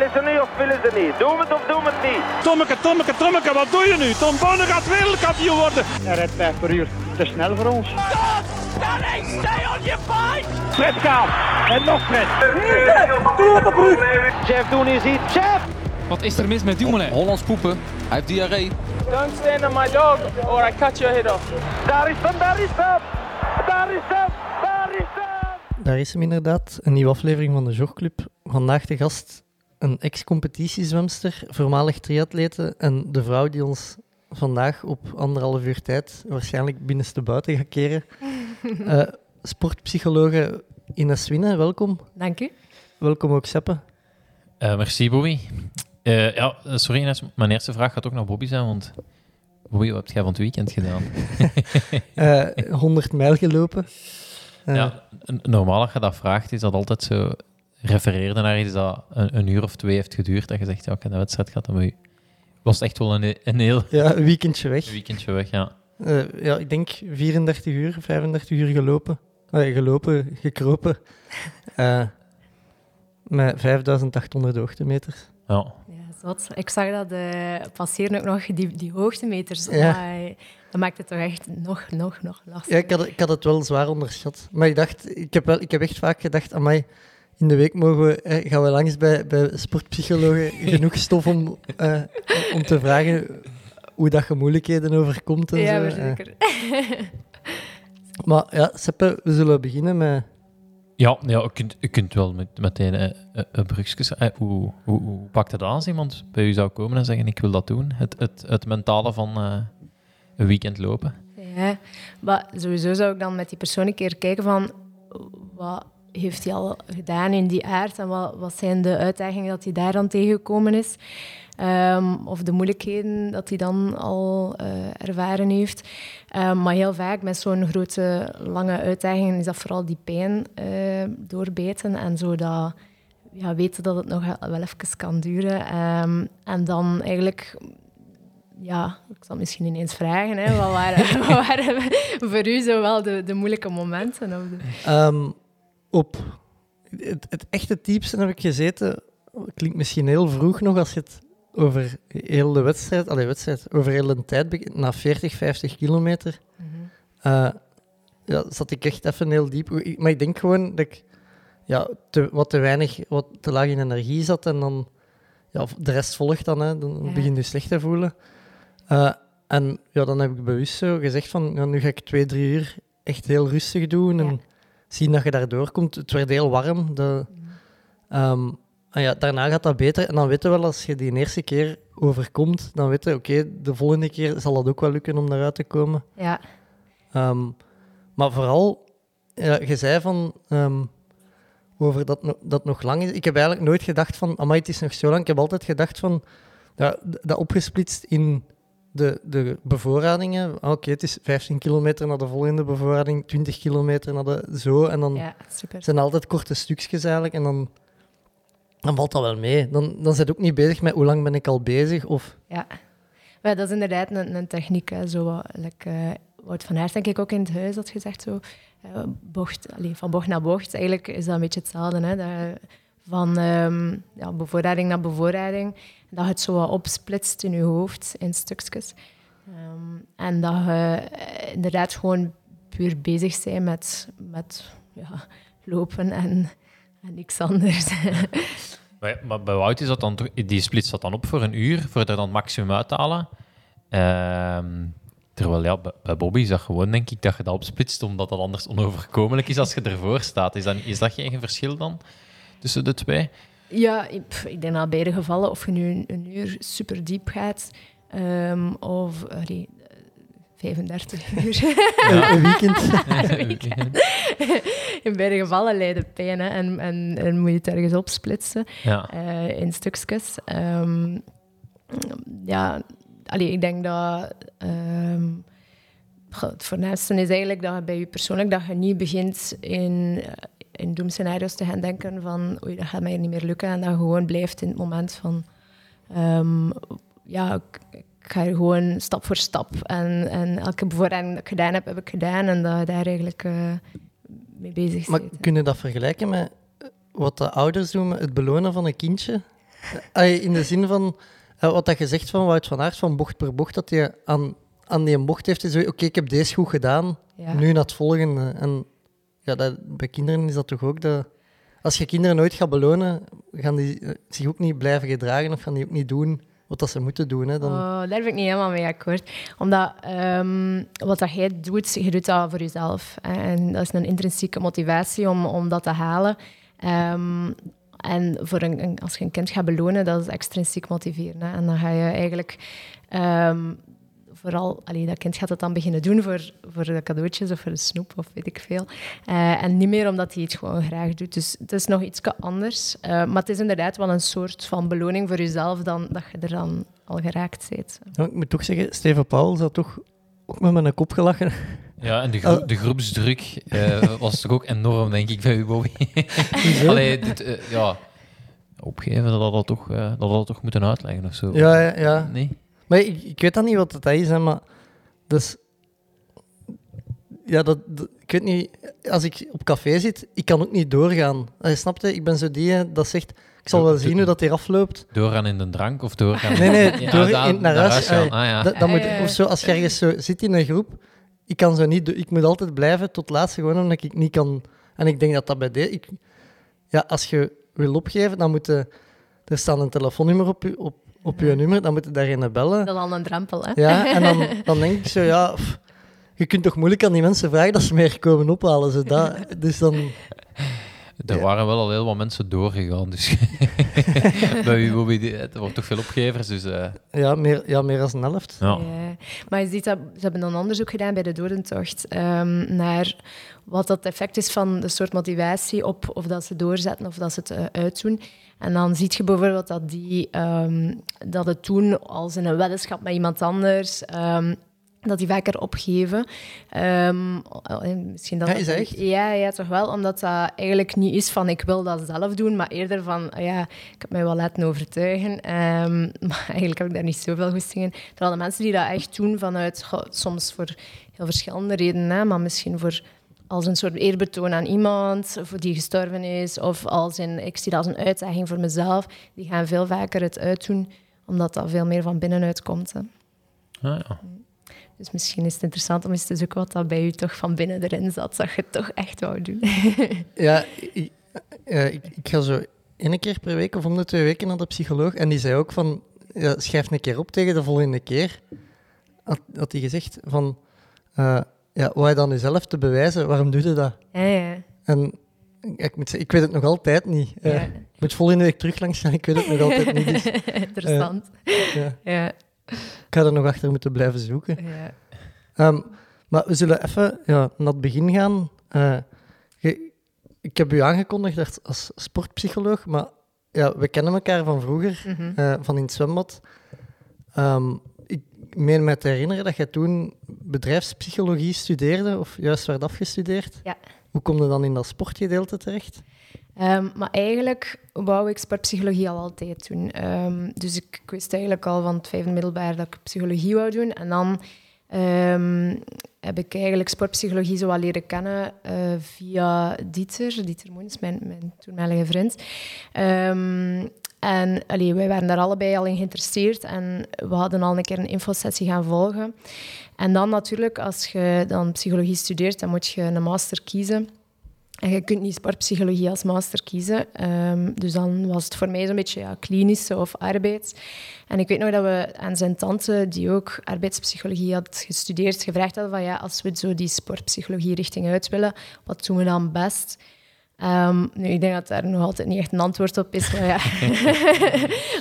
Willen ze nu of willen ze niet? Doen we het of doen we het niet? Tommeke, Tommeke, Tommeke, wat doe je nu? Tom Bonne gaat wereldkampioen worden. Hij rijdt 5 per uur. Te snel voor ons. Stop! Danny, stay on your fight! Fred Kaap. En nog Fred. Jeff Doen is hier. Jeff! Wat is er mis met Dumoulin? Hollands poepen. Hij heeft diarree. Don't stand on my dog or I cut your head off. Daar is hem, daar is hem! Daar is hem, daar is hem! Daar is hem inderdaad, een nieuwe aflevering van de Jogclub. Vandaag de gast een ex-competitiezwemster, voormalig triatlete en de vrouw die ons vandaag op anderhalf uur tijd waarschijnlijk binnenste buiten gaat keren. Eh sportpsychologe Ines Winnen, welkom. Dank u. Welkom ook Seppe. Eh, merci, Bobby. Eh, ja, sorry, Ines, mijn eerste vraag gaat ook naar Bobby zijn, want Bobby, wat heb jij van het weekend gedaan? Eh 100 mijl gelopen. Ja, normaal als je dat vraagt, is dat altijd zo refereerde naar iets dat een, een uur of twee heeft geduurd, dat je zegt, ja, ik heb een wedstrijd gehad, dan was het echt wel een, een heel ja, een weekendje weg. weekendje weg, ja. Eh, ja, ik denk 34 uur, 35 uur gelopen. Eh, gelopen, gekropen. Eh, met 5800 hoogtemeters. ja. Ja, zot. Ik zag dat eh passeren ook nog die, die hoogtemeters. Ja. Maar dat maakt het toch echt nog, nog, nog lastiger. Ja, ik had, ik had het wel zwaar onderschat. Maar ik dacht, ik heb, wel, ik heb echt vaak gedacht, amai, in de week mogen we, eh, gaan we langs bij, bij sportpsychologen genoeg stof om, eh, om te vragen hoe dat je moeilijkheden overkomt en Ja, zo. eh. zeker. Maar ja, Seppe, we zullen beginnen met... Ja, ja je, kunt, je kunt wel met, meteen eh, eh, een brugje... eh, hoe, hoe, hoe pakt het aan als iemand bij u zou komen en zeggen, ik wil dat doen? Het, het, het mentale van eh, een weekend lopen? Ja, maar sowieso zou ik dan met die persoon een keer kijken van wat heeft hij al gedaan in die aard en wat, wat zijn de uitdagingen dat hij daar dan tegengekomen is. Ehm, of de moeilijkheden dat hij dan al eh, ervaren heeft. Ehm, maar heel vaak met zo'n grote, lange uitdagingen is dat vooral die pijn eh, doorbeten en zo dat ja, weten dat het nog wel even kan duren. Ehm, en dan eigenlijk ja, ik zal misschien ineens vragen, hè, wat, waren, wat waren voor u zo wel de, de moeilijke momenten? Of. Op het, het echte diepste heb ik gezeten. Klinkt misschien heel vroeg nog als je het over heel de wedstrijd, allee, wedstrijd over heel de tijd begint, na 40, 50 kilometer. eh, ja, zat ik echt even heel diep. Maar ik denk gewoon dat ik ja, te, wat te weinig, wat te laag in energie zat en dan ja, de rest volgt dan, hè, dan Ja. begin je slecht te voelen. Eh, en ja, dan heb ik bewust zo gezegd van, ja, nu ga ik twee, drie uur echt heel rustig doen en zien dat je daardoor komt. Het werd heel warm. De, ehm, en ja, daarna gaat dat beter. En dan weet je wel, als je die eerste keer overkomt, dan weet je, oké, de volgende keer zal het ook wel lukken om daaruit te komen. Ja, Ehm, maar vooral, ja, je zei van ehm, over dat, dat nog lang is. Ik heb eigenlijk nooit gedacht van, amai, het is nog zo lang. Ik heb altijd gedacht van, ja, dat opgesplitst in de, de bevoorradingen. Oké, het is 15 kilometer naar de volgende bevoorrading, 20 kilometer naar de zo. En dan ja, super. zijn altijd korte stukjes eigenlijk. En dan, dan valt dat wel mee. Dan, dan zit ook niet bezig met hoe lang ben ik al bezig. Of, Ja. Maar dat is inderdaad een, een techniek. Hè. Zo, wat, like, eh, Wout van Aert, denk ik, ook in het huis had gezegd. Zo, eh, bocht, van bocht naar bocht. Eigenlijk is dat een beetje hetzelfde. Hè. Dat, van ehm, ja, bevoorrading naar bevoorrading. Dat het zo wat opsplitst in je hoofd in stukjes. Ehm, en dat je eh, inderdaad gewoon puur bezig bent met, met ja, lopen en, en niks anders. Maar, maar bij Wout is dat dan die splitst dat dan op voor een uur, voor er dan het maximum uit te halen. Ehm, terwijl ja, bij Bobby is dat gewoon, denk ik, dat je dat opsplitst, omdat dat anders onoverkomelijk is als je ervoor staat. Is dat, is dat geen verschil dan tussen de twee? Ja, ik, pff, ik denk dat beide gevallen, of je nu een, een uur super diep gaat, ehm, of allee, eh, 35 uur. een, een weekend. In beide gevallen lijden pijn hè, en, en, en moet je het ergens opsplitsen ja. eh, in stukjes. Ehm, ja, allee, ik denk dat goh, het voornaamste is eigenlijk dat je bij je persoonlijk dat je niet begint in, in doemscenario's te gaan denken van oei, dat gaat mij niet meer lukken en dat je gewoon blijft in het moment van ehm, ja, ik, ik ga gewoon stap voor stap en, en elke bevoorrading dat ik gedaan heb, heb ik gedaan en dat je daar eigenlijk eh, mee bezig Maar bent. kun je dat vergelijken met wat de ouders doen met het belonen van een kindje? In de zin van eh, wat dat je zegt van Wout van Aert, van bocht per bocht, dat hij aan, aan die bocht heeft, is oké, ik heb deze goed gedaan, Ja. nu naar het volgende. En ja, dat, bij kinderen is dat toch ook dat... Als je kinderen nooit gaat belonen, gaan die eh, zich ook niet blijven gedragen of gaan die ook niet doen wat ze moeten doen. Hè. Dan, Oh, daar ben ik niet helemaal mee akkoord. Omdat ehm, wat dat jij doet, je doet dat voor jezelf. En dat is een intrinsieke motivatie om, om dat te halen. Ehm, en voor een- als je een kind gaat belonen, dat is extrinsiek motiveren. Hè. En dan ga je eigenlijk ehm, vooral, allee, dat kind gaat het dan beginnen doen voor, voor de cadeautjes of voor de snoep of weet ik veel. Eh, en niet meer omdat hij het gewoon graag doet. Dus het is nog iets anders. Eh, maar het is inderdaad wel een soort van beloning voor jezelf dan, dat je er dan al geraakt bent. Ja, ik moet toch zeggen, Steven Paul had toch ook met mijn kop gelachen. Ja, en de, gro- de groepsdruk eh, was toch ook enorm, denk ik, bij u, Bobby. Allee, dit, eh, ja, opgeven dat dat, dat toch, eh, dat dat toch moeten uitleggen of zo. Ja, ja, ja. Nee? Maar ik, ik weet dan niet wat dat is, hè, maar... Dus... Ja, dat, dat- ik weet niet... Als ik op café zit, ik kan ook niet doorgaan. Je snapt het? Ik ben zo die dat zegt... Ik zal wel zien hoe dat hier afloopt. Doorgaan in de drank of doorgaan... Nee, nee, Ja, door in, naar huis. Ah, ja. dat, dat moet, of zo, als je ergens zo zit in een groep, ik kan zo niet... Ik moet altijd blijven tot laatste, gewoon omdat ik niet kan... En ik denk dat dat bij. Ik, ja, als je wil opgeven, dan moet je... Er staat een telefoonnummer op je, op, op je nummer, dan moet je daarin bellen. Dat is al een drempel, hè? Ja, en dan, dan denk ik zo, ja... pff, je kunt toch moeilijk aan die mensen vragen dat ze meer komen ophalen. Zo dat, dus dan... Er waren wel al heel wat mensen doorgegaan, dus bij Bobby, er wordt toch veel opgevers, dus... eh, Ja, meer, ja, meer dan een helft. ja. Ja. Maar je ziet dat ze hebben een onderzoek gedaan bij de dodentocht ehm, naar wat dat effect is van de soort motivatie op of dat ze doorzetten of dat ze het eh, uitdoen. En dan zie je bijvoorbeeld dat, die, ehm, dat het doen als in een weddenschap met iemand anders, ehm, dat die vaker opgeven. Eh, misschien dat Ja, is echt? Ja, ja, toch wel. Omdat dat eigenlijk niet is van ik wil dat zelf doen, maar eerder van ah ja, ik heb mij wel laten overtuigen. Maar eigenlijk heb ik daar niet zoveel goesting in. Terwijl de mensen die dat echt doen vanuit, soms voor heel verschillende redenen, maar misschien voor als een soort eerbetoon aan iemand voor die gestorven is, of als in, ik zie dat als een uitdaging voor mezelf, die gaan veel vaker het uitdoen, omdat dat veel meer van binnenuit komt. Hè. Ah, ja. Dus misschien is het interessant om eens te zoeken wat dat bij u toch van binnen erin zat, dat je het toch echt wou doen. Ja, ik, eh, ik, ik ga zo één keer per week of om de twee weken naar de psycholoog. En die zei ook van, ja, schrijf een keer op tegen de volgende keer. Had, had hij gezegd van, eh ja, wou je dan jezelf te bewijzen, waarom doe je dat? Ja, ja. En ik, moet zeggen, ik weet het nog altijd niet. Eh, Ja. Ik moet volgende week terug langs gaan, ik weet het nog altijd niet. Dus Interessant. ja, Ja, ik ga er nog achter moeten blijven zoeken. ja. Ehm, maar we zullen even ja, naar het begin gaan. Eh, je- ik heb u aangekondigd als, sportpsycholoog, maar ja, we kennen elkaar van vroeger, Mhm. eh, van in het zwembad. Ehm, ik meen me te herinneren dat jij toen bedrijfspsychologie studeerde, of juist werd afgestudeerd. Ja. Hoe kom je dan in dat sportgedeelte terecht? Ehm, maar eigenlijk wou ik sportpsychologie al altijd doen. Ehm, dus ik, ik wist eigenlijk al van het vijfde middelbaar dat ik psychologie wou doen. En dan ehm, heb ik eigenlijk sportpsychologie zo wel leren kennen eh, via Dieter. Dieter Moens, mijn, mijn toenmalige vriend. En allee, wij waren daar allebei al in geïnteresseerd en we hadden al een keer een infosessie gaan volgen. En dan natuurlijk, als je dan psychologie studeert, dan moet je een master kiezen. En je kunt niet sportpsychologie als master kiezen. Ehm, dus dan was het voor mij zo'n beetje ja, klinische of arbeids. En ik weet nog dat we aan zijn tante, die ook arbeidspsychologie had gestudeerd, gevraagd hadden van ja, als we zo die sportpsychologie richting uit willen, wat doen we dan best? Ehm, nu, ik denk dat daar nog altijd niet echt een antwoord op is. Maar ja.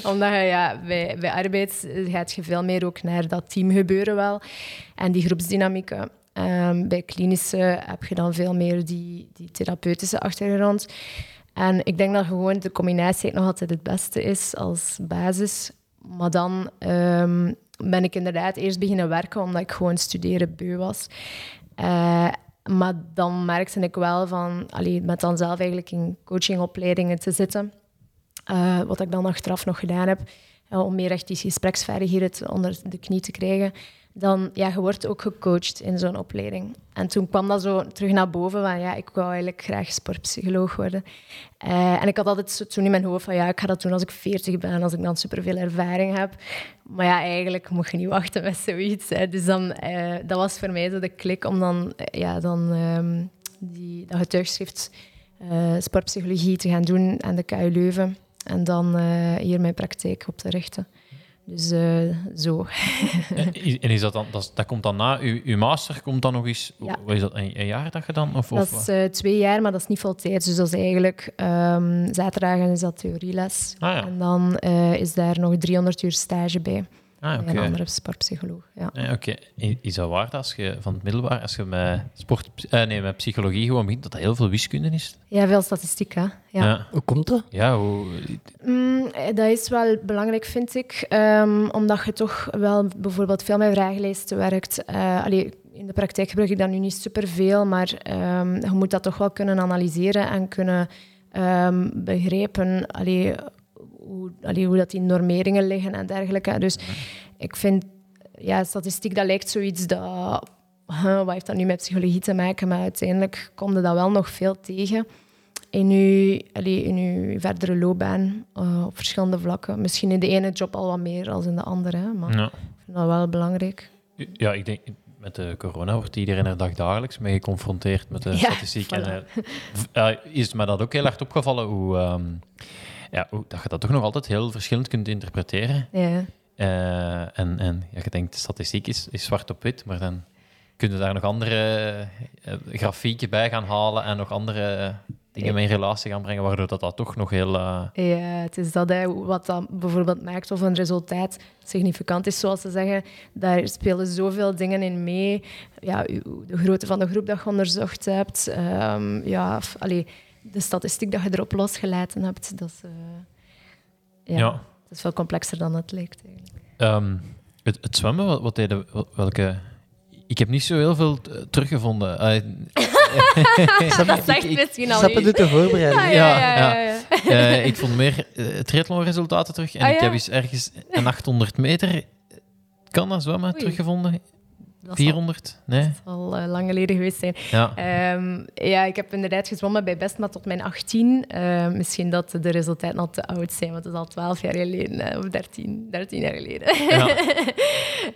Omdat je, ja, bij, bij arbeid gaat je veel meer ook naar dat teamgebeuren wel. En die groepsdynamieken. Ehm, bij klinische heb je dan veel meer die, die therapeutische achtergrond. En ik denk dat gewoon de combinatie nog altijd het beste is als basis. Maar dan ehm, ben ik inderdaad eerst beginnen werken omdat ik gewoon studeren beu was. Eh, maar dan merkte ik wel van, allee, met dan zelf eigenlijk in coachingopleidingen te zitten, eh, wat ik dan achteraf nog gedaan heb, eh, om meer echt die gespreksvaardigheden onder de knie te krijgen, dan ja, je wordt ook gecoacht in zo'n opleiding. En toen kwam dat zo terug naar boven van ja, ik wou eigenlijk graag sportpsycholoog worden. Eh, en ik had altijd zo toen in mijn hoofd van ja, ik ga dat doen als ik 40 ben, als ik dan superveel ervaring heb. Maar ja, eigenlijk moet je niet wachten met zoiets. Hè. Dus dan, eh, dat was voor mij zo de klik om dan, eh, ja, dan ehm, die, dat getuigschrift sportpsychologie te gaan doen aan de KU Leuven. En dan hier mijn praktijk op te richten. Dus eh, zo. En is- dat dan, dat, dat komt dan na uw, uw master, komt dan nog eens, Ja. wat is dat, een, een jaar dat je dan? Of, Dat is eh, twee jaar, maar dat is niet vol tijd. Dus dat is eigenlijk ehm, zaterdagen is dat theorieles. Ah, ja. En dan eh, is daar nog 300 uur stage bij. Ah, een andere sportpsycholoog. Ja. Nee, oké. Is dat waar dat als je van het middelbaar, als je met, sport, eh, nee, met psychologie gewoon begint, dat dat heel veel wiskunde is? ja, veel statistiek, hè? Ja. Ja, Hoe komt dat? Ja, hoe... Mm, eh, dat is wel belangrijk, vind ik. ehm, omdat je toch wel bijvoorbeeld veel met vragenlijsten werkt. Eh, allee, in de praktijk gebruik ik dat nu niet superveel, maar ehm, je moet dat toch wel kunnen analyseren en kunnen ehm, begrijpen allee, hoe, allee, hoe dat die normeringen liggen en dergelijke. Dus ik vind, ja, statistiek, dat lijkt zoiets dat... huh, wat heeft dat nu met psychologie te maken? Maar uiteindelijk komt er dat wel nog veel tegen in uw, allee, in uw verdere loopbaan eh, op verschillende vlakken. Misschien in de ene job al wat meer dan in de andere, maar Ja. ik vind dat wel belangrijk. Ja, ik denk, met de corona wordt iedereen er dagdagelijks mee geconfronteerd met de Ja, statistiek. En, voilà. eh, is me dat ook heel hard opgevallen, hoe, ehm, ja, dat je dat toch nog altijd heel verschillend kunt interpreteren. Ja. Eh, en en ja, je denkt, statistiek is, is zwart op wit, maar dan kun je daar nog andere eh, grafieken bij gaan halen en nog andere eh, dingen mee in relatie gaan brengen, waardoor dat, dat toch nog heel... Ja, het is dat hè, wat dat bijvoorbeeld maakt of een resultaat significant is, zoals ze zeggen. Daar spelen zoveel dingen in mee. Ja, de grootte van de groep dat je onderzocht hebt. ehm, ja, allee, de statistiek dat je erop losgelaten hebt. Dat is, eh, ja, Ja. Het is veel complexer dan het lijkt. Eigenlijk. Ehm, het, het zwemmen, wat, wat deden wel- welke... Ik heb niet zo heel veel eh, teruggevonden. Dat zegt ik- misschien al Sappen doet de voorbereiding. Ah, ja, Ja, ja, ja. ja, ja. eh, ik vond meer uh, triathlonresultaten terug. En Ah, ik ja? heb eens ergens een 800 meter... Kan dat zwemmen Oei. teruggevonden? Dat zal- 400? Nee? zal eh, lang geleden geweest zijn. Ja. Ehm, ja, ik heb inderdaad gezwommen bij Bestma tot mijn 18. Eh, misschien dat de resultaten al te oud zijn, want het is al 12 jaar geleden, eh, of 13, 13 jaar geleden. Ja.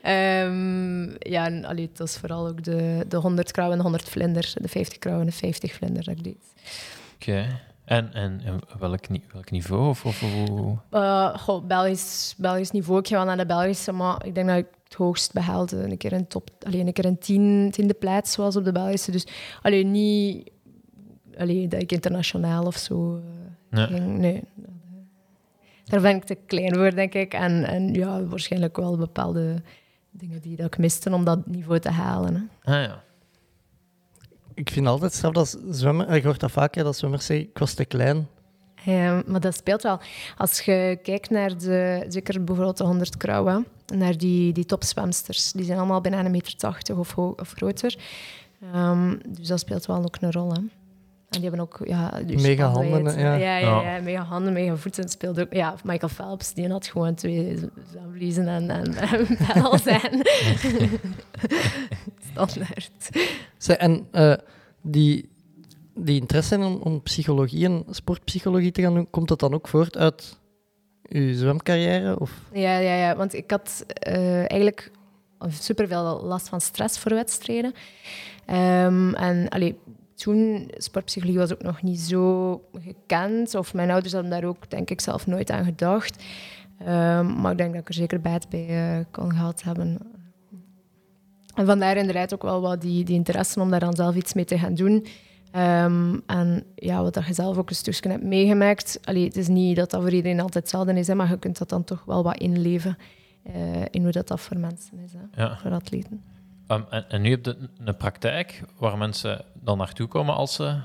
Ehm, ja, en, allee, het was vooral ook de, de 100 krauw en de 100 vlinder, de 50 krauw en de 50 vlinder dat ik deed. Oké. En, en, en welk, welk niveau? Of, of, hoe- Eh, goh, Belgisch, Belgisch niveau. Ik ga wel naar de Belgische, maar ik denk dat ik het hoogst behaalde. Een keer een top, alleen een keer een tien, tiende plaats was op de Belgische. Dus alleen niet alleen dat ik internationaal of zo eh, Nee. ging. Nee. Daar ben ik te klein voor, denk ik. En, en ja, waarschijnlijk wel bepaalde dingen die dat ik miste om dat niveau te halen. Hè. Ah ja. Ik vind altijd straf dat zwemmen... Je hoort dat vaker, dat zwemmers zeggen, ik te klein. Ja, maar dat speelt wel. Als je kijkt naar de, zeker bijvoorbeeld de 100 krauwen, naar die, die topzwemsters, die zijn allemaal bijna een meter 80 of, of groter. Ehm, dus dat speelt wel ook een rol. Hè. En die hebben ook ja, die Mega handen, ja. Ja, ja, Ja. ja, mega handen, mega voeten. speelt ook. Ja, Michael Phelps, die had gewoon twee zwemvliezen en, en, en aan. Standaard. Zeg, en eh, die, die interesse om, om psychologie en sportpsychologie te gaan doen, komt dat dan ook voort uit uw zwemcarrière? Of? Ja, ja, ja, want ik had eh, eigenlijk superveel last van stress voor wedstrijden. Ehm, en allee, toen, sportpsychologie was ook nog niet zo gekend. Of mijn ouders hadden daar ook, denk ik, zelf nooit aan gedacht. Ehm, maar ik denk dat ik er zeker baat bij eh, kon gehad hebben. En vandaar inderdaad ook wel wat die, die interesse om daar dan zelf iets mee te gaan doen. Ehm, en ja, wat dat je zelf ook een stukje hebt meegemaakt. Allee, het is niet dat dat voor iedereen altijd hetzelfde is, hè, maar je kunt dat dan toch wel wat inleven eh, in hoe dat, dat voor mensen is, hè, ja. voor atleten. Ehm, en, en nu heb je een praktijk waar mensen dan naartoe komen als ze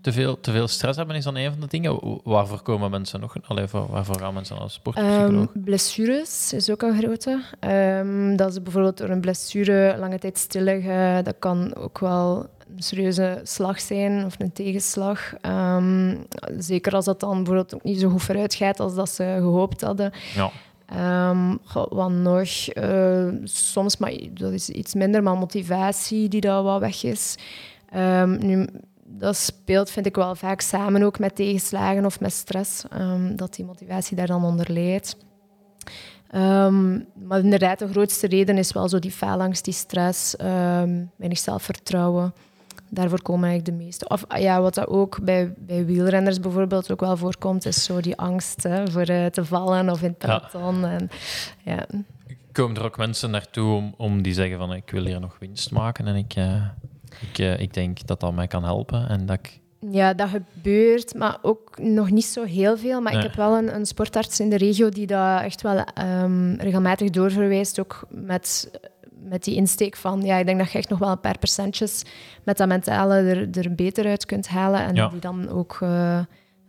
te veel, te veel stress hebben, is dan een van de dingen. Wa- Waarvoor komen mensen nog? Allee, voor, waarvoor gaan mensen als sportpsycholoog? Ehm, blessures is ook een grote. Ehm, dat ze bijvoorbeeld door een blessure lange tijd stil liggen. Dat kan ook wel een serieuze slag zijn of een tegenslag. Zeker als dat dan bijvoorbeeld ook niet zo goed vooruit gaat als dat ze gehoopt hadden. ja. Goh, wat nog? Eh, soms, maar dat is iets minder, maar motivatie die daar wat weg is. Ehm, nu, dat speelt, vind ik wel vaak samen ook met tegenslagen of met stress, ehm, dat die motivatie daar dan onder leidt. Maar inderdaad, de grootste reden is wel zo die faalangst, die stress, weinig zelfvertrouwen. Daarvoor komen eigenlijk de meeste. Of ah ja, wat dat ook bij, bij wielrenners bijvoorbeeld ook wel voorkomt, is zo die angst hè, voor eh, te vallen of in het Ja. En, ja. Komen er ook mensen naartoe om, om die zeggen van ik wil hier nog winst maken en ik, eh, ik, eh, ik denk dat dat mij kan helpen en dat ik... Ja, dat gebeurt, maar ook nog niet zo heel veel. Maar Nee. ik heb wel een, een sportarts in de regio die dat echt wel ehm, regelmatig doorverwijst, ook met, met die insteek van, ja, ik denk dat je echt nog wel een paar percentjes met dat mentale er, er beter uit kunt halen en Ja. die dan ook eh,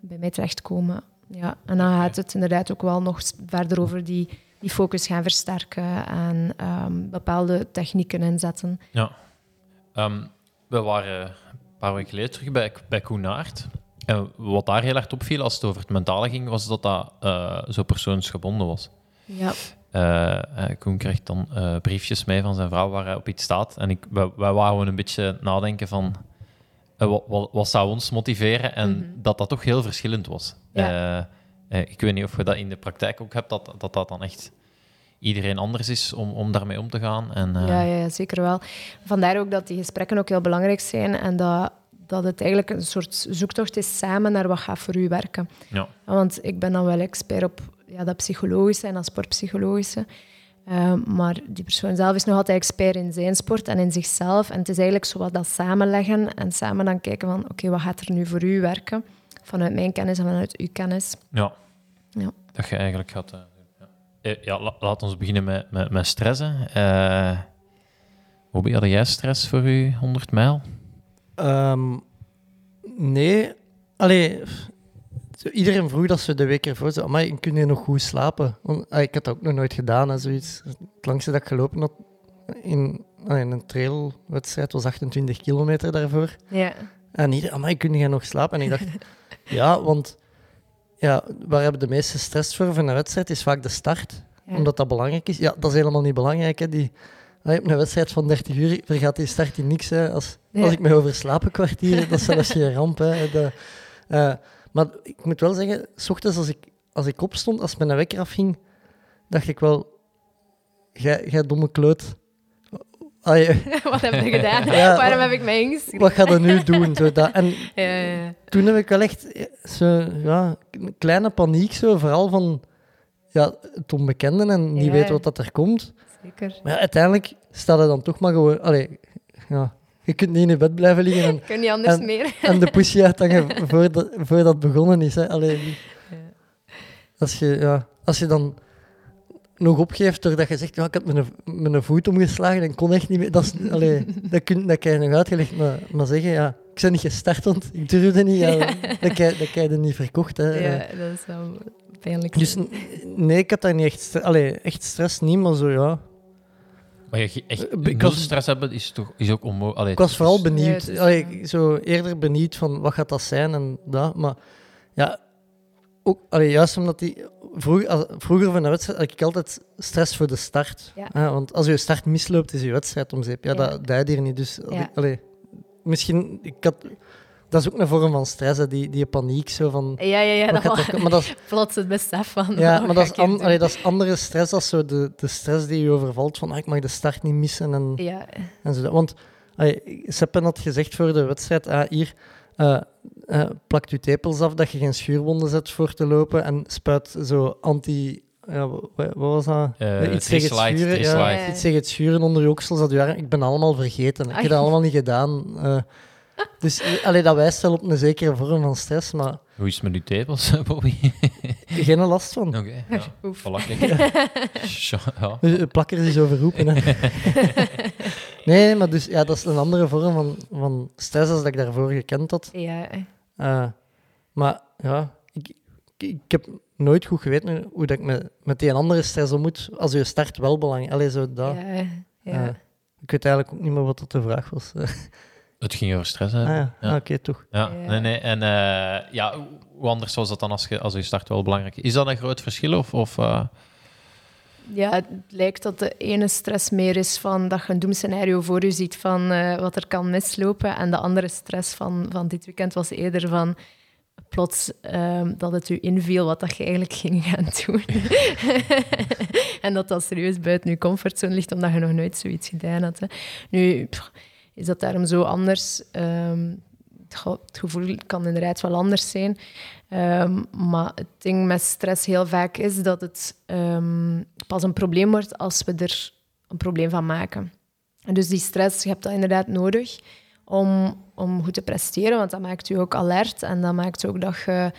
bij mij terechtkomen. Ja, en dan gaat het inderdaad ook wel nog verder over die, die focus gaan versterken en ehm, bepaalde technieken inzetten. Ja. Ehm, we waren een paar weken geleden terug bij, bij Koen Naert. En wat daar heel erg opviel als het over het mentale ging, was dat dat eh, zo persoonsgebonden was. Ja. Eh, eh, Koen krijgt dan eh, briefjes mee van zijn vrouw waar hij op iets staat. En ik, wij, wij waren gewoon een beetje nadenken van wat, wat, wat zou ons motiveren en Mhm. dat dat toch heel verschillend was. Ja. Ik weet niet of je dat in de praktijk ook hebt, dat dat, dat dan echt iedereen anders is om, om daarmee om te gaan. En, Ja, ja, ja, zeker wel. Vandaar ook dat die gesprekken ook heel belangrijk zijn en dat, dat het eigenlijk een soort zoektocht is samen naar wat gaat voor u werken. Ja. Want ik ben dan wel expert op ja, dat psychologische en dat sportpsychologische. Eh, maar die persoon zelf is nog altijd expert in zijn sport en in zichzelf. En het is eigenlijk zo wat dat samenleggen en samen dan kijken van oké, wat gaat er nu voor u werken? Vanuit mijn kennis en vanuit uw kennis. Ja. Ja. Dat je eigenlijk gaat eh. Ja, Eh, ja la- laat ons beginnen met, met, met stressen. Eh Bobby, had jij stress voor u 100 mijl? Ehm, nee. Allee, zo, iedereen vroeg dat ze de week ervoor zo, maar kun je nog goed slapen? Want, ah, ik had dat ook nog nooit gedaan, hè, zoiets. Het langste dat ik gelopen had in, ah, in een trailwedstrijd was 28 kilometer daarvoor. Ja. En iedereen, amai, kun je nog slapen? En ik dacht, ja, want ja, waar hebben de meeste stress voor van een wedstrijd is vaak de start. Ja. Omdat dat belangrijk is. Ja, dat is helemaal niet belangrijk. Hè. Die, ah, je hebt een wedstrijd van 30 uur, vergaat die start in niks. Hè. Als, Ja. als ik me overslaap een kwartier, dat is zelfs geen ramp. Hè. De, eh, maar ik moet wel zeggen, s ochtends als ik, als ik opstond, als mijn wekker afging, dacht ik wel, jij domme je- wat heb je gedaan? Ja, Waarom heb ik mij ingeschreven? wat ga je nu doen? Zo, dat, en Ja, ja, ja. toen heb ik wel echt zo, ja, een kleine paniek, zo, vooral van ja, het onbekende en niet weten wat dat er komt. Zeker. Maar ja, uiteindelijk staat er dan toch maar gewoon... Allee, ja, je kunt niet in je bed blijven liggen en, niet anders En- meer. en de pussy uithangen voordat, voordat het begonnen is. Hè. Allee, als, je, ja, als je dan nog opgeeft doordat je zegt, ja, ik had mijn, mijn voet omgeslagen en kon echt niet meer... Dat, is, allee, dat, kun, dat kan je nog uitgelegd, maar, maar zeggen, ja, ik ben niet gestart, want ik durfde niet. Ja, dat, kan, je- dat kan je niet verkocht. Hè. Ja, dat is wel pijnlijk. Dus nee, ik had daar niet echt... Allee, echt stress niet, maar zo, ja... Maar je echt Eh, ik was- stress hebben is, toch, is ook onmogelijk. Ik was vooral benieuwd. Allee, zo eerder benieuwd van wat gaat dat zijn en dat. Maar ja, ook, allee, juist omdat die... Vroeger, als- vroeger van de wedstrijd had ik altijd stress voor de start. Ja. Hè, want als je start misloopt, is je wedstrijd om zeep. Ja, Ja. dat dat hier niet. Dus allee, misschien... Ik had, dat is ook een vorm van stress, hè, die, die paniek. Zo van, Ja, ja, ja. Dat er, maar dat is, plots het besef van... ja, maar dat is, an- allee, dat is andere stress als zo de, de stress die je overvalt van ah, ik mag de start niet missen. En, Ja, en zo. Want allee, Seppen had gezegd voor de wedstrijd, ah, hier, eh eh, plakt je tepels af dat je geen schuurwonden zet voor te lopen en spuit zo anti... Ja, wa- wat, was dat? Eh, iets tegen het schuren. Ja, iets tegen het schuren onder je oksels. Dat je ik ben allemaal vergeten. Ik heb Ai. dat allemaal niet gedaan. Dus eh, allee, dat wijst wel op een zekere vorm van stress, maar Hoe is het met uw tepels, Bobby? geen last van. Oké, ja. Oef. Ja. Plakkers is overroepen. Hè. nee, maar dus, ja, dat is een andere vorm van, van stress als dat ik daarvoor gekend had. ja. Eh, maar ja, ik, ik, ik heb nooit goed geweten hoe dat ik met, met die andere stress om moet als je start wel belangrijk. Allee, zo dat. Ja, ja. Eh, ik weet eigenlijk ook niet meer wat dat de vraag was. ah, Het ging over stress, hè? ja, Ja. Ah, oké, toch. Ja, nee, nee. En eh, ja, hoe anders was dat dan als je, als je start wel belangrijk is? Dat een groot verschil? Of, of, eh, Ja, het lijkt dat de ene stress meer is van dat je een doemscenario voor je ziet van eh, wat er kan mislopen. En de andere stress van, van dit weekend was eerder van plots ehm, dat het u inviel wat dat je eigenlijk ging gaan doen. en dat dat serieus buiten je comfortzone ligt, omdat je nog nooit zoiets gedaan had. Hè. Nu pff, is dat daarom zo anders. Ehm, het ge- het gevoel kan inderdaad wel anders zijn. Ehm, maar het ding met stress heel vaak is dat het ehm, pas een probleem wordt als we er een probleem van maken. En dus die stress, je hebt dat inderdaad nodig om, om goed te presteren, want dat maakt u ook alert en dat maakt ook dat je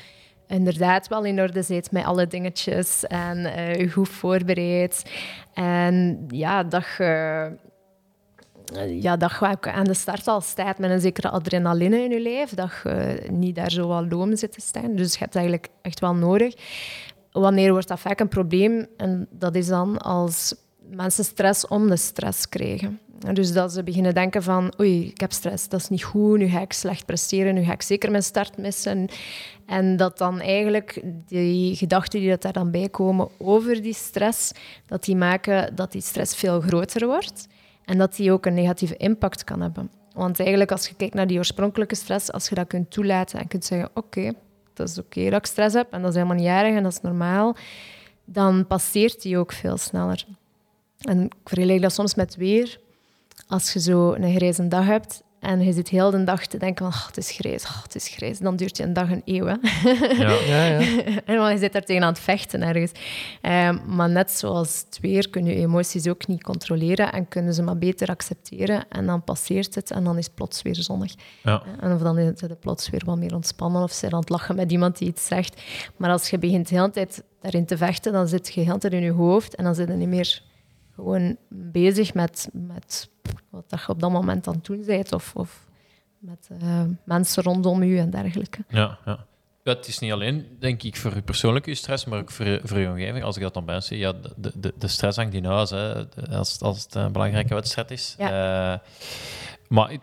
inderdaad wel in orde zit met alle dingetjes en eh, je goed voorbereidt. En ja, dat je ja, dat je aan de start al staat met een zekere adrenaline in je lijf, dat je niet daar zo wat loom zit te staan. Dus je hebt eigenlijk echt wel nodig. Wanneer wordt dat vaak een probleem? En dat is dan als mensen stress om de stress krijgen. En Dus dat ze beginnen denken van, oei, ik heb stress, dat is niet goed, nu ga ik slecht presteren, nu ga ik zeker mijn start missen. En dat dan eigenlijk die gedachten die daar dan bij komen over die stress, dat die maken dat die stress veel groter wordt. En dat die ook een negatieve impact kan hebben. Want eigenlijk, als je kijkt naar die oorspronkelijke stress, als je dat kunt toelaten en kunt zeggen: Oké, dat is oké dat ik stress heb en dat is helemaal niet erg en dat is normaal, dan passeert die ook veel sneller. En ik vergelijk dat soms met weer. Als je zo een grijze dag hebt en je zit heel de dag te denken: van, "Ah, Het is grijs, ah, het is grijs, dan duurt je een dag een eeuw. Hè? Ja. Ja, ja. en want je zit daar tegen aan het vechten ergens. Ehm, maar net zoals het weer kun je emoties ook niet controleren en kunnen ze maar beter accepteren. En dan passeert het en dan is het plots weer zonnig. Ja. En of dan is het plots weer wat meer ontspannen of zijn aan het lachen met iemand die iets zegt. Maar als je begint de hele tijd daarin te vechten, dan zit je de hele tijd in je hoofd en dan zit je niet meer gewoon bezig met, met wat dat je op dat moment aan het doen bent of, of met eh, mensen rondom je en dergelijke. Ja, ja. Ja, het is niet alleen, denk ik, voor je persoonlijke stress, maar ook voor je, voor je omgeving. Als ik dat dan bij zie, ja, de, de, de stress hangt in huis, hè, als, als het een belangrijke wedstrijd is. Eh, maar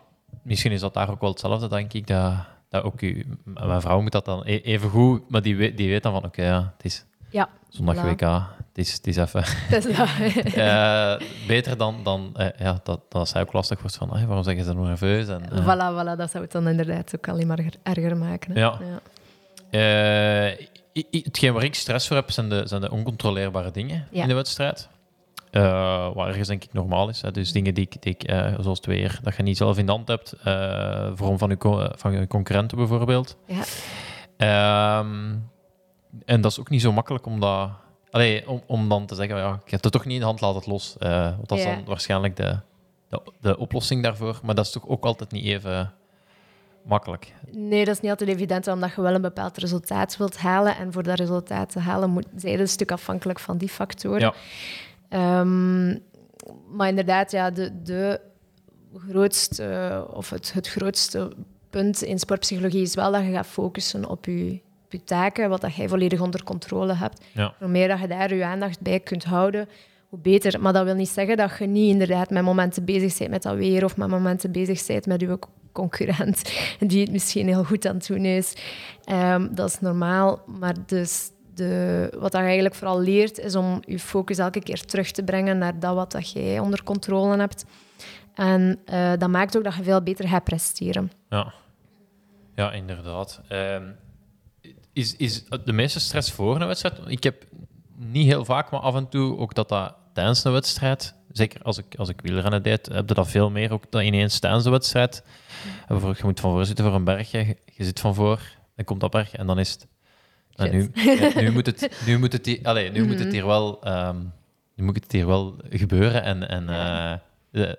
misschien is dat daar ook wel hetzelfde, denk ik. Dat, dat ook u, mijn vrouw moet dat dan e- even goed, maar die weet, die weet dan van, oké, ja, het is Ja, zondag voilà. WK, het is, het is even... Dat is eh, beter dan, dan eh, ja, dat, dat zij ook lastig wordt van, "Hey, waarom zeg je zo nerveus? En, eh, Voilà, voilà, dat zou het dan inderdaad ook alleen maar erger- maken. hè. Ja. Hetgeen waar ik stress voor heb, zijn de, zijn de oncontroleerbare dingen Ja. in de wedstrijd. Waar ergens denk ik normaal is. Hè. Dus dingen die ik, die ik zoals het weer, dat je niet zelf in de hand hebt, eh vorm van je, co- van je concurrenten bijvoorbeeld. Ja. Ehm, en dat is ook niet zo makkelijk om dat... Allee, om, om dan te zeggen, ja, ik heb het toch niet in de hand, laat het los. Eh, want dat is dan waarschijnlijk de, de, de oplossing daarvoor. Maar dat is toch ook altijd niet even makkelijk. Nee, dat is niet altijd evident, omdat je wel een bepaald resultaat wilt halen. En voor dat resultaat te halen, moet, zijn je een stuk afhankelijk van die factoren. Ja. Ehm, maar inderdaad, ja, de, de grootste, of het, het grootste punt in sportpsychologie is wel dat je gaat focussen op je, je taken, wat dat jij volledig onder controle hebt. Ja. Hoe meer dat je daar je aandacht bij kunt houden, hoe beter. Maar dat wil niet zeggen dat je niet inderdaad met momenten bezig bent met dat weer of met momenten bezig bent met je concurrent die het misschien heel goed aan het doen is. Ehm, dat is normaal, maar dus de, wat je eigenlijk vooral leert, is om je focus elke keer terug te brengen naar dat wat dat jij onder controle hebt. En eh, dat maakt ook dat je veel beter gaat presteren. Ja, ja inderdaad. Ehm, is, is de meeste stress voor een wedstrijd? Ik heb niet heel vaak, maar af en toe ook dat dat tijdens een wedstrijd, zeker als ik, als ik wielrennen deed, heb je dat veel meer ook dan ineens tijdens de wedstrijd. Bijvoorbeeld, je moet van voor zitten voor een bergje, je, zit van voor, dan komt dat berg en dan is het... En nu, ja, nu moet het, nu moet het, hier- allee, nu moet het hier wel, ehm, nu moet het hier wel gebeuren. En, en,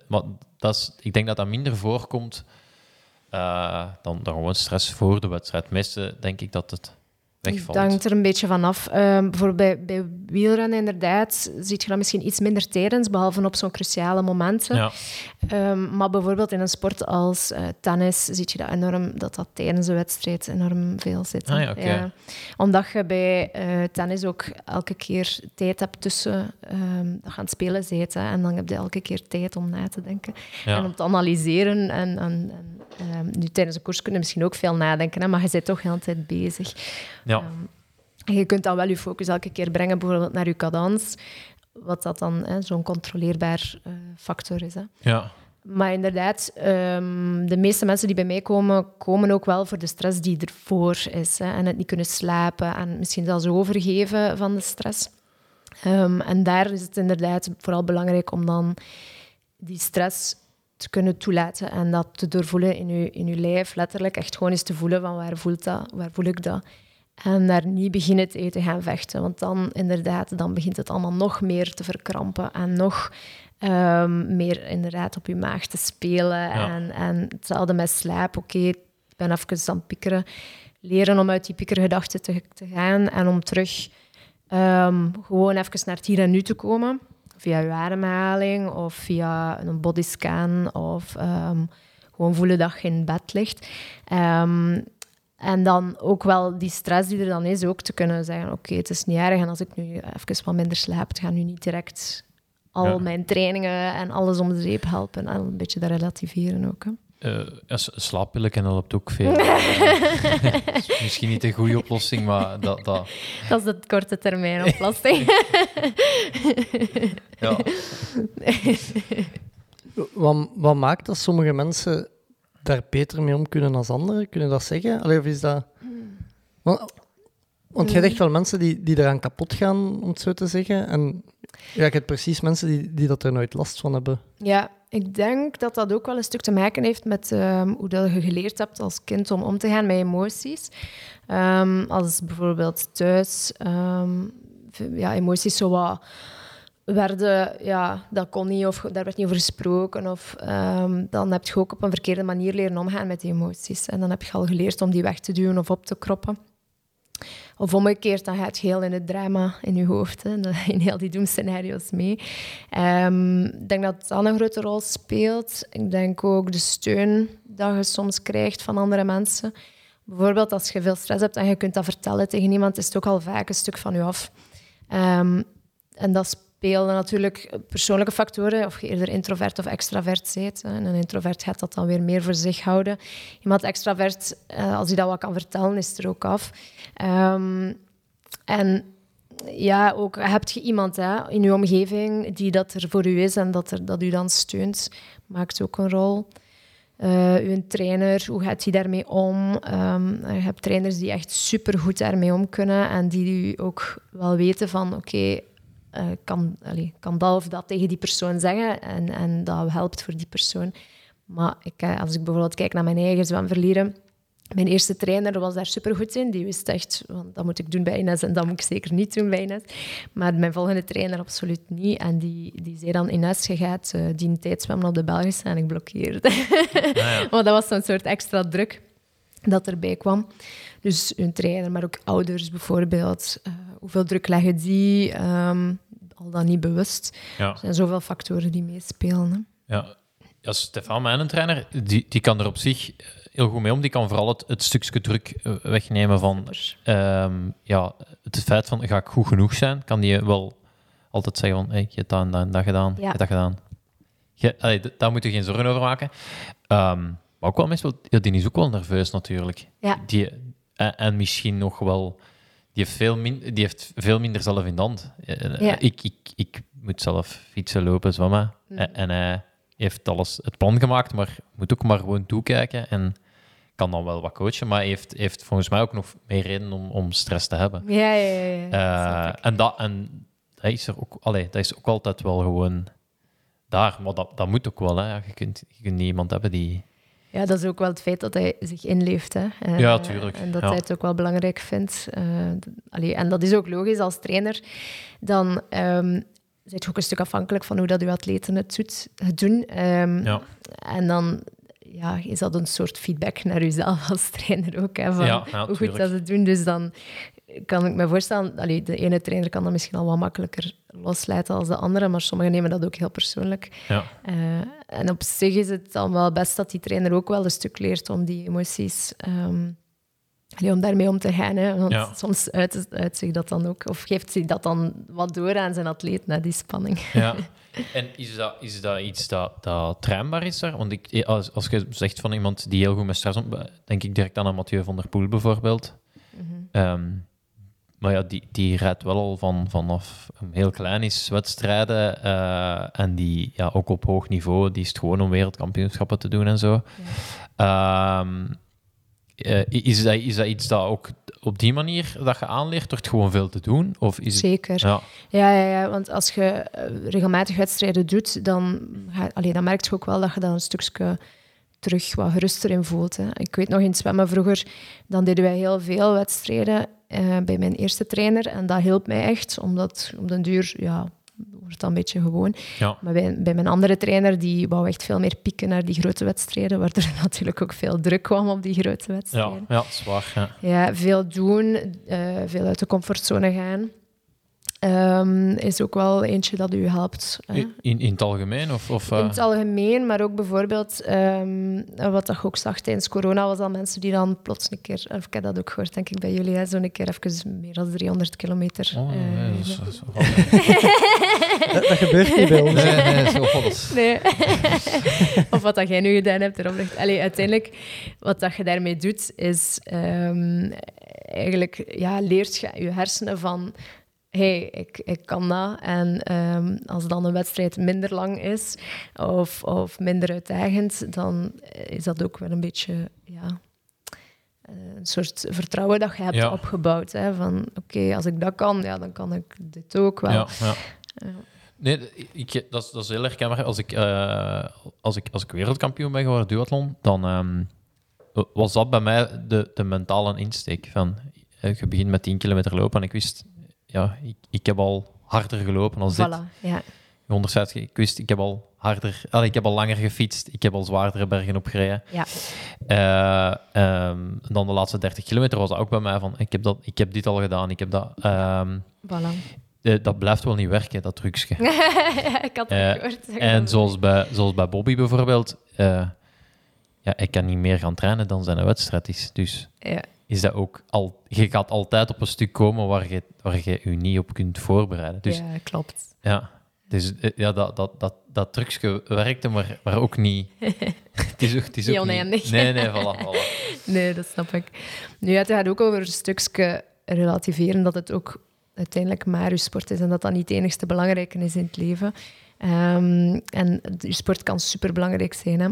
maar dat is, ik denk dat dat minder voorkomt eh, dan, dan gewoon stress voor de wedstrijd. Meestal denk ik dat het wegvalt. Het hangt er een beetje van af. Ehm, bijvoorbeeld bij, bij wielrennen, inderdaad, zie je dat misschien iets minder tijdens, behalve op zo'n cruciale momenten. Ja. Ehm, maar bijvoorbeeld in een sport als eh, tennis zie je dat enorm, dat dat tijdens de wedstrijd enorm veel zit. Ah ja. Omdat je bij eh, tennis ook elke keer tijd hebt tussen ehm, dat je aan het spelen hè. En dan heb je elke keer tijd om na te denken en om te analyseren. En, en, en, ehm, nu tijdens een koers kun je misschien ook veel nadenken, hè, maar je bent toch heel de tijd bezig. Ja. Ehm, je kunt dan wel je focus elke keer brengen, bijvoorbeeld naar je cadans. wat dat dan hè, zo'n controleerbaar eh, factor is. Hè. Ja. Maar inderdaad, ehm, de meeste mensen die bij mij komen, komen ook wel voor de stress die ervoor is. Hè, en het niet kunnen slapen en misschien zelfs overgeven van de stress. Ehm, en daar is het inderdaad vooral belangrijk om dan die stress te kunnen toelaten en dat te doorvoelen in je, in je lijf, letterlijk. Echt gewoon eens te voelen van waar voelt dat, waar voel ik dat. En daar niet beginnen te te gaan vechten. Want dan inderdaad, dan begint het allemaal nog meer te verkrampen en nog ehm, meer inderdaad op je maag te spelen. Ja. En, en hetzelfde met slaap. Oké, ik ben even aan het piekeren. Leren om uit die piekergedachten te, te gaan en om terug ehm, gewoon even naar het hier en nu te komen. Via je ademhaling of via een bodyscan of ehm, gewoon voelen dat je in bed ligt. En dan ook wel die stress die er dan is, ook te kunnen zeggen, oké, het is niet erg. En als ik nu even wat minder slaap, het gaat nu niet direct al Ja. mijn trainingen en alles om de zeep helpen. En een beetje dat relativeren ook. Hè. Eh, ja, s- slaappillen helpt ook veel. Eh, is misschien niet een goede oplossing, maar dat... dat Dat is de korte termijn oplossing. ja. Wat, wat maakt dat sommige mensen daar beter mee om kunnen dan anderen? Kunnen dat zeggen? Allee, of is dat... Want, want jij hebt wel mensen die, die eraan kapot gaan, om het zo te zeggen. En ja, je hebt precies mensen die, die dat er nooit last van hebben. Ja, ik denk dat dat ook wel een stuk te maken heeft met ehm, hoe dat je geleerd hebt als kind om om te gaan met emoties. Ehm, als bijvoorbeeld thuis ehm, ja, emoties zo wat werden, ja, dat kon niet of daar werd niet over gesproken. Of ehm, dan heb je ook op een verkeerde manier leren omgaan met die emoties. En dan heb je al geleerd om die weg te duwen of op te kroppen. Of omgekeerd, dan gaat je heel in het drama in je hoofd, hè, in heel die doemscenario's mee. Ehm, ik denk dat dat een grote rol speelt. Ik denk ook de steun dat je soms krijgt van andere mensen. Bijvoorbeeld als je veel stress hebt en je kunt dat vertellen tegen iemand, is het ook al vaak een stuk van je af. Ehm, en dat spelen natuurlijk persoonlijke factoren, of je eerder introvert of extravert bent. En een introvert gaat dat dan weer meer voor zich houden. Iemand extravert, eh, als hij dat wat kan vertellen, is er ook af. Ehm, en ja, ook heb je iemand hè, in je omgeving die dat er voor u is en dat, er, dat u dan steunt, maakt ook een rol. Eh uw trainer, hoe gaat hij daarmee om? Ehm, je hebt trainers die echt supergoed daarmee om kunnen en die u ook wel weten van oké, eh, kan, kan dat of dat tegen die persoon zeggen en, en dat helpt voor die persoon. Maar ik, eh, als ik bijvoorbeeld kijk naar mijn eigen zwemverleden, mijn eerste trainer was daar supergoed in. Die wist echt, want dat moet ik doen bij Ines en dat moet ik zeker niet doen bij Ines. Maar mijn volgende trainer absoluut niet. En die, die zei dan, Ines, je gaat eh, die tijd zwemmen op de Belgische. En ik blokkeerde. Want dat was zo'n soort extra druk dat erbij kwam. Dus hun trainer, maar ook ouders bijvoorbeeld. Hoeveel druk leggen die? Ehm, al dan niet bewust. Ja. Er zijn zoveel factoren die meespelen. Hè. Ja, ja Stefan, mijn trainer, die, die kan er op zich heel goed mee om. Die kan vooral het, het stukje druk eh, wegnemen van ehm, ja, het feit van ga ik goed genoeg zijn. Kan die wel altijd zeggen van hey, je hebt dat en dat, en dat gedaan, je Ja. hebt dat gedaan. Je, allee, daar moet je geen zorgen over maken. Ehm, maar ook wel ja, die is ook wel nerveus natuurlijk. Ja. Die, en, en misschien nog wel, die heeft veel, min, die heeft veel minder zelf in de hand. Eh, Ja. Ik, ik, ik moet zelf fietsen, lopen, zwemmen. Mm. En, en hij heeft alles het plan gemaakt, maar moet ook maar gewoon toekijken en kan dan wel wat coachen, maar heeft, heeft volgens mij ook nog meer reden om, om stress te hebben. Ja, ja, ja. ja. Eh, en dat, en dat, is er ook, allee, dat is ook altijd wel gewoon daar, maar dat, dat moet ook wel. Hè. Je, kunt, je kunt niet iemand hebben die... Ja, dat is ook wel het feit dat hij zich inleeft. Hè. Ja, tuurlijk. En dat Ja. hij het ook wel belangrijk vindt. Allee, en dat is ook logisch als trainer. Dan zit je ook een stuk afhankelijk van hoe dat uw atleten het, doet, het doen. Ehm, Ja. En dan ja, is dat een soort feedback naar jezelf als trainer ook. Hè, van Ja, hoe goed dat ze het doen. Dus dan kan ik me voorstellen... Allee, de ene trainer kan dat misschien al wat makkelijker loslaten als de andere, maar sommigen nemen dat ook heel persoonlijk. Ja. Eh, en op zich is het dan wel best dat die trainer ook wel een stuk leert om die emoties... ehm, allee, om daarmee om te gaan. Hè. Want Ja. soms uit, uit zich dat dan ook... Of geeft hij dat dan wat door aan zijn atleet, na die spanning. Ja. En is dat, is dat iets dat, dat trainbaar is daar? Want ik, als, als je zegt van iemand die heel goed met stress om, denk ik direct aan een Mathieu van der Poel bijvoorbeeld. Mhm. Ehm, maar ja, die, die rijdt wel al van, vanaf een heel klein is wedstrijden. eh, en die ja, ook op hoog niveau, die is het gewoon om wereldkampioenschappen te doen en zo. Ehm, eh, is, dat, is dat iets dat ook op die manier dat je aanleert door het gewoon veel te doen? Of is het, Zeker. ja, Ja, ja, ja, want als je eh, regelmatig wedstrijden doet, dan, ga, allee, dan merk je ook wel dat je dan een stukje terug wat geruster in voelt. Hè. Ik weet nog in het zwemmen vroeger, dan deden wij heel veel wedstrijden eh, bij mijn eerste trainer. En dat hielp mij echt, omdat op den duur, ja, wordt dat een beetje gewoon. ja. Maar bij, bij mijn andere trainer, die wou echt veel meer pieken naar die grote wedstrijden, waardoor er natuurlijk ook veel druk kwam op die grote Ja, wedstrijden. ja, zwaar. Ja. Ja, veel doen, eh, veel uit de comfortzone gaan. Ehm, is ook wel eentje dat u helpt. hè. In, in, het algemeen? Of, of, eh, In het algemeen, maar ook bijvoorbeeld, ehm, wat dat je ook zag tijdens corona, was dat mensen die dan plots een keer, of ik heb dat ook gehoord, denk ik, bij jullie, hè, zo'n keer even meer dan 300 kilometer. Oh, eh, nee, dat gebeurt niet bij ons. nee, nee, zo Nee. of wat dat jij nu gedaan hebt erop ligt. Allee, uiteindelijk, wat dat je daarmee doet, is ehm, eigenlijk ja, leert je je hersenen van hey, ik, ik kan dat. En ehm, als dan een wedstrijd minder lang is of, of minder uitdagend, dan is dat ook wel een beetje ja, een soort vertrouwen dat je hebt Ja. opgebouwd. Hè, van oké, als ik dat kan, ja, dan kan ik dit ook wel. Ja, ja. Ja. Nee, ik, dat, is, dat is heel herkenbaar. Als ik, eh, als, ik, als ik wereldkampioen ben geworden duathlon, dan ehm, was dat bij mij de, de mentale insteek. Van, eh, je begint met 10 kilometer lopen en ik wist, ja, ik, ik heb al harder gelopen als dit. Voilà, ja. 160, ik wist, ik heb al harder, allee, ik heb al langer gefietst, ik heb al zwaardere bergen opgereden. Ja. Eh, ehm, dan de laatste 30 kilometer was dat ook bij mij van, ik heb, dat, ik heb dit al gedaan, ik heb dat... ehm, Voilà. eh, dat blijft wel niet werken, dat trucje. ik had het Eh, gehoord. En zoals bij, zoals bij Bobby bijvoorbeeld, ja, hij kan niet meer gaan trainen dan zijn wedstrijd is. Dus Ja. Is dat ook al, je gaat altijd op een stuk komen waar je waar je, je niet op kunt voorbereiden. Dus ja, klopt. ja, dus, eh, ja dat, dat, dat, dat trucje werkte, maar, maar ook niet. het is ook, het is Niet oneindig. Niet, nee, nee, voilà, voilà. Nee, dat snap ik. Nu, het gaat ook over een stukje relativeren dat het ook uiteindelijk maar je sport is en dat dat niet het enigste belangrijke is in het leven. Ehm, en je sport kan superbelangrijk zijn, hè.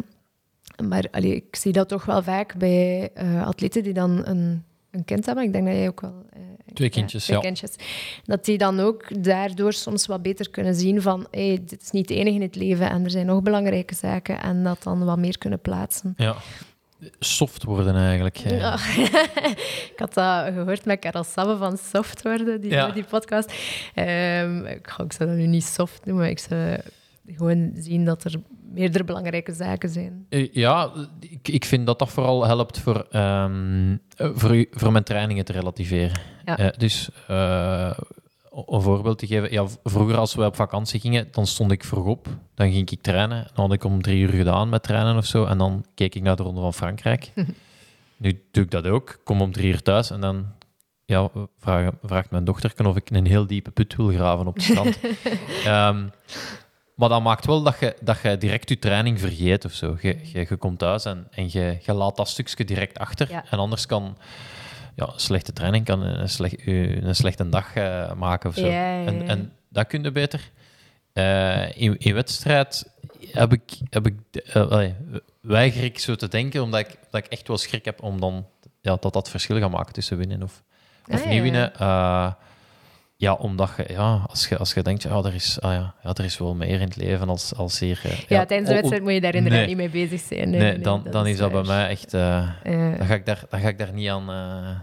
Maar allee, ik zie dat toch wel vaak bij eh, atleten die dan een, een kind hebben. Ik denk dat jij ook wel... eh, Twee kindjes, twee ja. kindjes. Dat die dan ook daardoor soms wat beter kunnen zien van hey, dit is niet het enige in het leven en er zijn nog belangrijke zaken en dat dan wat meer kunnen plaatsen. Ja. Soft worden eigenlijk. eh. Ja. ik had dat gehoord met Karel Sabbe van Soft worden, die, Ja. die podcast. Ehm, ik, ga- ik zou dat nu niet soft noemen, ik zou gewoon zien dat er meerdere belangrijke zaken zijn. Eh, Ja, ik, ik vind dat dat vooral helpt voor, ehm, eh, voor, u- voor mijn trainingen te relativeren. Ja. Eh, dus eh, om een voorbeeld te geven. Ja, vroeger als we op vakantie gingen, dan stond ik vroeg op. Dan ging ik trainen. Dan had ik om drie uur gedaan met trainen of zo. En dan keek ik naar de Ronde van Frankrijk. nu doe ik dat ook. Kom om drie uur thuis en dan ja, vraag, vraagt mijn dochter of ik een heel diepe put wil graven op het strand. Ehm, maar dat maakt wel dat je, dat je direct je training vergeet of zo. Je, je, je komt thuis en, en je, je laat dat stukje direct achter. Ja. En anders kan ja, een slechte training kan een, slecht, een slechte dag eh, maken of zo. Ja, ja, ja. En, en dat kun je beter. Eh, in, in wedstrijd heb ik, heb ik, eh, weiger ik zo te denken, omdat ik, dat ik echt wel schrik heb om dan ja, dat dat verschil gaat maken tussen winnen of, of Ah, ja, niet winnen. Ja, omdat je, ja, als je, als je denkt, ja, er is, ah, ja, ja, er is wel meer in het leven als, als hier. eh, Ja, tijdens de wedstrijd moet je daar inderdaad nee. niet mee bezig zijn. Nee, Nee, nee, dan, dan is dat bij mij echt. eh, Ja. dan, ga ik daar, dan ga ik daar niet aan, eh,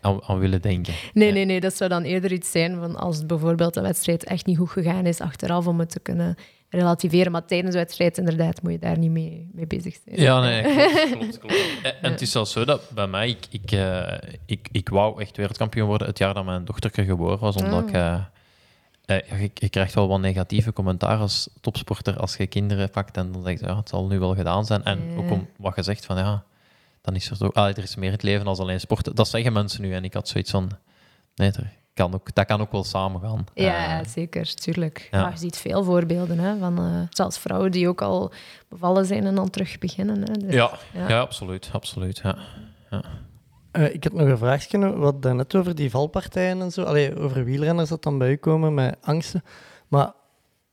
aan, aan willen denken. Nee, Ja. nee, nee, dat zou dan eerder iets zijn van als bijvoorbeeld een wedstrijd echt niet goed gegaan is achteraf om het te kunnen relativeren. Maar tijdens de wedstrijd inderdaad moet je daar niet mee, mee bezig zijn. Ja, nee, klopt, klopt, klopt. En, en het is zelfs zo dat bij mij, ik, ik, eh, ik, ik wou echt wereldkampioen worden het jaar dat mijn dochterke geboren was, omdat ik... eh, eh, ja, je, je krijgt wel wat negatieve commentaar als topsporter als je kinderen pakt en dan zeg je, ja, het zal nu wel gedaan zijn. En Ja. ook om wat je zegt van, ja, dan is er zo... Ah, er is meer in het leven dan alleen sporten. Dat zeggen mensen nu en ik had zoiets van, nee, kan ook, dat kan ook wel samengaan. Ja, Eh, zeker, tuurlijk. ja. Ja. je ziet veel voorbeelden hè, van eh, zelfs vrouwen die ook al bevallen zijn en dan terug beginnen. Hè. Dus, ja, ja. ja. absoluut, absoluut, ja. Eh, ik had nog een vraagje, wat daarnet over die valpartijen en zo. Allee, over wielrenners dat dan bij u komen met angsten. Maar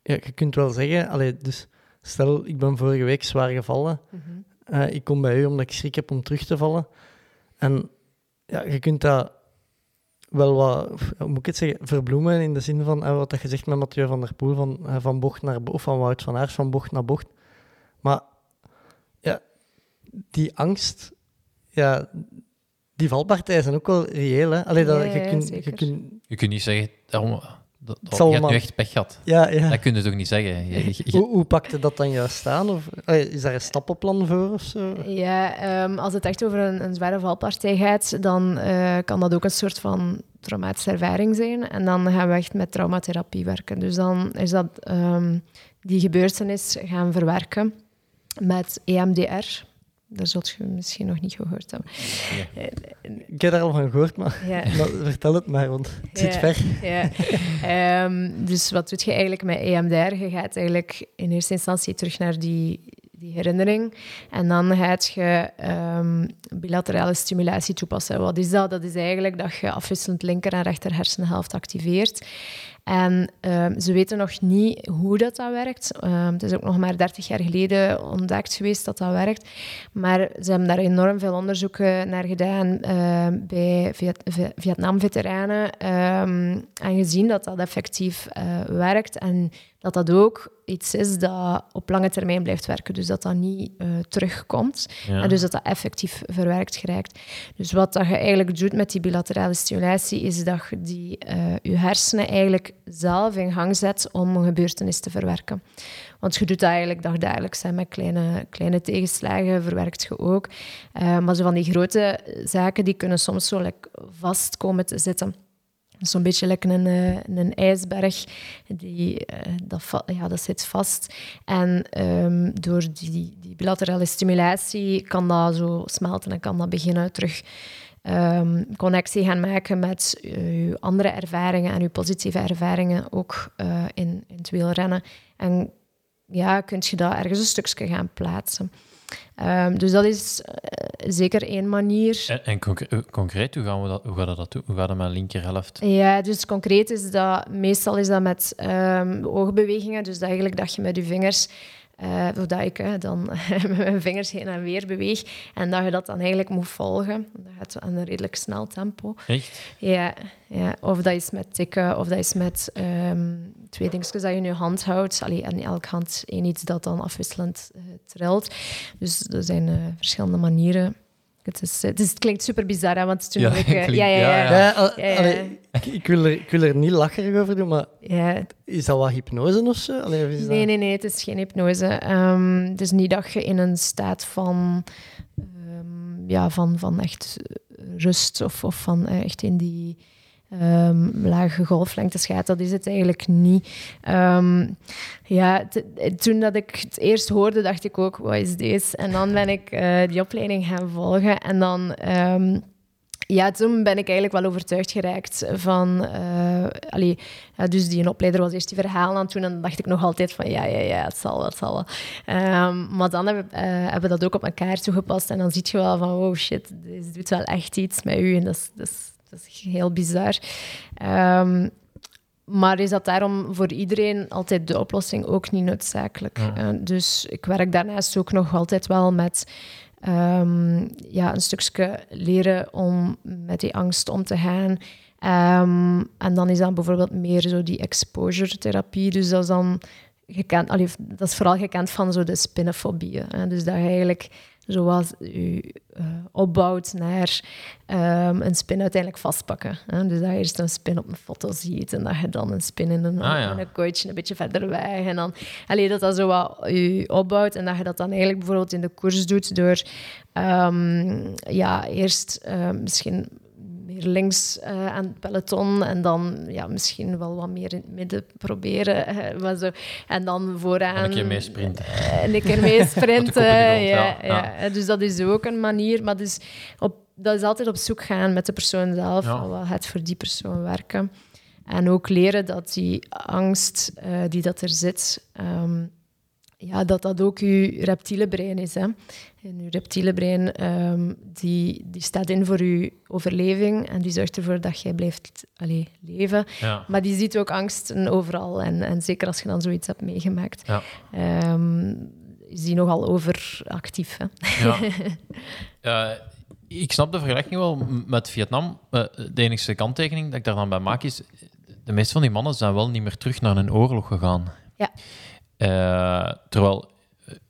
ja, je kunt wel zeggen, allee, dus stel ik ben vorige week zwaar gevallen. Eh, ik kom bij u omdat ik schrik heb om terug te vallen. En ja, je kunt dat wel wat, hoe moet ik het zeggen, verbloemen in de zin van eh, wat dat je zegt met Mathieu van der Poel, van, eh, van bocht naar bocht, of van Wout van Aert, van bocht naar bocht. Maar ja, die angst, ja, die valpartijen zijn ook wel reëel. Hè? Allee, dat, Ja, je kunt, je kunt, Je kunt niet zeggen, daarom, dat, je hebt nu echt pech gehad. ja, ja. Dat kun je toch niet zeggen? Je- je- je- Hoe, hoe pakte dat dan juist aan? Of, is daar een stappenplan voor of zo? Ja, ehm, als het echt over een, een zware valpartij gaat, dan eh, kan dat ook een soort van traumatische ervaring zijn. En dan gaan we echt met traumatherapie werken. Dus dan is dat ehm, die gebeurtenis gaan verwerken met EMDR. Daar zult je misschien nog niet gehoord hebben. Ik heb daar al van gehoord, maar, Ja. maar vertel het maar, want het zit ver. Ja. Ehm, dus wat doe je eigenlijk met EMDR? Je gaat eigenlijk in eerste instantie terug naar die, die herinnering. En dan gaat je ehm, bilaterale stimulatie toepassen. Wat is dat? Dat is eigenlijk dat je afwisselend linker en rechter hersenhelft activeert. En ehm, ze weten nog niet hoe dat, dat werkt. Ehm, het is ook nog maar 30 jaar geleden ontdekt geweest dat dat werkt. Maar ze hebben daar enorm veel onderzoeken naar gedaan bij Viet- Vi- Vietnam-veteranen. en gezien dat dat effectief eh, werkt en dat dat ook iets is dat op lange termijn blijft werken. Dus dat dat niet eh, terugkomt. Ja. En dus dat dat effectief verwerkt geraakt. Dus wat dat je eigenlijk doet met die bilaterale stimulatie, is dat je die, eh, je hersenen eigenlijk zelf in gang zet om een gebeurtenis te verwerken. Want je doet dat eigenlijk dagdagelijks, hè, met kleine, kleine tegenslagen verwerkt je ook. Eh, maar zo van die grote zaken, die kunnen soms zo like, vast komen te zitten. Zo'n beetje lekker een, eh, een ijsberg, die, eh, dat, ja, dat zit vast. En ehm, door die, die bilaterale stimulatie kan dat zo smelten en kan dat beginnen terug ehm, connectie gaan maken met je andere ervaringen en je positieve ervaringen ook eh, in, in het wielrennen. En ja, kun je dat ergens een stukje gaan plaatsen. Ehm, dus dat is eh, zeker één manier. En, eh, concreet, hoe, gaan we dat, hoe gaat dat doen? Hoe gaat dat met linkerhelft? Ja, dus concreet is dat, meestal is dat met ehm, oogbewegingen. Dus dat eigenlijk dat je met je vingers, eh, of dat ik dan met mijn vingers heen en weer beweeg, en dat je dat dan eigenlijk moet volgen. Dat gaat aan een redelijk snel tempo. Echt? Ja, ja, of dat is met tikken, of dat is met ehm, twee dingetjes dat je in je hand houdt. Allee, en elke hand één iets dat dan afwisselend eh, trilt. Dus er zijn eh, verschillende manieren. Het, is, het, is, het klinkt super bizar, hè, want toen Ja, ik... eh, klinkt- ja, ja, ja, ik, ik wil er, ik wil er niet lacherig over doen, maar Ja, is dat wat hypnose of zo? Allee, of is Nee, dat... nee, nee, het is geen hypnose. Ehm, het is niet dat je in een staat van, ehm, ja, van, van echt rust of, of van echt in die ehm, lage golflengtes gaat. Dat is het eigenlijk niet. Ehm, ja, toen dat ik het eerst hoorde, dacht ik ook, wat is deze? En dan ben ik eh, die opleiding gaan volgen en dan... ehm, ja, toen ben ik eigenlijk wel overtuigd geraakt van... eh, allee, dus die opleider was eerst die verhalen aan het doen en dan dacht ik nog altijd van ja, ja, ja, het zal wel, het zal wel. Maar dan hebben, eh, hebben we dat ook op elkaar toegepast en dan zie je wel van wow, shit, dit doet wel echt iets met u en dat is, dat is heel bizar. Ehm, maar is dat daarom voor iedereen altijd de oplossing ook niet noodzakelijk? Eh, dus ik werk daarnaast ook nog altijd wel met ehm, ja, een stukje leren om met die angst om te gaan. Ehm, en dan is dat bijvoorbeeld meer zo die exposure therapie. Dus dat is dan gekend, allee, dat is vooral gekend van zo de spinnenfobieën. Hè. Dus dat je eigenlijk zoals je eh, opbouwt naar ehm, een spin uiteindelijk vastpakken. Hè. Dus dat je eerst een spin op een foto ziet en dat je dan een spin in een, Ah, ja. in een kooitje een beetje verder weg. En dan allee, dat dat zo wat je opbouwt en dat je dat dan eigenlijk bijvoorbeeld in de koers doet door ehm, ja, eerst eh, misschien links eh, aan het peloton en dan ja, misschien wel wat meer in het midden proberen. eh, maar zo. En dan vooraan... En een keer mee sprinten. eh, en een keer mee Met de kop in sprinten. de grond, ja, ja. ja. Dus dat is ook een manier. Maar dus op, dat is altijd op zoek gaan met de persoon zelf. Ja. Wat gaat voor die persoon werken? En ook leren dat die angst die dat er zit... ehm, ja, dat dat ook je reptiele brein is. Hè. En je reptiele brein ehm, die, die staat in voor je overleving en die zorgt ervoor dat jij blijft allee, leven. Ja. Maar die ziet ook angsten overal. En, en zeker als je dan zoiets hebt meegemaakt, Ja. ehm, is die nogal overactief. Hè. Ja. Eh, ik snap de vergelijking wel met Vietnam. Eh, de enige kanttekening dat ik daar dan bij maak is... De meeste van die mannen zijn wel niet meer terug naar een oorlog gegaan. Ja. Eh, terwijl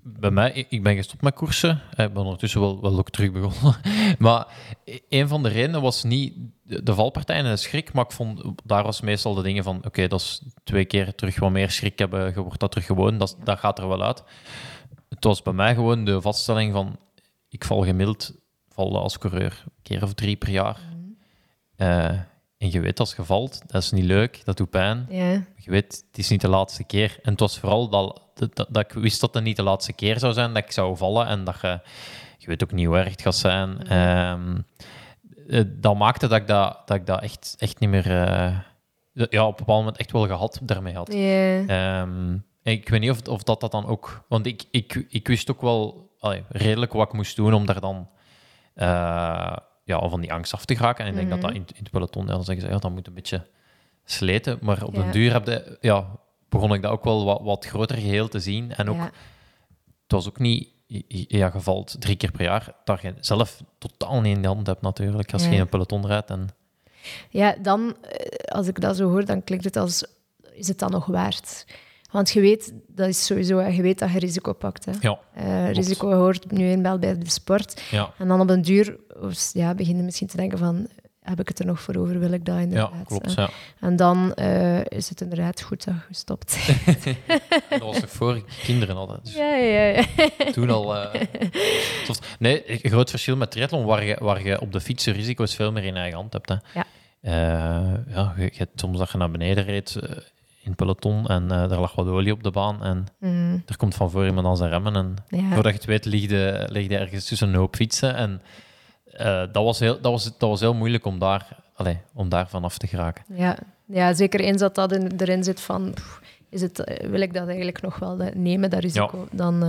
bij mij, ik- ben gestopt met koersen. Eh, Ik ben ondertussen wel, wel ook terug begonnen. maar e- een van de redenen was niet de, valpartij en de schrik, maar ik vond, daar was meestal de dingen van, oké, dat is twee keer terug wat meer schrik hebben, je wordt dat terug gewoon, dat, dat gaat er wel uit. Het was bij mij gewoon de vaststelling van, ik val gemiddeld, val als coureur, een keer of drie per jaar. Eh, en je weet, als je valt, dat is niet leuk, dat doet pijn. Ja. Je weet, het is niet de laatste keer. En het was vooral dat, dat, ik wist dat het niet de laatste keer zou zijn, dat ik zou vallen en dat je... Je weet ook niet hoe erg het gaat zijn. Ehm, eh, dat maakte dat ik dat, dat, ik dat echt, echt niet meer... eh, ja, op een bepaald moment echt wel gehad daarmee had. Ja. Ehm, ik weet niet of, of dat, dat dan ook... Want ik, ik, ik wist ook wel allee, redelijk wat ik moest doen om daar dan... eh, ja, van die angst af te geraken. En ik denk dat dat in, in het peloton... Dan zeggen ze, ja, dat moet een beetje sleten. Maar op Ja. den duur heb de, ja, begon ik dat ook wel wat, wat groter geheel te zien. En ook, Ja. het was ook niet... Ja, je valt drie keer per jaar, dat je zelf totaal niet in de hand hebt natuurlijk. Als je Ja. in een peloton rijdt. En, Ja, dan, eh, als ik dat zo hoor, dan klinkt het als, is het dan nog waard? Want je weet, dat is sowieso, je weet dat je risico pakt. Hè. ja, Eh, risico hoort nu eenmaal bij de sport. ja, En dan op een duur ja, begin je misschien te denken van, heb ik het er nog voor over, wil ik dat ja, inderdaad? klopt. hè. Ja. En dan eh, is het inderdaad goed dat je stopt. Dat was nog voor kinderen had. Dus ja, ja, ja. toen al... eh, nee, een groot verschil met triathlon, waar je, waar je op de fiets risico's veel meer in eigen hand hebt. Hè. Ja. Eh, ja, je, je soms dat je naar beneden reed in het peloton en eh daar lag wat olie op de baan en Mm, er komt van voor iemand aan zijn remmen en ja. voordat je het weet lig je, lig je ergens tussen een hoop fietsen en eh, dat, was heel, dat, was, dat was heel moeilijk om daar, allee, om daar vanaf te geraken. Ja. ja, zeker eens dat dat in- erin zit van, pff, is het, eh, wil ik dat eigenlijk nog wel nemen, dat risico, dan,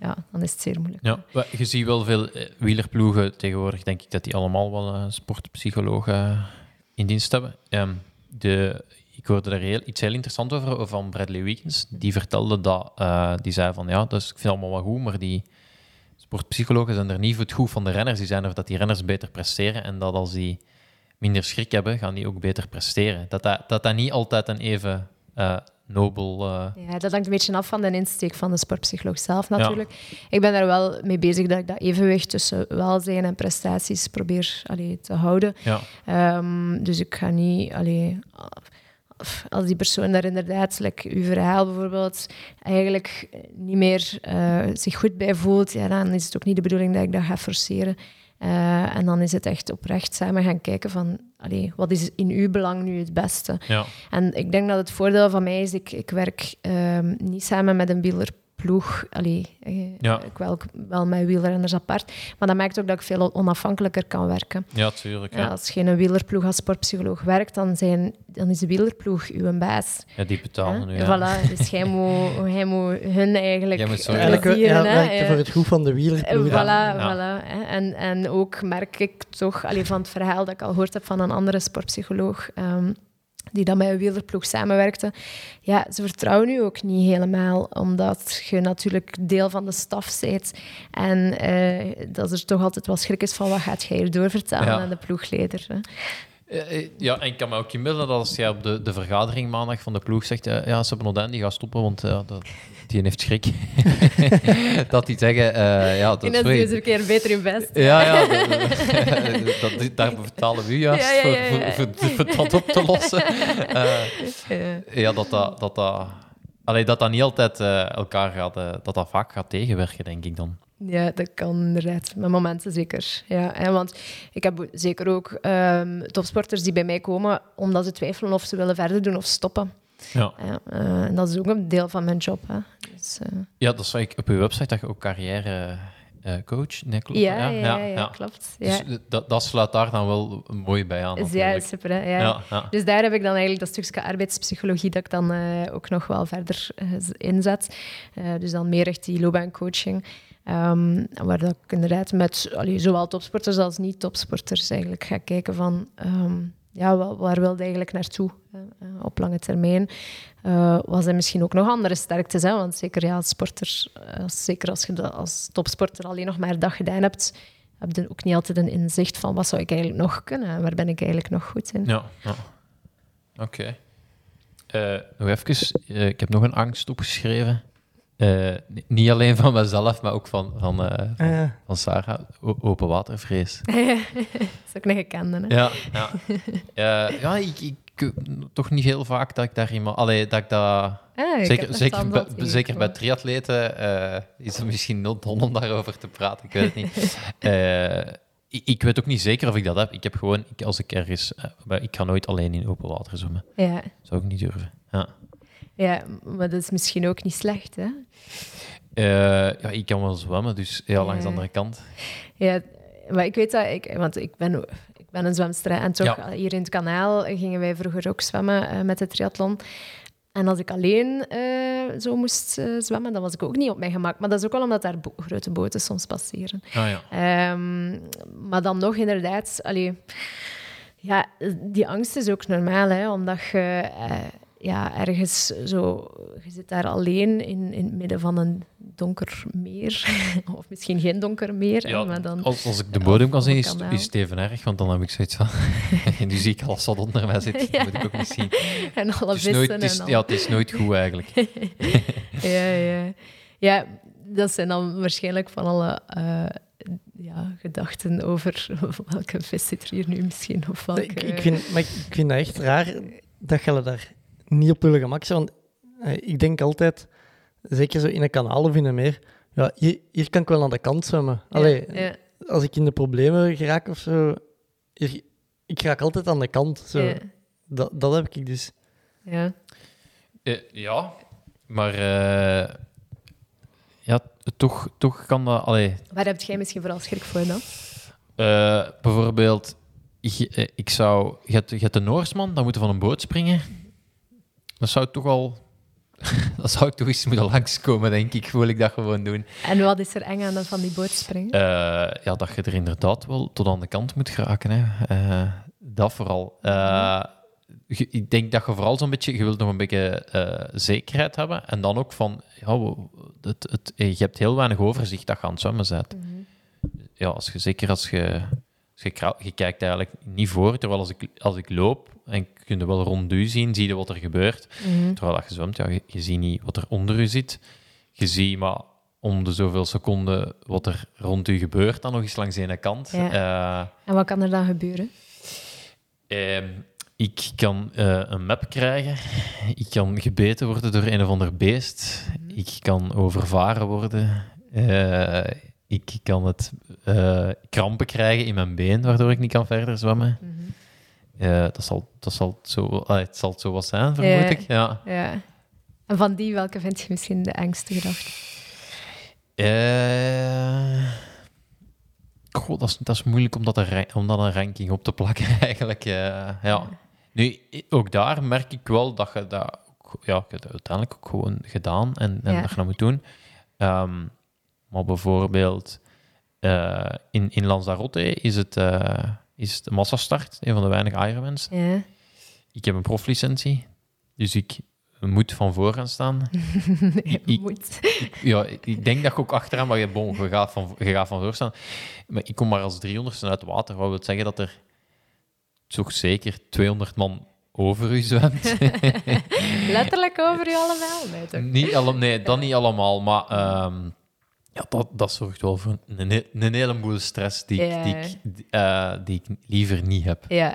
ja, dan is het zeer moeilijk. Ja, je ziet wel veel wielerploegen tegenwoordig, denk ik dat die allemaal wel een sportpsycholoog eh, in dienst hebben. Ehm, de, ik hoorde er heel, iets heel interessants over van Bradley Wiggins. Die vertelde dat, eh, die zei van ja, dus ik vind het allemaal wel goed, maar die sportpsychologen zijn er niet voor het goed van de renners. Die zijn er dat die renners beter presteren en dat als die minder schrik hebben, gaan die ook beter presteren. Dat dat, dat, dat niet altijd een even eh, nobel... eh, Ja, dat hangt een beetje af van de insteek van de sportpsycholoog zelf natuurlijk. Ik ben daar wel mee bezig dat ik dat evenwicht tussen welzijn en prestaties probeer allee, te houden. ja. Ehm, dus ik ga niet... Allee, als die persoon daar inderdaad, like uw verhaal bijvoorbeeld, eigenlijk niet meer eh, zich goed bij voelt, ja, dan is het ook niet de bedoeling dat ik dat ga forceren. Eh, en dan is het echt oprecht samen gaan kijken van, allee, wat is in uw belang nu het beste? Ja. En ik denk dat het voordeel van mij is, ik, ik werk ehm, niet samen met een wielerploeg. Allee, eh, Ja. ik werk wel met wielrenners apart. Maar dat maakt ook dat ik veel onafhankelijker kan werken. ja, tuurlijk. Ja, Ja. als je in een wielerploeg als sportpsycholoog werkt, dan, zijn, dan is de wielerploeg uw baas. Ja, die betalen nu. Ja. Voilà, dus jij moet, jij moet hun eigenlijk Jij moet zorgen Eigenlijk plezieren, ja, hè. werkte Ja. voor het goed van de Eh, wielerploeg. Voilà, Ja. voilà. hè. En, en ook merk ik toch allee, van het verhaal dat ik al gehoord heb van een andere sportpsycholoog, ehm, die dan met een wielerploeg samenwerkte. Ja, ze vertrouwen u ook niet helemaal, omdat je natuurlijk deel van de staf bent. En eh, dat er toch altijd wel schrik is van wat gaat jij hier doorvertellen Ja. aan de ploegleider. Hè. Eh, eh, Ja, en ik kan me ook inbeelden dat als jij op de, de vergadering maandag van de ploeg zegt, ja, Sebenodan die gaat stoppen, want dat, die heeft schrik. dat die zeggen, eh, ja, dat En is dat is goed. deze keer beter in best. Ja, ja, dat, daar betalen we juist voor, voor, voor, dat op te lossen. Eh, Ja. dat dat, dat, dat, allee, dat dat niet altijd eh, elkaar gaat, dat dat vaak gaat tegenwerken, denk ik dan. Ja, dat kan inderdaad. Met momenten zeker. Ja, hè, want ik heb zeker ook ehm, topsporters die bij mij komen omdat ze twijfelen of ze willen verder doen of stoppen. Ja. Ja, eh, en dat is ook een deel van mijn job. Hè. Dus, eh, Ja, dat zag ik op uw website, dat je ook carrière eh, coach. Nee, klopt. Ja, ja, ja, klopt. Ja. Dus dat, dat sluit daar dan wel mooi bij aan. Ja, super. Ja. Ja, ja. Dus daar heb ik dan eigenlijk dat stukje arbeidspsychologie dat ik dan ook nog wel verder inzet. Dus dan meer echt die loopbaancoaching. Ehm waar dat ik inderdaad met allee, zowel topsporters als niet-topsporters eigenlijk ga kijken van... ehm, ja, wa- waar wil je eigenlijk naartoe eh, eh, op lange termijn? Eh wat zijn misschien ook nog andere sterktes? Hè? Want zeker ja, als sporter, zeker als je als topsporter alleen nog maar dat gedaan hebt, heb je ook niet altijd een inzicht van wat zou ik eigenlijk nog kunnen en waar ben ik eigenlijk nog goed in. Ja. Oké. Nog even, ik heb nog een angst opgeschreven. Eh, ni- niet alleen van mezelf, maar ook van, van, eh, van, Ah, ja. van Sarah. O- open watervrees. dat is ook een gekende. Hè? Ja, ja. Eh, ja ik, ik, toch niet heel vaak dat ik daar iemand... Allee, dat ik dat... Ah, zeker dat zeker, bij, zeker triatleten eh, is het misschien not dom om daarover te praten. Ik weet het niet. Eh, ik, ik weet ook niet zeker of ik dat heb. Ik heb gewoon, ik, als ik ergens... ik ga nooit alleen in open water zwemmen. Ja. Zou ik niet durven. Ja. Ja, maar dat is misschien ook niet slecht. Hè? Eh, ja, ik kan wel zwemmen, dus ja, langs de andere kant. Ja, maar ik weet dat, ik, want ik ben, ik ben een zwemster. En toch, Ja. hier in het kanaal gingen wij vroeger ook zwemmen eh, met de triathlon. En als ik alleen eh, zo moest zwemmen, dan was ik ook niet op mijn gemak. Maar dat is ook wel omdat daar bo- grote boten soms passeren. Ah ja. Ehm, maar dan nog inderdaad, allee, ja, die angst is ook normaal, hè, omdat je ja, ergens zo, je zit daar alleen in, in het midden van een donker meer, of misschien geen donker meer, Ja, maar dan als, als ik de bodem kan zien, is, het even erg, want dan heb ik zoiets van... en nu zie ik alles wat onder mij zit. Ja. Dat moet ik ook niet zien. en alle Het is vissen nooit, het is, en ja, het is nooit goed eigenlijk. ja, ja. ja, dat zijn dan waarschijnlijk van alle eh, ja, gedachten over welke vis zit er hier nu misschien, of welke... Ik, ik, vind, maar ik, ik vind dat echt raar dat je daar niet op willen gemak zijn. Want eh, ik denk altijd, zeker zo in een kanaal of in een meer, ja, hier, hier kan ik wel aan de kant zwemmen. Ja, Allee, ja. als ik in de problemen geraak of zo, hier, ik raak altijd aan de kant. Zo. Ja. Dat, dat heb ik dus. Ja. Eh, ja, maar eh, ja, toch, toch kan dat... Allee, Waar heb jij misschien vooral schrik voor dan? eh, bijvoorbeeld, eh, ik zou... Je hebt, je hebt een Noorsman, dan moet je van een boot springen. Dat zou toch al... dat zou ik toch eens moeten langskomen, denk ik. Wil ik dat gewoon doen. En wat is er eng aan dat van die boot springen? Eh, ja, dat je er inderdaad wel tot aan de kant moet geraken. Hè. Eh, dat vooral. Eh, je- ik denk dat je vooral zo'n beetje... Je wilt nog een beetje zekerheid hebben. En dan ook van... Ja, het, het, je hebt heel weinig overzicht dat je aan het zwemmen bent. Ja, als je, zeker als je... Als je, je kijkt eigenlijk niet voor, terwijl als ik, als ik loop en kun je wel rond u zien, zie je wat er gebeurt. Mhm. Terwijl als je zwemt, ja, je, je ziet niet wat er onder u zit. Je ziet maar om de zoveel seconden wat er rond u gebeurt, dan nog eens langs de ene kant. Ja. En wat kan er dan gebeuren? Eh, ehm, ik kan eh, een map krijgen. Ik kan gebeten worden door een of ander beest. Ik kan overvaren worden. Eh, ik kan het eh, krampen krijgen in mijn been, waardoor ik niet kan verder zwemmen. Eh, dat, zal, dat zal het zo, ah, het zal zo wat zijn, vermoed Ja. ik. Ja. Ja. En van die, welke vind je misschien de engste gedachte? Eh, goh, dat, is, dat is moeilijk om dat, een, ra- om dat een ranking op te plakken, eigenlijk. eh, ja. Nu, ook daar merk ik wel dat je dat ja, uiteindelijk ook gewoon gedaan en, en Ja. dat je dat moet doen. Ehm, maar bijvoorbeeld eh, in, in Lanzarote is het, is een massastart, een van de weinige Ironmans. Ja. Ik heb een proflicentie, dus ik moet van voor gaan staan. Je ik- moet. Ja, ik- ik denk dat je ook achteraan, maar je, bon, je, gaat van, je gaat van voor staan. Maar ik kom maar als 300ste uit het water. Wat wil zeggen dat er toch zeker 200 man over u zwemt? Letterlijk over je allemaal? Nee, toch? niet alle, nee, dat niet allemaal, maar ehm, ja, dat, dat zorgt wel voor een, een, heleboel stress die, ik- Ja. die, ik, eh, die ik liever niet heb. Ja.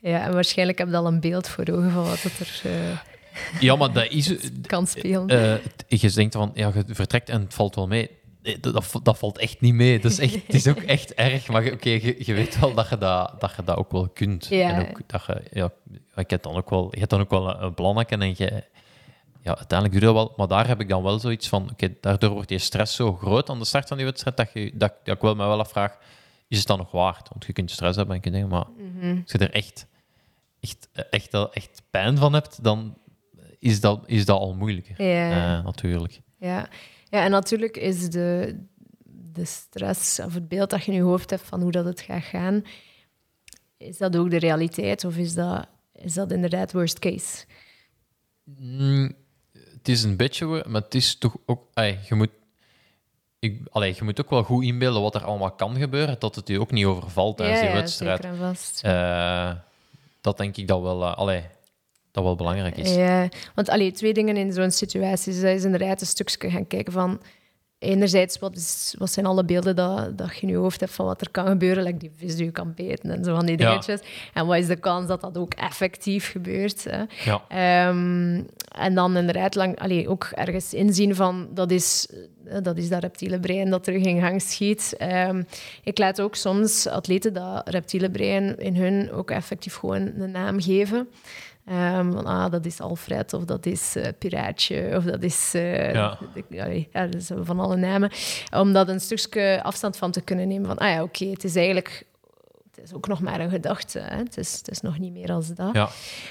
ja, en waarschijnlijk heb je al een beeld voor ogen van wat het er eh, Ja, maar dat is... kan spelen. eh, je denkt van, ja, je vertrekt en het valt wel mee. Dat, dat, valt echt niet mee. Dat is echt, het is ook echt erg. Maar je- oké, je, je weet wel dat je dat, dat je dat ook wel kunt. Ja. En ook dat je, ja, ik heb dan ook wel, je hebt dan ook wel een, een plannetje en je, ja, uiteindelijk doe je dat wel. Maar daar heb ik dan wel zoiets van, oké, daardoor wordt die stress zo groot aan de start van die wedstrijd, dat, je, dat, dat ik wel me wel afvraag, is het dan nog waard? Want je kunt stress hebben en je denkt, maar Mhm. als je er echt, echt, echt, echt, pijn van hebt, dan is dat, is dat al moeilijker. Ja. Natuurlijk. Ja. ja, en natuurlijk is de, de stress of het beeld dat je in je hoofd hebt van hoe dat het gaat gaan, is dat ook de realiteit of is dat, is dat inderdaad worst case? Mm, het is een beetje, maar het is toch ook... Je, moet, ik, allee, je moet ook wel goed inbeelden wat er allemaal kan gebeuren, dat het je ook niet overvalt tijdens ja, die ja, wedstrijd. zeker en vast. Eh, dat denk ik dat wel, eh, allee, dat wel belangrijk is. Ja, want allee, twee dingen in zo'n situatie. Dat is inderdaad een stukje gaan kijken van... Enerzijds, wat, is, wat zijn alle beelden dat, dat je in je hoofd hebt van wat er kan gebeuren, like die vis die je kan beten en zo van die Ja. dingetjes. En wat is de kans dat dat ook effectief gebeurt? Hè? Ja. Ehm, en dan inderdaad lang, allee, ook ergens inzien van dat is, dat is dat reptiele brein dat terug in gang schiet. Ehm, ik laat ook soms atleten dat reptiele brein in hun ook effectief gewoon een naam geven. Ehm, van, ah, dat is Alfred, of dat is eh, Piraatje, of dat is... eh, Ja. allee, ja, van alle namen. Om dat een stukje afstand van te kunnen nemen. Van, ah ja, oké, het is eigenlijk... Het is ook nog maar een gedachte. Hè? Het, is, het is nog niet meer als dat. Ja.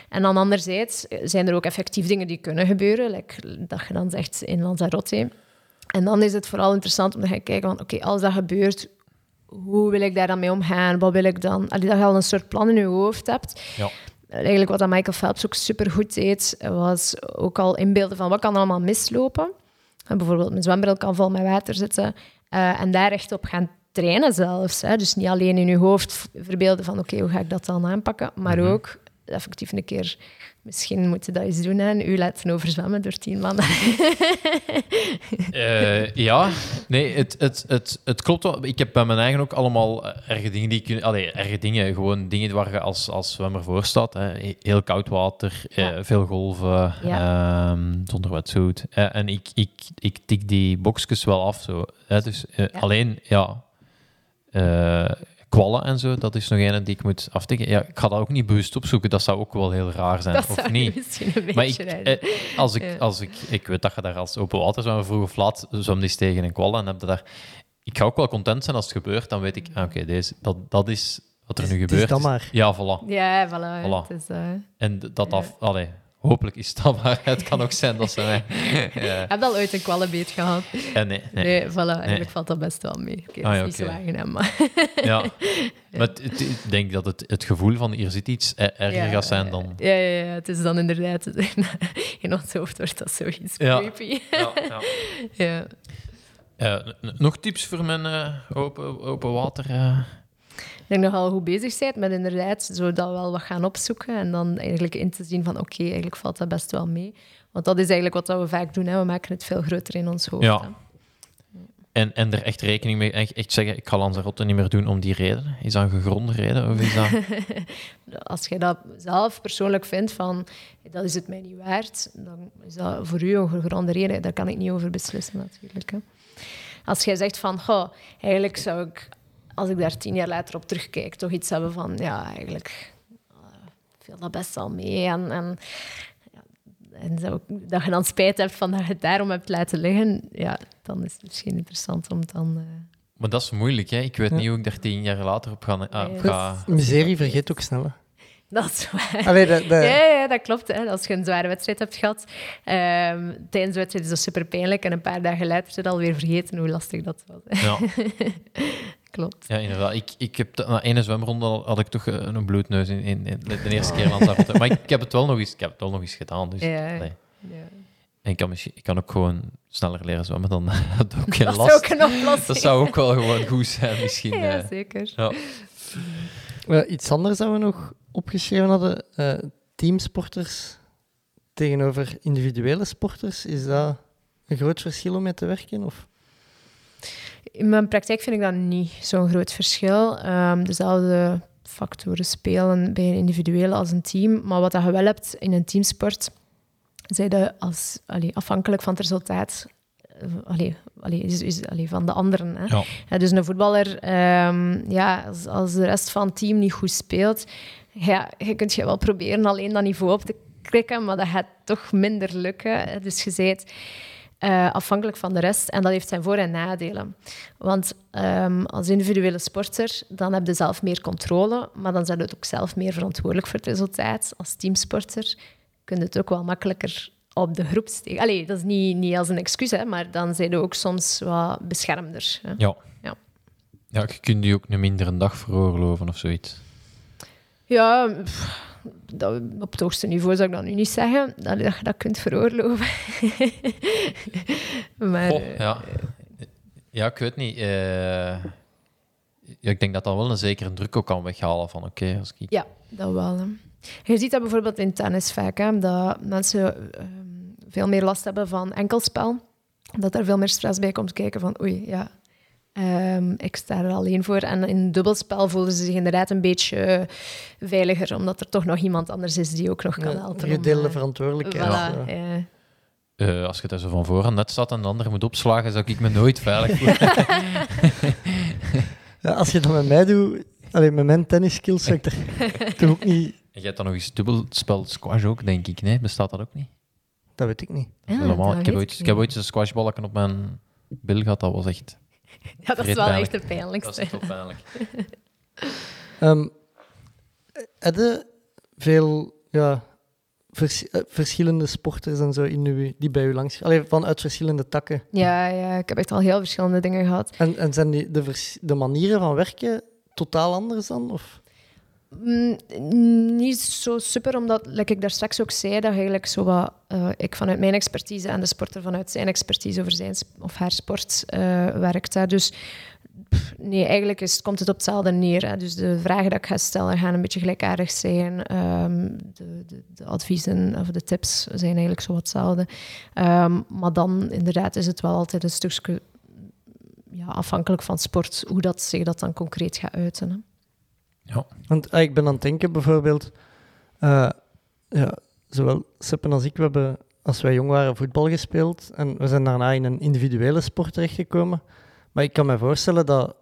En dan anderzijds zijn er ook effectief dingen die kunnen gebeuren. Like dat je dan zegt in Lanzarote. En dan is het vooral interessant om te gaan kijken van... Oké, als dat gebeurt, hoe wil ik daar dan mee omgaan? Wat wil ik dan? Allee, dat je al een soort plan in je hoofd hebt. Ja. Eigenlijk wat dat Michael Phelps ook supergoed deed, was ook al inbeelden van wat kan allemaal mislopen. En bijvoorbeeld mijn zwembril kan vol met water zitten. eh, en daar echt op gaan trainen zelfs. Hè. Dus niet alleen in je hoofd verbeelden van oké, hoe ga ik dat dan aanpakken, maar Mhm. ook effectief een keer... Misschien moet je dat eens doen, hè. en u laten overzwemmen door tien mannen. Eh, ja, nee, het, het, het, het klopt wel. Ik heb bij mijn eigen ook allemaal erge dingen die kun, allee, erge dingen, gewoon dingen waar je als, als zwemmer voor staat. Hè. Heel koud water, eh, veel golven, ehm, zonder wetsuit. Eh, en ik, ik, ik tik die boxjes wel af. Zo, hè. Dus, Ja. Alleen, ja, kwallen en zo, dat is nog een die ik moet aftikken. Ja, ik ga dat ook niet bewust opzoeken, dat zou ook wel heel raar zijn, dat of zou niet? misschien een Maar ik, beetje eh, als ik, Ja. als ik, ik weet dat je daar als open water zwemmer vroeg of laat eens tegen een kwal en heb je daar... Ik ga ook wel content zijn als het gebeurt, dan weet ik, ah, oké, deze dat, dat is wat er nu Het is gebeurt. dan maar. Ja, voilà. Ja, voilà. Voilà. Het is, eh, En dat Ja. af... Allee, hopelijk is dat maar. Het kan ook zijn dat ze mij... ja. heb je al ooit een kwallenbeet gehad? Ja, nee, nee. Nee, voilà. Eigenlijk valt dat best wel mee. Oké, dat Ah, is ja, niet zo aangenaam, maar... Ja. Maar het- het- ik denk dat het, het gevoel van hier zit iets erger Ja, gaat zijn dan... Ja, ja, ja, het is dan inderdaad... In ons hoofd wordt dat zoiets Ja. creepy. Ja, ja. Ja. Eh, n- nog tips voor mijn eh, open, open water? eh? Ik denk dat je al goed bezig bent met inderdaad zo dat wel wat gaan opzoeken en dan eigenlijk in te zien van oké, eigenlijk valt dat best wel mee. Want dat is eigenlijk wat we vaak doen, hè. we maken het veel groter in ons hoofd. Ja. hè. En, en er echt rekening mee, echt, echt zeggen, ik ga Lanzarote niet meer doen om die reden. Is dat een gegronde reden? Of is dat... Als je dat zelf persoonlijk vindt van dat is het mij niet waard, dan is dat voor u een gegronde reden. Daar kan ik niet over beslissen natuurlijk. Hè. Als jij zegt van, goh, eigenlijk zou ik, als ik daar tien jaar later op terugkijk, toch iets hebben van, ja, eigenlijk uh, viel dat best wel mee. En, en, ja, en ik- dat je dan spijt hebt van dat je het daarom hebt laten liggen, ja, dan is het misschien interessant om dan... eh, Maar dat is moeilijk, hè? Ik weet Ja. niet hoe ik daar tien jaar later op ga... ah, dat ga... Miserie vergeet ook snel. hè. dat is waar. Allee, Ja, ja, dat klopt. Hè. Als je een zware wedstrijd hebt gehad, ehm, tijdens de wedstrijd is dat super pijnlijk. En een paar dagen later is het alweer vergeten hoe lastig dat was. hè. Ja, Klopt. ja, inderdaad. Ik, ik heb de- na ene zwemronde al- had ik toch eh, een bloedneus in, in, in de, de eerste keer Lanzarote. Maar ik, ik heb het wel nog eens, ik heb het wel nog eens gedaan. Dus, Ja. allee. Ja. En ik kan, misschien, ik kan ook gewoon sneller leren zwemmen, dan had ook geen Dat last. ook een oplossing. Dat zou ook wel gewoon goed zijn, misschien. Ja, eh. zeker. ja. Eh, iets anders dat we nog opgeschreven hadden. eh, teamsporters tegenover individuele sporters. Is dat een groot verschil om mee te werken? Of? In mijn praktijk vind ik dat niet zo'n groot verschil. Ehm, dezelfde factoren spelen bij een individuele als een team. Maar wat dat je wel hebt in een teamsport, zijn als, allee, afhankelijk van het resultaat eh, allee, allee, is, is, allee, van de anderen. Hè. Ja. Ja, dus een voetballer, ehm, ja, als, als de rest van het team niet goed speelt, ja, je kunt je wel proberen alleen dat niveau op te krikken, maar dat gaat toch minder lukken. Dus je bent eh, afhankelijk van de rest en dat heeft zijn voor- en nadelen. Want ehm, als individuele sporter, dan heb je zelf meer controle, maar dan zijn je ook zelf meer verantwoordelijk voor het resultaat. Als teamsporter kun je het ook wel makkelijker op de groep steken. Allee, dat is niet, niet als een excuus, hè, maar dan zijn je ook soms wat beschermder. Hè. Ja. Ja. Ja, je kunt je ook een mindere dag veroorloven of zoiets. Ja, pff, dat, op het hoogste niveau zou ik dat nu niet zeggen, dat je dat kunt veroorloven. maar, eh, ja. ja, ik weet niet. eh, ja, ik denk dat dat wel een zekere druk ook kan weghalen van oké, als ik... Ja, dat wel. Hè. Je ziet dat bijvoorbeeld in tennis vaak, hè, dat mensen ehm, veel meer last hebben van enkelspel. Dat er veel meer stress bij komt kijken van oei, ja, ehm, ik sta er alleen voor. En in dubbelspel voelen ze zich inderdaad een beetje eh, veiliger, omdat er toch nog iemand anders is die ook nog kan helpen. om, gedeelde eh, verantwoordelijkheid. Voilà, ja. ja. Eh, als je daar zo van voor aan net staat en de andere moet opslagen, zou ik me nooit veilig voelen. Ja, als je dat met mij doet, alleen met mijn tennisskills, zou ik er toch ook niet... En jij hebt dan nog eens dubbelspel squash ook, denk ik. Nee, bestaat dat ook niet? Dat weet ik niet. Ja, Helemaal. dat Ik heb, ooit, ik ik heb ooit een squashbalken op mijn bil gehad. Dat was echt... Ja, dat is wel echt de pijnlijkste. Dat is toch pijnlijk. Ehm heb je veel ja, vers- eh, verschillende sporters en zo in uw, die bij u langs... Allee, vanuit verschillende takken. Ja, ja, ik heb echt al heel verschillende dingen gehad. En, en zijn die, de, vers- de manieren van werken totaal anders dan? Of? Mm, niet zo super, omdat, ik daar straks ook zei, dat eigenlijk zo wat, eh, ik vanuit mijn expertise en de sporter vanuit zijn expertise over zijn of haar sport eh, werkt. Hè. Dus nee, eigenlijk is, komt het op hetzelfde neer. Hè. Dus de vragen die ik ga stellen gaan een beetje gelijkaardig zijn. Ehm, de, de, de adviezen of de tips zijn eigenlijk zo wat hetzelfde. Ehm, maar dan inderdaad is het wel altijd een stukje ja, afhankelijk van sport, hoe dat zich dat dan concreet gaat uiten. Want ah, ik ben aan het denken bijvoorbeeld... eh, ja, zowel Seppen als ik, we hebben als wij jong waren voetbal gespeeld. En we zijn daarna in een individuele sport terechtgekomen. Maar ik kan me voorstellen dat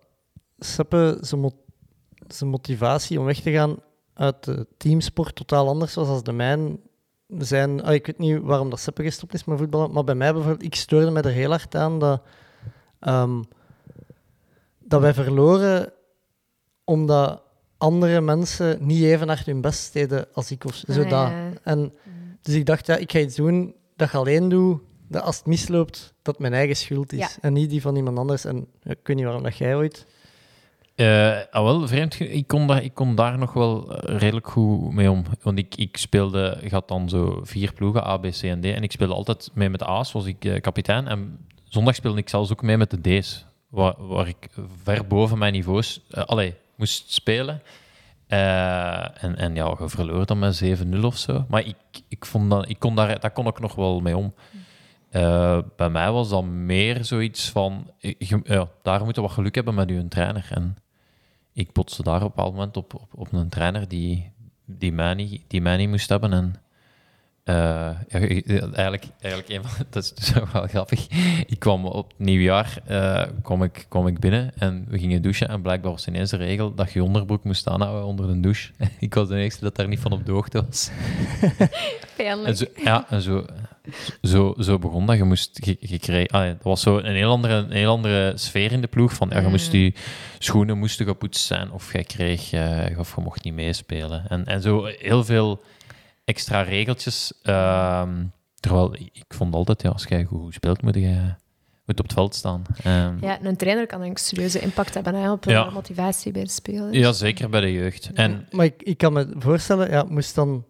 Seppe zijn, zijn motivatie om weg te gaan uit de teamsport totaal anders was als de mijne. Zijn, ah, ik weet niet waarom dat Seppe gestopt is met voetballen, maar bij mij bijvoorbeeld, ik stoorde me er heel hard aan dat, ehm, dat wij verloren omdat andere mensen niet even hard hun best deden als ik. Of zo Ah, dat. ja. En, dus ik dacht, ja, ik ga iets doen dat je alleen doe, dat als het misloopt, dat mijn eigen schuld is. Ja. En niet die van iemand anders. En ja, ik weet niet waarom dat jij ooit... Eh, ah, wel, vreemd. Ik kon, daar, ik kon daar nog wel eh, redelijk goed mee om. Want ik, ik speelde, ik had dan zo vier ploegen, A, B, C en D. En ik speelde altijd mee met de A's, was ik eh, kapitein. En zondag speelde ik zelfs ook mee met de D's. Waar, waar ik ver boven mijn niveaus allee, moest spelen. Eh, en, en ja, je verloor dan met 7-0 of zo. Maar ik, ik, vond dat, ik kon daar, daar kon ik nog wel mee om. Eh, bij mij was dat meer zoiets van... je- ja, daar moet je wat geluk hebben met je trainer. En ik botste daar op een bepaald moment op, op, een trainer die, die, mij niet, die mij moest hebben. En eh, ja, ik- eigenlijk, eigenlijk een van, dat is dus ook wel grappig. Ik kwam op nieuwjaar eh, kwam ik, kwam ik binnen en we gingen douchen. En blijkbaar was ineens de regel dat je onderbroek moest aanhouden onder de douche. Ik was de enige dat daar niet van op de hoogte was. En zo, ja, en zo, zo, zo begon dat. Je moest, je, je kreeg, ah, dat was zo een heel, andere, een heel andere sfeer in de ploeg. Van, ja, je moest Mm. je schoenen moesten gepoetst zijn of je kreeg, eh, of je mocht niet meespelen. En, en zo heel veel extra regeltjes. ehm, terwijl ik vond altijd, ja, als jij goed speelt, moet je moet op het veld staan. Ehm, Ja, een trainer kan een serieuze impact hebben hè, op eh, Ja. motivatie bij de spelers. ja, zeker bij de jeugd. En Maar ik, ik kan me voorstellen, ja, moest dan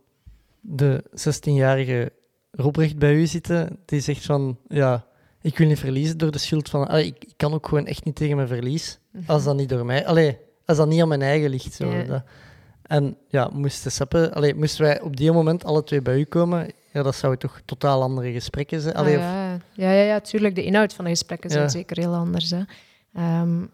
de 16-jarige Robrecht bij u zitten, die zegt van, ja, ik wil niet verliezen door de schuld van... Allee, ik, ik kan ook gewoon echt niet tegen mijn verlies, als dat niet door mij... Allee, als dat niet aan mijn eigen ligt. Zo, Ja. dat- en ja, moesten Seppe, allee, moesten wij op die moment alle twee bij u komen, ja, dat zou toch totaal andere gesprekken zijn. Ah, Allee, ja. Ja, ja, ja, tuurlijk. De inhoud van de gesprekken zijn Ja. zeker heel anders. Hè. Ehm,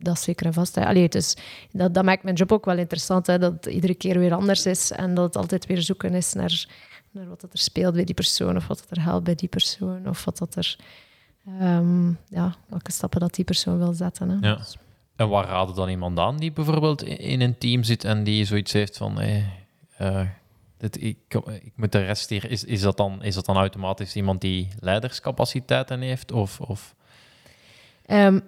dat is zeker en vast. Hè. Allee, dus dat, dat maakt mijn job ook wel interessant, hè, dat het iedere keer weer anders is en dat het altijd weer zoeken is naar, naar wat dat er speelt bij die persoon of wat dat er helpt bij die persoon of wat dat er... ehm, ja, welke stappen dat die persoon wil zetten. Hè. Ja. En waar raadde dan iemand aan die bijvoorbeeld in een team zit en die zoiets heeft van... Hey, eh, dit, ik, ik moet de rest hier... Is, is, dat dan, is dat dan automatisch iemand die leiderscapaciteiten heeft? Of, of... Ehm,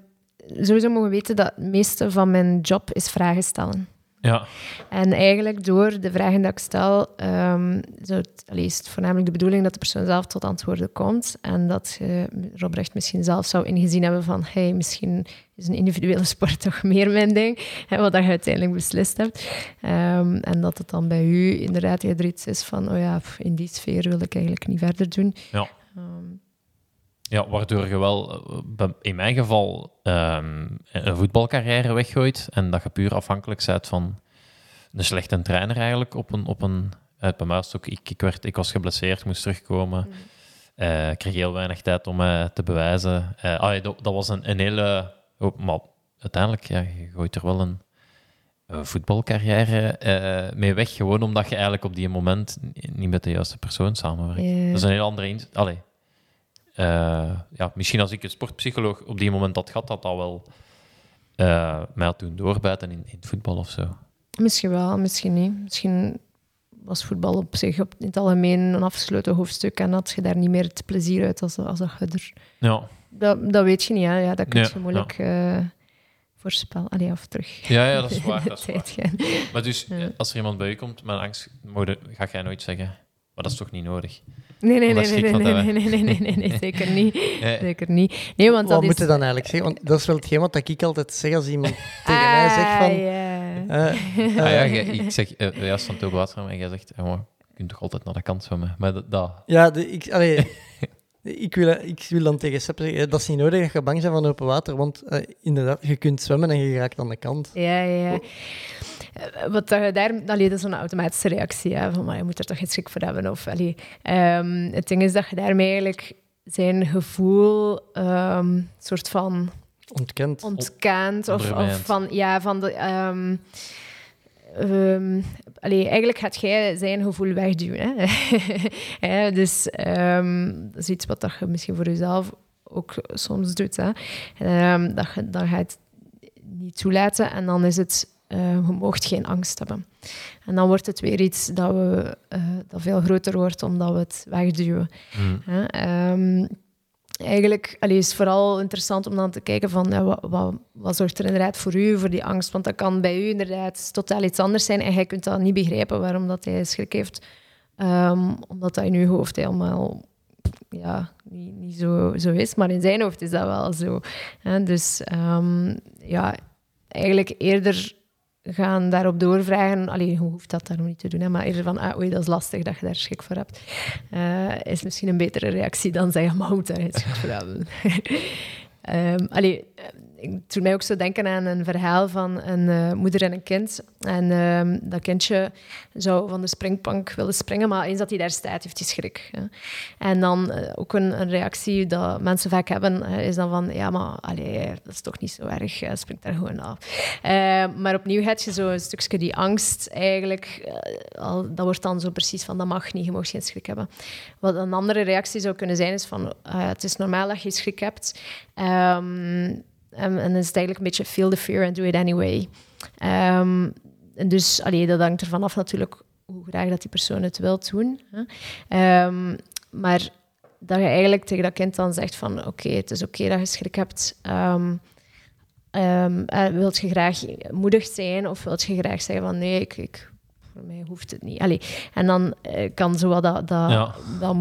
sowieso mogen we weten dat het meeste van mijn job is vragen stellen. Ja. En eigenlijk door de vragen die ik stel, ehm, zo het, allee, is het voornamelijk de bedoeling dat de persoon zelf tot antwoorden komt. En dat je, Robrecht misschien zelf zou ingezien hebben van hey, misschien is een individuele sport toch meer mijn ding, hè, wat je uiteindelijk beslist hebt. Ehm, en dat het dan bij u inderdaad eerder iets is van, oh ja, in die sfeer wil ik eigenlijk niet verder doen. Ja. Ehm, Ja, waardoor je wel, eh, in mijn geval, ehm, een voetbalcarrière weggooit en dat je puur afhankelijk bent van een slechte trainer eigenlijk op een... Op een uit bij mij ook, ik, ik, werd, ik was geblesseerd, moest terugkomen. Eh, ik kreeg heel weinig tijd om me te bewijzen. Eh, ah, dat, dat was een, een hele... oh, maar uiteindelijk, ja, je gooit er wel een, een voetbalcarrière eh, mee weg, gewoon omdat je eigenlijk op die moment niet met de juiste persoon samenwerkt. Dat is een heel andere... Allee, eh, ja, misschien als ik een sportpsycholoog op die moment had gehad, dat dat wel eh, mij had doen doorbijten in, in het voetbal of zo. Misschien wel, misschien niet. Misschien was voetbal op zich op, in het algemeen een afgesloten hoofdstuk en had je daar niet meer het plezier uit als, als dat er... Ja, Dat, dat weet je niet, hè. Ja, dat kun je moeilijk eh, voorspellen. Allee, of terug. ja, ja dat is waar. Dat is waar. Maar dus, Ja. eh, als er iemand bij je komt met angst, ga jij nooit zeggen. Maar dat is toch niet nodig? Nee, nee, nee, nee, nee, nee, nee, nee, nee, nee, zeker niet. Zeker niet. Nee, want Wat dat moet is... je dan eigenlijk zeggen? Want dat is wel hetgeen wat ik altijd zeg als iemand tegen mij zegt van... Ah, ja. eh, ah ja, eh, ik zeg juist van Tobo Waterman en jij zegt, je kunt toch altijd naar de kant zwemmen. Maar dat, dat Ja, de, ik, allee, ik, wil, ik wil dan tegen Sepp zeggen, eh, dat is niet nodig dat je bang bent van open water, want eh, inderdaad, je kunt zwemmen en je raakt aan de kant. Ja, ja. Eh, Wat dat je daar... Allee, dat is een automatische reactie. Hè, van, maar je moet er toch geen schrik voor hebben. Of, allee, ehm, het ding is dat je daarmee eigenlijk zijn gevoel... ehm soort van Ontkend. ontkent. Of, of van... Ja, van de... ehm, allee, eigenlijk gaat jij zijn gevoel wegduwen. Hè? Dus ehm, dat is iets wat dat je misschien voor jezelf ook soms doet. Hè? Ehm, dat je dan gaat niet toelaten en dan is het, eh, je moogt geen angst hebben. En dan wordt het weer iets dat, we, eh, dat veel groter wordt omdat we het wegduwen. Hè? Eigenlijk allee, is vooral interessant om dan te kijken van ja, wat, wat, zorgt er inderdaad voor u, voor die angst. Want dat kan bij u inderdaad totaal iets anders zijn en jij kunt dat niet begrijpen waarom dat hij schrik heeft. Ehm, omdat dat in uw hoofd helemaal ja, niet, zo, is. Maar in zijn hoofd is dat wel zo. Dus ehm, ja, eigenlijk eerder gaan daarop doorvragen. Allee, hoe hoeft dat daarom niet te doen? Hè? Maar eerder van, ah, dat is lastig dat je daar schrik voor hebt. Eh, is misschien een betere reactie dan zeggen, maar moet daar geen schrik voor hebben. Ehm allee, ik doe mij ook zo denken aan een verhaal van een eh, moeder en een kind. En ehm, dat kindje zou van de springplank willen springen, maar eens dat hij daar staat, heeft hij schrik. hè. En dan eh, ook een, reactie dat mensen vaak hebben, is dan van, ja, maar allee, dat is toch niet zo erg, spring daar gewoon af. Eh, maar opnieuw heb je zo een stukje die angst eigenlijk, al, dat wordt dan zo precies van, dat mag niet, je mag geen schrik hebben. Wat een andere reactie zou kunnen zijn, is van, het is normaal dat je schrik hebt. Ehm, en, en dan is het eigenlijk een beetje feel the fear and do it anyway. Ehm, en dus allee, dat hangt ervan af natuurlijk hoe graag dat die persoon het wil doen. Hè. Ehm, maar dat je eigenlijk tegen dat kind dan zegt van oké, het is oké dat je schrik hebt. Ehm ehm, wilt je graag moedig zijn of wilt je graag zeggen van nee, ik, ik, voor mij hoeft het niet. Allee, en dan eh, kan zo wat dat, dat, Ja. dat,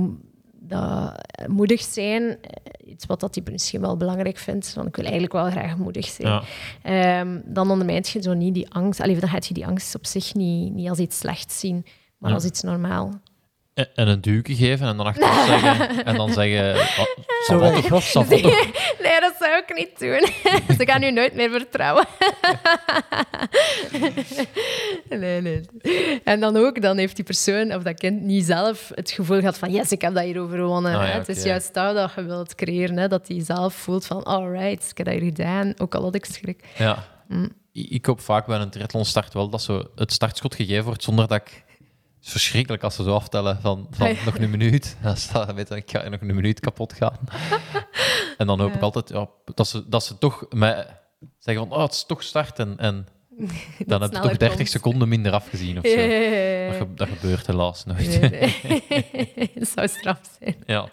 dat moedig zijn, eh, iets wat dat hij misschien wel belangrijk vindt, want ik wil eigenlijk wel graag moedig zijn. Ja. Ehm, dan ondermijnt je zo niet die angst. Allee, dan gaat je die angst op zich niet, niet als iets slechts zien, maar Ja. als iets normaal. En en een duwke geven en dan achteraf zeggen... En dan zeggen... Oh, Zo toch- toch? Nee, dat zou ik niet doen. Ze gaan u nooit meer vertrouwen. nee, nee. En dan ook, dan heeft die persoon of dat kind niet zelf het gevoel gehad van yes, ik heb dat hier overwonnen. Ah, ja. Het is juist dat dat je wilt creëren, hè, dat hij zelf voelt van alright, ik heb dat hier gedaan, ook al had ik schrik. Ja. Mm. Ik hoop vaak bij een triathlonstart wel dat zo het startschot gegeven wordt zonder dat ik... Het is verschrikkelijk als ze zo aftellen van, van Ah, ja. nog een minuut. Dan staat, weet ik ga nog een minuut kapot gaan. en dan hoop ik altijd ja, dat, ze, dat ze toch mij zeggen van oh, het is toch start. En, en Dan heb je toch 30 komt. seconden minder afgezien of zo. Ja, ja, ja, Dat, ja. ge- dat gebeurt helaas nooit. Nee, nee. Dat zou straf zijn. ja.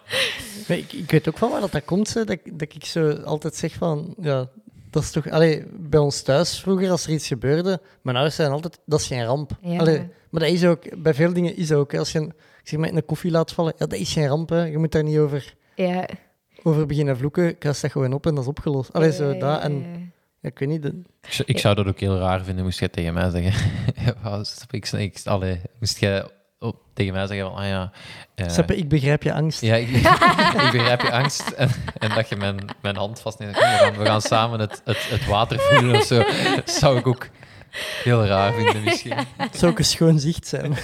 Ik, ik weet ook wel waar dat, dat komt, hè, dat, ik- dat ik zo altijd zeg van, ja, dat is toch... Allee, bij ons thuis vroeger, als er iets gebeurde, mijn ouders zeiden altijd, dat is geen ramp. Ja. Allee, maar dat is ook, bij veel dingen is dat ook. Als je een, ik zeg maar, in een koffie laat vallen, ja, dat is geen ramp, hè. Je moet daar niet over, Ja. over beginnen vloeken. Kast dat gewoon op en dat is opgelost. Allee, zo Ja, dat. ja, En ja. ik weet niet, de- Ik, zou, ik zou dat ook heel raar vinden, moest jij tegen mij zeggen. Ja, ik, ik, allee, moest jij op, tegen mij zeggen van, ah ja... eh, Seppe, ik begrijp je angst. Ja, ik, ik begrijp je angst. En, en dat je mijn, mijn hand vastneemt. We, gaan, we gaan samen het, het, het water voelen of zo. Dat zou ik ook heel raar vinden, misschien. Het zou ook een schoon zicht zijn.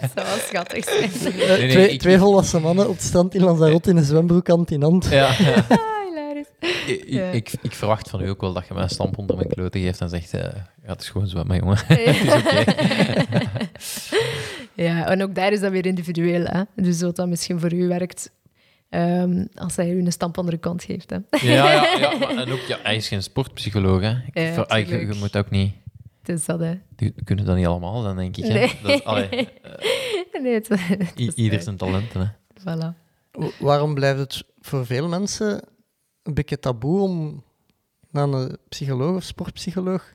Dat zou wel schattig zijn. Eh, nee, twee, ik- twee volwassen mannen op het strand in Lanzarote in een zwembroek aan in hand. Ja, ja. Ah, hilarisch. Ik, Ja. ik, ik verwacht van u ook wel dat je mij een stamp onder mijn kloten geeft en zegt: eh, ja, het is gewoon zwemmen, jongen. het is oké. Ja, en ook daar is dat weer individueel. Hè? Dus wat dat misschien voor u werkt, ehm, als hij u een stamp onder de kant geeft. Hè? Ja, ja, ja, maar, en ook, ja, hij is geen sportpsycholoog. Hè. Ik Ja, ver- ah, je, je moet ook niet. Dus dat, hè. Die kunnen dat niet allemaal zijn, denk ik. Hè. Nee. Dat, allee, Nee, het, het is ieder zijn talenten. Hè. Voilà. Wa- Waarom blijft het voor veel mensen een beetje taboe om naar een psycholoog of sportpsycholoog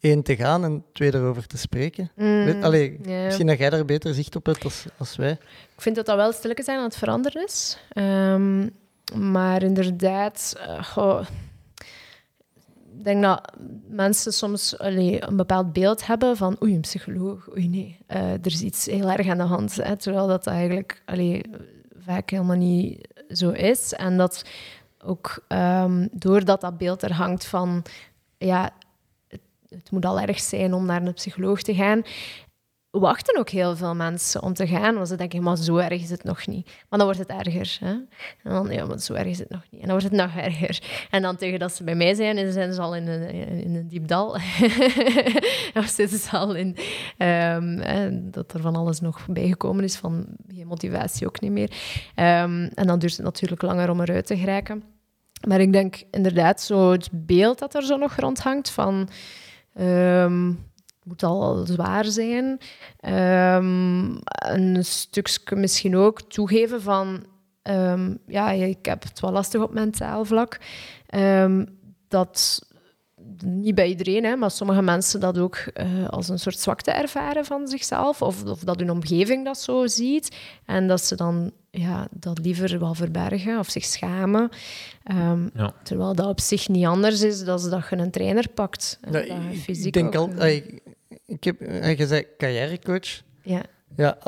één te gaan en twee erover te spreken? Mm, Weet, allee. Misschien dat jij daar beter zicht op hebt als, als wij. Ik vind dat dat wel stilletjes zijn aan het veranderen is. Ehm, maar inderdaad, eh, goh, ik denk dat mensen soms allee, een bepaald beeld hebben van oei, een psycholoog, oei nee, eh, er is iets heel erg aan de hand. Hè, terwijl dat eigenlijk allee, vaak helemaal niet zo is. En dat ook ehm, doordat dat beeld er hangt van ja, het, moet al erg zijn om naar een psycholoog te gaan, wachten ook heel veel mensen om te gaan, want ze denken, maar zo erg is het nog niet. Maar dan wordt het erger. Hè? En dan, ja, maar zo erg is het nog niet. En dan wordt het nog erger. En dan tegen dat ze bij mij zijn, zijn ze al in een, in een diep dal. of zitten ze al in... ehm, dat er van alles nog bijgekomen is, van geen motivatie ook niet meer. Ehm, en dan duurt het natuurlijk langer om eruit te geraken. Maar ik denk inderdaad, zo het beeld dat er zo nog rondhangt van... ehm, het moet al zwaar zijn. Ehm, een stukje misschien ook toegeven van... ehm, ja, ik heb het wel lastig op mentaal vlak. Ehm, dat niet bij iedereen, hè, maar sommige mensen dat ook eh, als een soort zwakte ervaren van zichzelf, of, of dat hun omgeving dat zo ziet, en dat ze dan ja, dat liever wel verbergen of zich schamen. Ehm, Ja. Terwijl dat op zich niet anders is dan dat je een trainer pakt. en Ja, dat je ik- fysiek ik denk altijd... eh, allee, Ik heb, je zei carrièrecoach. ja. Ja,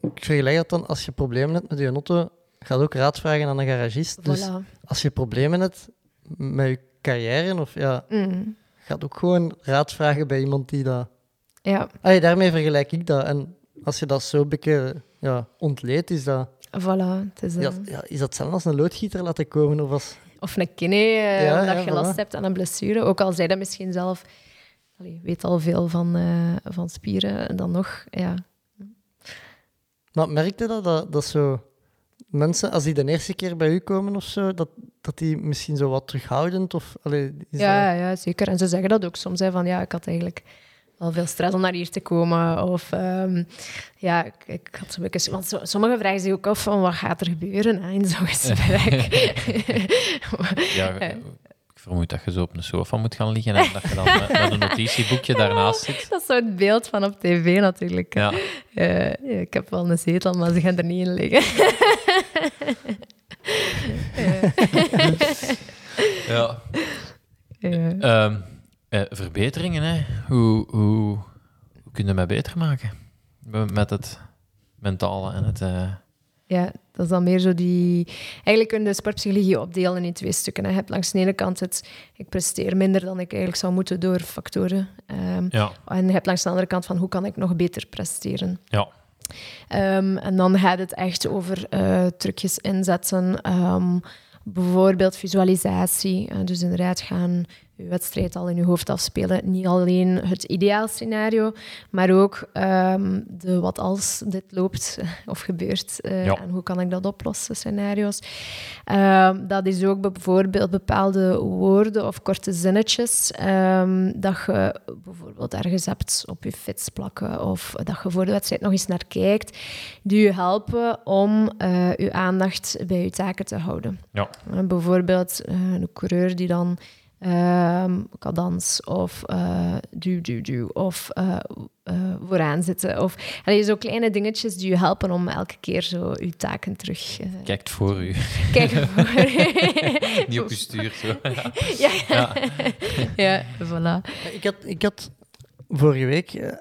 ik vergelijk dat dan als je problemen hebt met je auto, ga ook raad vragen aan een garagist. Dus als je problemen hebt met je carrière, of ja, Mm. ga ook gewoon raad vragen bij iemand die dat... Ja, Allee, daarmee vergelijk ik dat. En als je dat zo een beetje ja, ontleedt, is dat, voilà. Het is, eh, ja, ja, is dat hetzelfde als een loodgieter laten komen? Of als... Of een kine, eh, Ja, omdat je voilà. last hebt aan een blessure. Ook al zij dat misschien zelf... Allee, weet al veel van, eh, van spieren. En dan nog, ja. Maar merkte dat, dat, dat zo mensen, als die de eerste keer bij u komen of zo, dat, dat die misschien zo wat terughoudend of... Allee, is Ja, dat- ja, zeker. En ze zeggen dat ook soms, hè, van ja, ik had eigenlijk wel veel stress om naar hier te komen. Of ehm, ja, ik, ik had zo'n beetje... Want zo- sommigen vragen zich ook af van wat gaat er gebeuren hè, in zo'n gesprek. Ja, Eh. ik vermoed dat je zo op een sofa moet gaan liggen en dat je dan met, met een notitieboekje daarnaast zit. dat is zo het beeld van op tv natuurlijk. Ja. Eh, ja, ik heb wel een zetel, maar ze gaan er niet in liggen. Ja. Ehm, eh, verbeteringen, hè? Hoe, hoe, hoe kun je mij beter maken? Met het mentale en het... eh, Ja, dat is dan meer zo die... Eigenlijk kun je de sportpsychologie opdelen in twee stukken. Je hebt langs de ene kant het... Ik presteer minder dan ik eigenlijk zou moeten door factoren. Ehm, ja, En je hebt langs de andere kant van hoe kan ik nog beter presteren. ja. Ehm, en dan gaat het echt over eh, trucjes inzetten. ehm, bijvoorbeeld visualisatie. Eh, dus inderdaad gaan je wedstrijd al in je hoofd afspelen. Niet alleen het ideaal scenario, maar ook ehm, de wat als dit loopt of gebeurt eh, Ja. en hoe kan ik dat oplossen scenario's. Ehm, dat is ook bijvoorbeeld bepaalde woorden of korte zinnetjes ehm, dat je bijvoorbeeld ergens hebt op je fiets plakken of dat je voor de wedstrijd nog eens naar kijkt, die je helpen om eh, je aandacht bij je taken te houden. Ja. Eh, bijvoorbeeld een coureur die dan ehm cadans of eh duw, duw, duw of eh, eh, vooraan zitten. Of allee, zo kleine dingetjes die je helpen om elke keer zo je taken terug... eh Kijkt voor u. kijken voor Niet op je stuur. Zo. ja, Ja. ja, voilà. Ik had, ik had vorige week, eh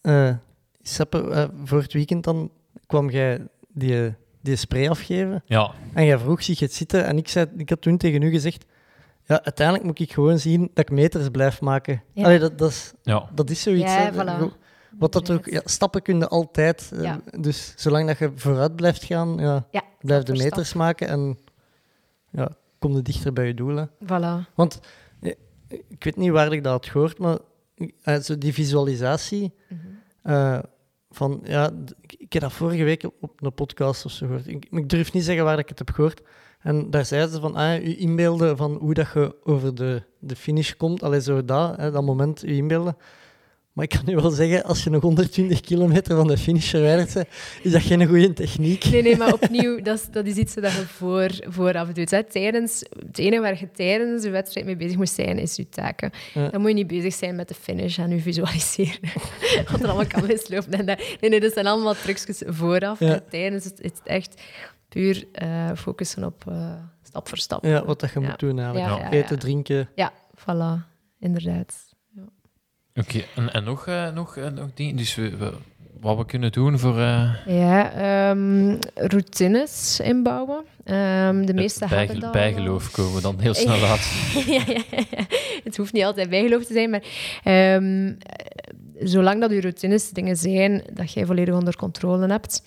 eh, Seppe, eh, voor het weekend dan, kwam jij die, die spray afgeven. ja. En jij vroeg, je het zitten? En ik, zei, ik had toen tegen u gezegd, ja, uiteindelijk moet ik gewoon zien dat ik meters blijf maken. Ja. Allee, dat, dat, is, Ja. dat is zoiets. Ja, voilà. Wat dat ook, ja, stappen kun je altijd. eh, Ja. Dus zolang dat je vooruit blijft gaan, ja, Ja, blijf de meters maken en ja, kom je dichter bij je doelen. Voilà. Want eh, ik weet niet waar ik dat had gehoord, maar eh, zo die visualisatie Mhm. eh, van, ja, ik, heb dat vorige week op- op een podcast of zo gehoord. Ik, ik durf niet zeggen waar ik het heb gehoord. En daar zeiden ze van, ah, je inbeelden van hoe dat je over de, de finish komt, alleen zo dat, hè, dat moment, je inbeelden. Maar ik kan nu wel zeggen, als je nog 120 kilometer van de finish verwijderd bent, is dat geen goede techniek. Nee, nee, maar opnieuw, dat is, dat is iets dat je voor, vooraf doet. Hè. Tijdens, het enige waar je tijdens de wedstrijd mee bezig moet zijn, is je taken. Ja. Dan moet je niet bezig zijn met de finish en je visualiseren. Wat er allemaal kan mislopen. En dat, nee, nee, dat zijn allemaal trucjes vooraf. Ja. En tijdens het, is het echt puur eh, focussen op eh, stap voor stap. Ja, wat dat je Ja. moet doen eigenlijk. Ja, ja, Eten, ja. drinken. Ja, voilà. Inderdaad. Oké, en, en nog, eh, nog, nog dingen? Dus we, we- wat we kunnen doen voor... eh, Ja, ehm, routines inbouwen. Ehm, de meeste bij, hebben dat. bijgeloof komen we dan heel snel uit. ja, ja, ja. Het hoeft niet altijd bijgeloof te zijn, maar ehm, eh, zolang dat je routines dingen zijn dat jij volledig onder controle hebt.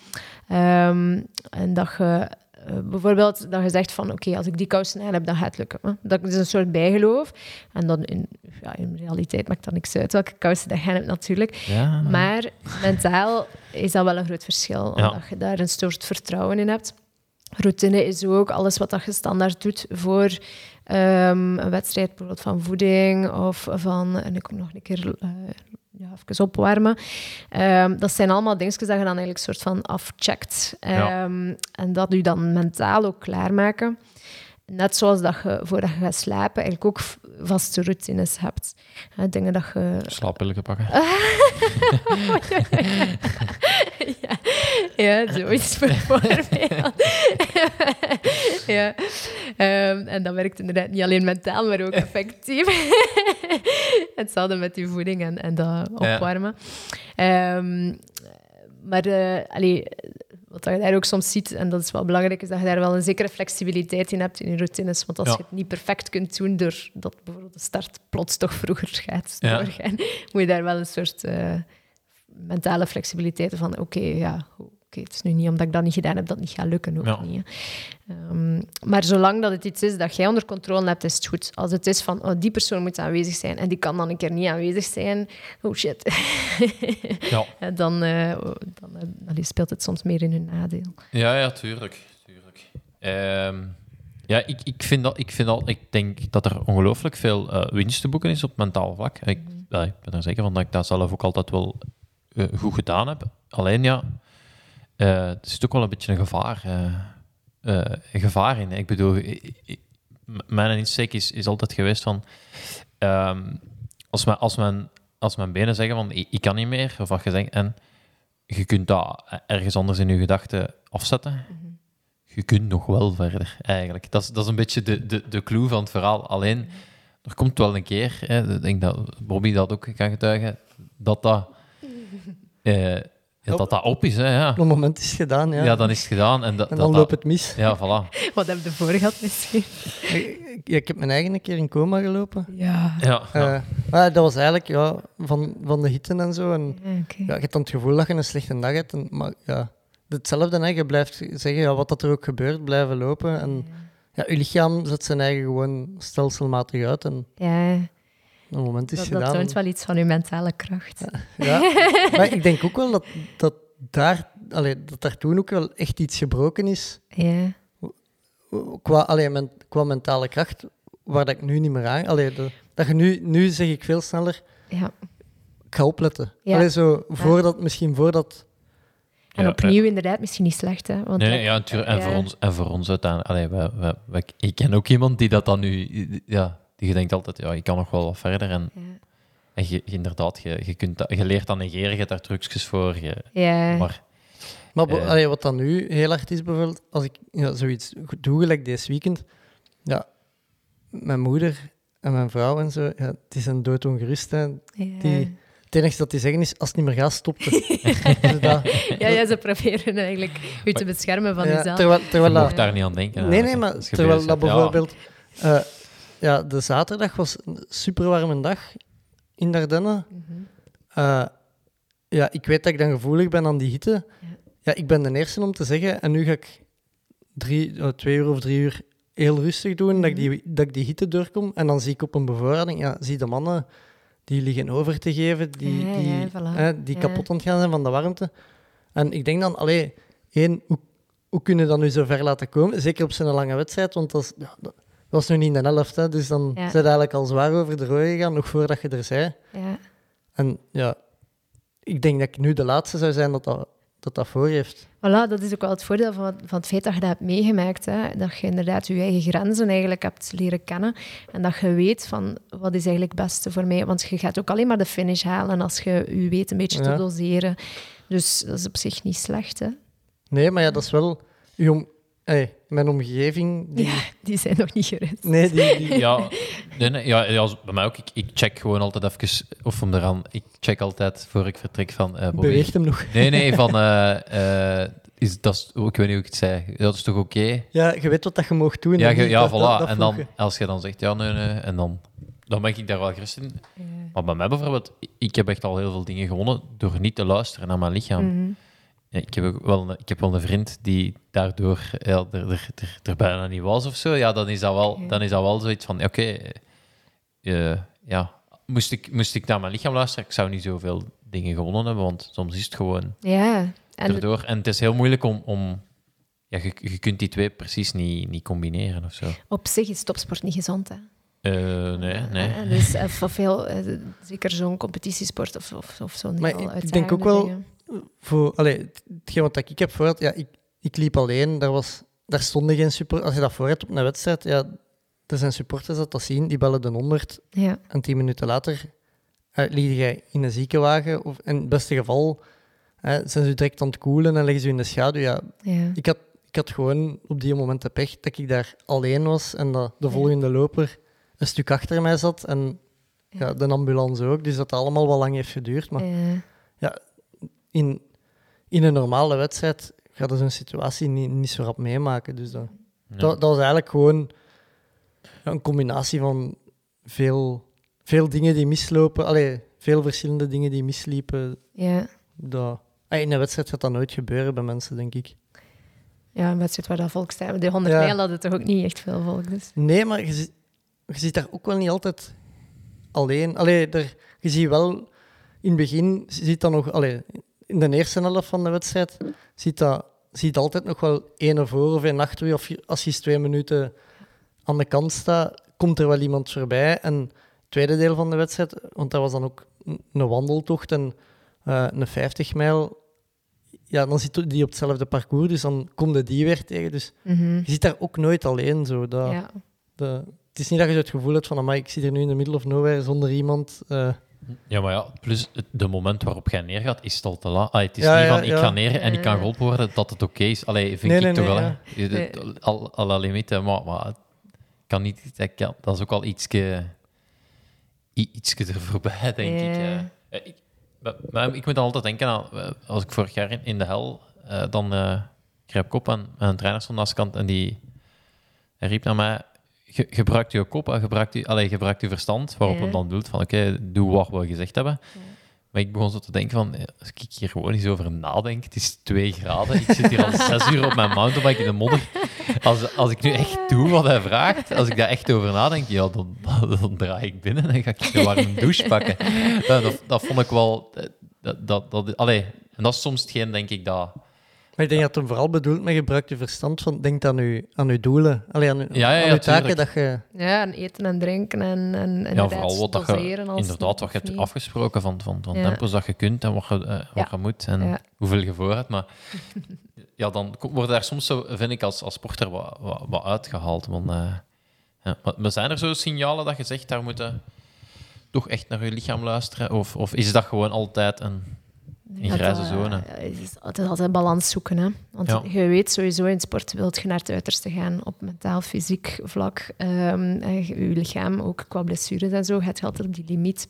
Ehm, en dat je eh, bijvoorbeeld dat je zegt van oké, als ik die kousen aan heb, dan gaat het lukken. Hè? Dat is een soort bijgeloof. En dan in, ja, in realiteit maakt dat niks uit welke kousen dat je hebt natuurlijk. Ja, Maar mentaal is dat wel een groot verschil, Ja. omdat je daar een soort vertrouwen in hebt. Routine is ook alles wat dat je standaard doet voor ehm, een wedstrijd, bijvoorbeeld van voeding of van, en ik kom nog een keer eh, ja, even opwarmen. Ehm, dat zijn allemaal dingetjes dat je dan eigenlijk soort van afcheckt. Ja. Ehm, En dat je dan mentaal ook klaarmaken. Net zoals dat je voordat je gaat slapen eigenlijk ook vaste routines hebt. Hè, dingen dat je Slaappillen pakken. ja, ja, zoiets bijvoorbeeld. ja. Ehm, en dat werkt inderdaad niet alleen mentaal, maar ook effectief. Hetzelfde met die voeding en, en dat opwarmen. Ehm, maar allee, wat je daar ook soms ziet, en dat is wel belangrijk, is dat je daar wel een zekere flexibiliteit in hebt in je routines. Want als Ja. je het niet perfect kunt doen, doordat bijvoorbeeld de start plots toch vroeger gaat Ja. doorgaan, moet je daar wel een soort eh, mentale flexibiliteit van, oké, ja, oké, het is nu niet omdat ik dat niet gedaan heb dat het niet gaat lukken, ook Ja. niet. Ehm, maar zolang dat het iets is dat jij onder controle hebt, is het goed. Als het is van, oh, die persoon moet aanwezig zijn en die kan dan een keer niet aanwezig zijn, oh shit. Ja. Dan, eh, dan, eh, allee, speelt het soms meer in hun nadeel. Ja, ja, tuurlijk. tuurlijk. Ehm, ja, ik, ik, vind dat, ik, vind dat, ik denk dat er ongelooflijk veel eh, winst te boeken is op mentaal vlak. Ik, ja, ik ben er zeker van dat ik dat zelf ook altijd wel goed gedaan heb. Alleen ja, eh er zit ook wel een beetje een gevaar, een gevaar in. Ik bedoel, mijn insteek is, is altijd geweest van... ehm, als, mijn, als, mijn, als mijn benen zeggen van ik, ik kan niet meer, of wat je zegt, en je kunt dat ergens anders in je gedachten afzetten. Je kunt nog wel verder, eigenlijk. Dat is, dat is een beetje de, de, de clue van het verhaal. Alleen, er komt wel een keer, hè, ik denk dat Bobby dat ook kan getuigen, dat dat, eh, ja, dat, dat op is. Hè, ja. Op het moment is het gedaan, ja. Ja. dan is het gedaan. En, dat, en dat, dan dat- loopt het mis. Ja, voilà. Wat heb je voor gehad misschien? Ik, ik heb mijn eigen een keer in coma gelopen. Ja. Ja, ja. Eh, maar dat was eigenlijk ja, van, van de hitte en zo. En, Ja, ja, je hebt dan het gevoel dat je een slechte dag hebt. En, maar ja, hetzelfde, hè. je blijft zeggen ja, wat dat er ook gebeurt, blijven lopen. En ja, je lichaam zet zijn eigen gewoon stelselmatig uit en Ja, een moment is dat, toont wel iets van uw mentale kracht. Ja, maar ik denk ook wel dat, dat, daar, allee, dat daar toen ook wel echt iets gebroken is Ja, qua, allee, men- qua mentale kracht, waar dat ik nu niet meer aan... Allee, de- dat je nu, nu zeg ik veel sneller, ja. ik ga opletten. Ja. Allee, zo, voordat, misschien voordat... En Ja, opnieuw inderdaad misschien niet slecht, hè. Want Nee, ja, natuurlijk. En, ja. voor ons, en voor ons uiteindelijk... Allee, wij, wij, wij- ik ken ook iemand die dat dan nu... Ja, die denkt altijd, ja, ik kan nog wel wat verder. En, Ja. en je, inderdaad, je, je, kunt dat, je leert dat negeren, je hebt daar trucjes voor. Je, Ja, maar Maar Eh. allee, wat dan nu heel hard is, bijvoorbeeld, als ik ja, zoiets doe, gelijk deze weekend, ja, mijn moeder en mijn vrouw en zo, ja, die zijn doodongerust. Hè. ja. Die, het enige dat die zeggen is, als het niet meer gaat, stopt het. Dus ja, ja, ze proberen eigenlijk u te beschermen van ja, jezelf. terwijl, je terwijl dat- mocht daar niet aan denken. Nee, nee, maar je terwijl dat bijvoorbeeld... eh, ja, de zaterdag was een superwarme dag in Dardenne. Mhm. Eh, ja, ik weet dat ik dan gevoelig ben aan die hitte. Ja. Ja, ik ben de eerste om te zeggen, en nu ga ik drie, eh, twee uur of drie uur heel rustig doen, dat, ik die, dat ik die hitte doorkom. En dan zie ik op een bevoorrading, ja, zie de mannen die liggen over te geven, die, Ja, die, voilà. die kapot aan het gaan zijn van de warmte. En ik denk dan, allee, één, hoe, hoe kun je dat nu zo ver laten komen? Zeker op zo'n lange wedstrijd, want dat, is, ja, dat was nu niet in de helft, hè, dus dan Ja. je eigenlijk al zwaar over de rode gegaan, nog voordat je er zei. Ja. En ja, ik denk dat ik nu de laatste zou zijn dat dat, dat, dat voor heeft. Voilà, dat is ook wel het voordeel van, van het feit dat je dat hebt meegemaakt. Hè? Dat je inderdaad je eigen grenzen eigenlijk hebt leren kennen. En dat je weet van wat is eigenlijk het beste voor mij. Want je gaat ook alleen maar de finish halen als je je weet een beetje te doseren. Dus dat is op zich niet slecht. Hè? Nee, maar ja, dat is wel... uw om, hey, mijn omgeving... Die, Ja, die zijn nog niet gerust. Nee, die, die, Ja, nee, nee, ja, ja, bij mij ook. Ik, ik check gewoon altijd even, of om eraan, ik check altijd voor ik vertrek van eh Bobby. beweegt hem nog. Nee, nee, van, eh, eh, is, dat is, ik weet niet hoe ik het zei. Dat is toch oké? Ja, je weet wat dat je mag doen. Ja, ja dat- voilà. dat- dat en dan, als je dan zegt, ja, nee, nee, en dan, dan ben ik daar wel gerust in. Ja. Maar bij mij bijvoorbeeld, ik heb echt al heel veel dingen gewonnen door niet te luisteren naar mijn lichaam. Mhm. Ik, heb ook wel een, ik heb wel een vriend die daardoor ja, er, er, er, er bijna niet was of zo. Ja, dan is dat wel, dan is dat wel zoiets van, oké, eh, ja, moest ik, moest ik naar mijn lichaam luisteren, ik zou niet zoveel dingen gewonnen hebben, want soms is het gewoon Ja, en erdoor. En het is heel moeilijk om... om ja, je, je kunt die twee precies niet, niet combineren of zo. op zich is topsport niet gezond. Hè? Eh, nee, nee. Eh, Dus eh, voor veel, eh, zeker zo'n competitiesport of, of, of zo'n Maar ik- ik denk ook wel- dingen. Voor, allee, hetgeen wat ik heb voor ja, ik, ik liep alleen, daar, was, daar stonden geen support. Als je dat voor hebt op een wedstrijd, ja, er zijn supporters dat dat zien, die bellen de 100 Ja. en tien minuten later eh, lig jij in een ziekenwagen. Of in het beste geval zijn ze direct aan het koelen en leggen ze in de schaduw. Ja, Ja. ik, had, ik had gewoon op die moment de pech dat ik daar alleen was en dat de Ja. volgende loper een stuk achter mij zat. En ja, de ambulance ook, dus dat dat allemaal wel lang heeft geduurd. Maar Ja. In, in een normale wedstrijd gaat je zo'n situatie niet, niet zo rap meemaken. Dus dat, Ja. dat, dat was eigenlijk gewoon een combinatie van veel, veel dingen die mislopen. Allee, veel verschillende dingen die misliepen. Ja. Dat, ah, in een wedstrijd gaat dat nooit gebeuren bij mensen, denk ik. ja, een wedstrijd waar dat volk staat. De 100 Ja. mijl hadden toch ook niet echt veel volk. Dus. Nee, maar je, je zit daar ook wel niet altijd alleen. Allee, er, je ziet wel, in het begin ziet dat nog, allee, in de eerste helft van de wedstrijd, ziet dat ziet altijd nog wel één voor of één achter. Of als je twee minuten aan de kant staat, komt er wel iemand voorbij. En het tweede deel van de wedstrijd, want dat was dan ook een wandeltocht en eh, een 50 mijl. Ja, dan zit die op hetzelfde parcours, dus dan komt je die weer tegen. Dus Mhm. je zit daar ook nooit alleen. Zo. Dat, Ja. de, het is niet dat je het gevoel hebt van, ik zit hier nu in de middle of nowhere zonder iemand. eh, Ja, maar ja, plus het de moment waarop jij neergaat, is het al te laat. Ah, het is Ja, niet ja, van, ik ja. ga neer en ik kan Ja. geholpen worden, dat het oké is. Allee, vind Nee, ik nee, toch nee, wel. ja. hè. Je- het- Al, al la limiete, maar, maar het kan niet, dat, kan, dat is ook al ietske, ietske er voorbij, denk ik. Ja. eh. Eh, ik. maar- maar ik moet dan altijd denken aan, eh, als ik vorig jaar in, in de hel, eh, dan eh greep ik op en een trainer stond naast de kant en die riep naar mij, "Ge- gebruik je kop en gebruik je, allee, gebruik je verstand, waarop Ja. hem dan doet van, oké, doe wat we gezegd hebben. Maar ik begon zo te denken van, eh, als ik hier gewoon eens over nadenk, het is twee graden, ik zit hier al zes uur op mijn mountainbike in de modder. Als, als ik nu echt doe wat hij vraagt, als ik daar echt over nadenk, ja, dan, dan draai ik binnen en ga ik een warme douche pakken. Dat, vond ik wel... eh, Dat, dat, dat, allee, en dat is soms hetgeen, denk ik, dat... Maar ik denk dat het hem vooral bedoelt met gebruik je verstand van denk aan je, aan uw doelen. Allee, aan, uw- Ja, ja, aan ja, uw taken tuurlijk. dat je... Ja, en eten en drinken en, en Ja, inderdaad vooral wat dat doseren je, als inderdaad, wat je hebt niet. afgesproken van, van, van Ja. tempos dat je kunt en wat je, eh, wat Ja. je moet en Ja. hoeveel je voor hebt. Maar ja, dan wordt daar soms, zo, vind ik, als, als sporter wat, wat, wat uitgehaald. Want, eh, ja. maar, maar zijn er zo signalen dat je zegt, daar moeten toch echt naar je lichaam luisteren? Of, of is dat gewoon altijd een, Dat, grijze eh, zone? Het is altijd, altijd balans zoeken. Hè? Want Ja. je weet sowieso in sport wilt je naar het uiterste gaan op mentaal, fysiek vlak. En je, lichaam, ook qua blessures en zo, gaat je altijd op die limiet.